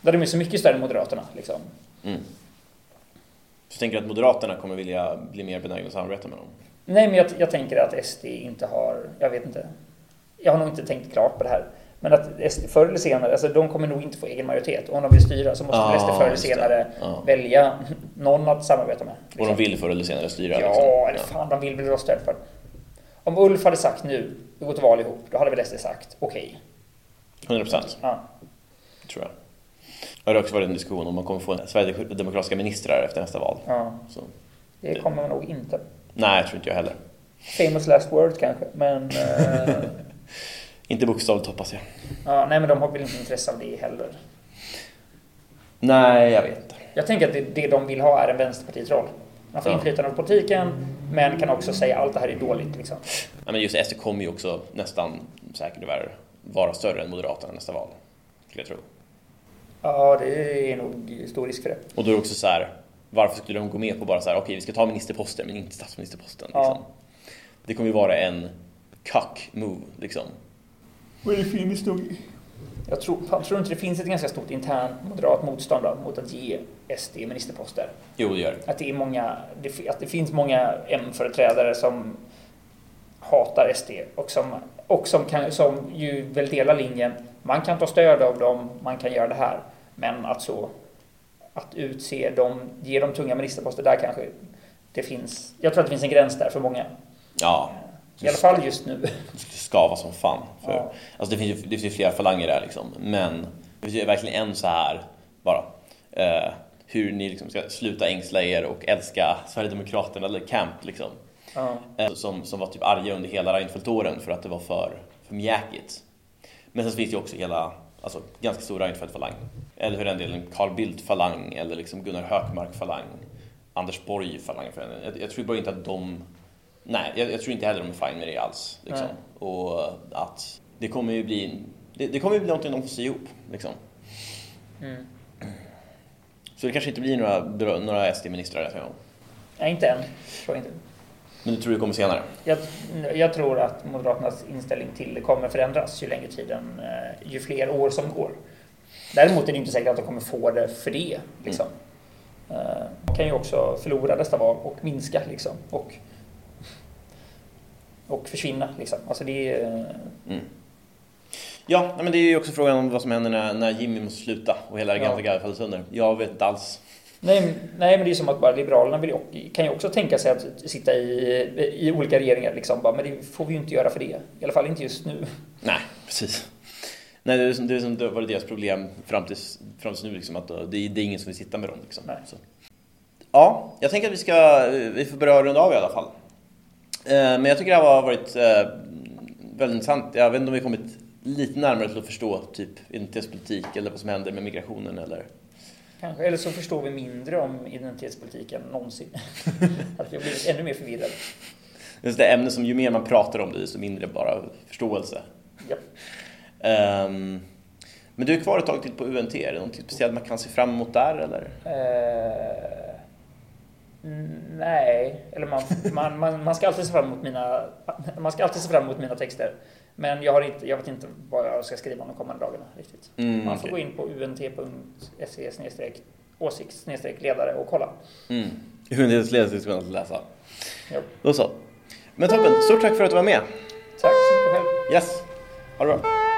Där de är så mycket större än Moderaterna liksom. Mm. Så tänker att Moderaterna kommer vilja bli mer benägna att samarbeta med dem. Nej, men jag, jag tänker att SD inte har, jag vet inte. Jag har nog inte tänkt klart på det här. Men att SD förr eller senare, alltså de kommer nog inte få egen majoritet. Och om de vill styra så måste väl SD Ah, förr eller senare Ja. välja någon att samarbeta med. Och de vill förr eller senare styra. Ja, liksom. eller fan, de vill väl rösta för. Om Ulf hade sagt nu, vi går till val ihop, då hade väl SD sagt okej. 100 procent, Ja. tror jag. Det har också varit en diskussion om man kommer få Sverigedemokratiska ministrar efter nästa val. ja, Så, det kommer man nog inte. Nej, jag tror inte jag heller. Famous last word kanske, men... Inte bokstavligt hoppas jag. ja, nej, men de har väl inte intresse av det heller. Nej, jag vet inte. Jag tänker att det, det de vill ha är en vänsterpartitroll. Man får Ja. inflytande över politiken, men kan också säga allt det här är dåligt. Liksom. Ja, men just SD kommer ju också nästan säkert tyvärr vara större än Moderaterna nästa val. Skulle jag tro. Ja, det är nog stor risk för det. Och då är det också så här, varför skulle de gå med på bara så här, okej vi ska ta ministerposten men inte statsministerposten. Ja. Liksom. Det kommer ju vara en cuck move liksom. Vad är det för historia? Jag tror, fan, tror inte det finns ett ganska stort internt moderat motstånd då, mot att ge SD ministerposter. Jo, det gör det. Att det, är många, det, att det finns många M-företrädare som hatar SD och som, och som, kan, som ju väl delar linjen. Man kan ta stöd av dem, man kan göra det här. Men att så att utse dem, ge dem tunga ministerposter, där kanske det finns. Jag tror att det finns en gräns där för många. Ja, I alla fall just nu. det skulle skava som fan. För, Ja. Alltså det finns, ju, det finns ju flera falanger där liksom. Men det finns ju verkligen en så här bara. Eh, hur ni liksom ska sluta ängsla er och älska Sverigedemokraterna eller Camp liksom. Ja. Eh, som, som var typ arga under hela Reinfeldt-åren för att det var för, för mjäkigt. Men sen finns det ju också hela, alltså ganska stor Reinfeldt-falang. Eller för den delen Carl Bildt-falang eller liksom Gunnar Hökmark-falang. Anders Borg-falang för den delen. jag, jag tror bara inte att de, nej jag, jag tror inte heller de är fine med det alls. Liksom. Och att det kommer ju bli, det, det kommer ju bli någonting de får sy ihop. Liksom. Mm. Så det kanske inte blir några, några SD-ministrar nästa gång. Nej, inte än. Tror inte. Men du tror det kommer senare? Jag, jag tror att Moderaternas inställning till det kommer förändras ju längre tiden, eh, ju fler år som går. Däremot är det inte säkert att de kommer få det för det. Liksom. Eh, De kan ju också förlora nästa val och minska liksom. Och, och försvinna liksom. Alltså det är... eh, Mm. Ja, men det är ju också frågan om vad som händer när, när Jimmy måste sluta och hela Ja. Agenda Garde faller sönder. Jag vet inte alls. Nej, nej, men det är som att bara Liberalerna vill, kan ju också tänka sig att sitta i, i olika regeringar. Liksom. Bara, men det får vi ju inte göra för det. I alla fall inte just nu. Nej, precis. Nej, det är som, det är som det varit deras problem fram tills, fram tills nu, liksom, att det, är- det är ingen som vill sitta med dem. Liksom. Ja, jag tänker att vi ska, vi får börja runda av i alla fall. Eh, Men jag tycker det här har varit eh, väldigt intressant. Jag vet inte om vi kommit lite närmare till att förstå typ identitetspolitik eller vad som händer med migrationen eller Kanske. Eller så förstår vi mindre om identitetspolitiken någonsin. att har blivit ännu mer förvirrade. Det är ett ämne som ju mer man pratar om det, desto mindre bara förståelse. Ja. Ehm, men du är kvar ett tag till på UNT, är det något speciellt man kan se fram emot där eller? Mm, nej, eller man, man, man, man ska alltid se fram emot mina man ska alltid se fram emot mina texter. Men jag, har inte, jag vet inte vad jag ska skriva de kommande dagarna riktigt. Mm, man får okej. gå in på unt.se åsikt ledare och kolla. Mm. UNT-ledare ska man läsa. Jo. Då så. Men toppen, stort tack för att du var med. Tack så mycket själv. Yes, ha det bra.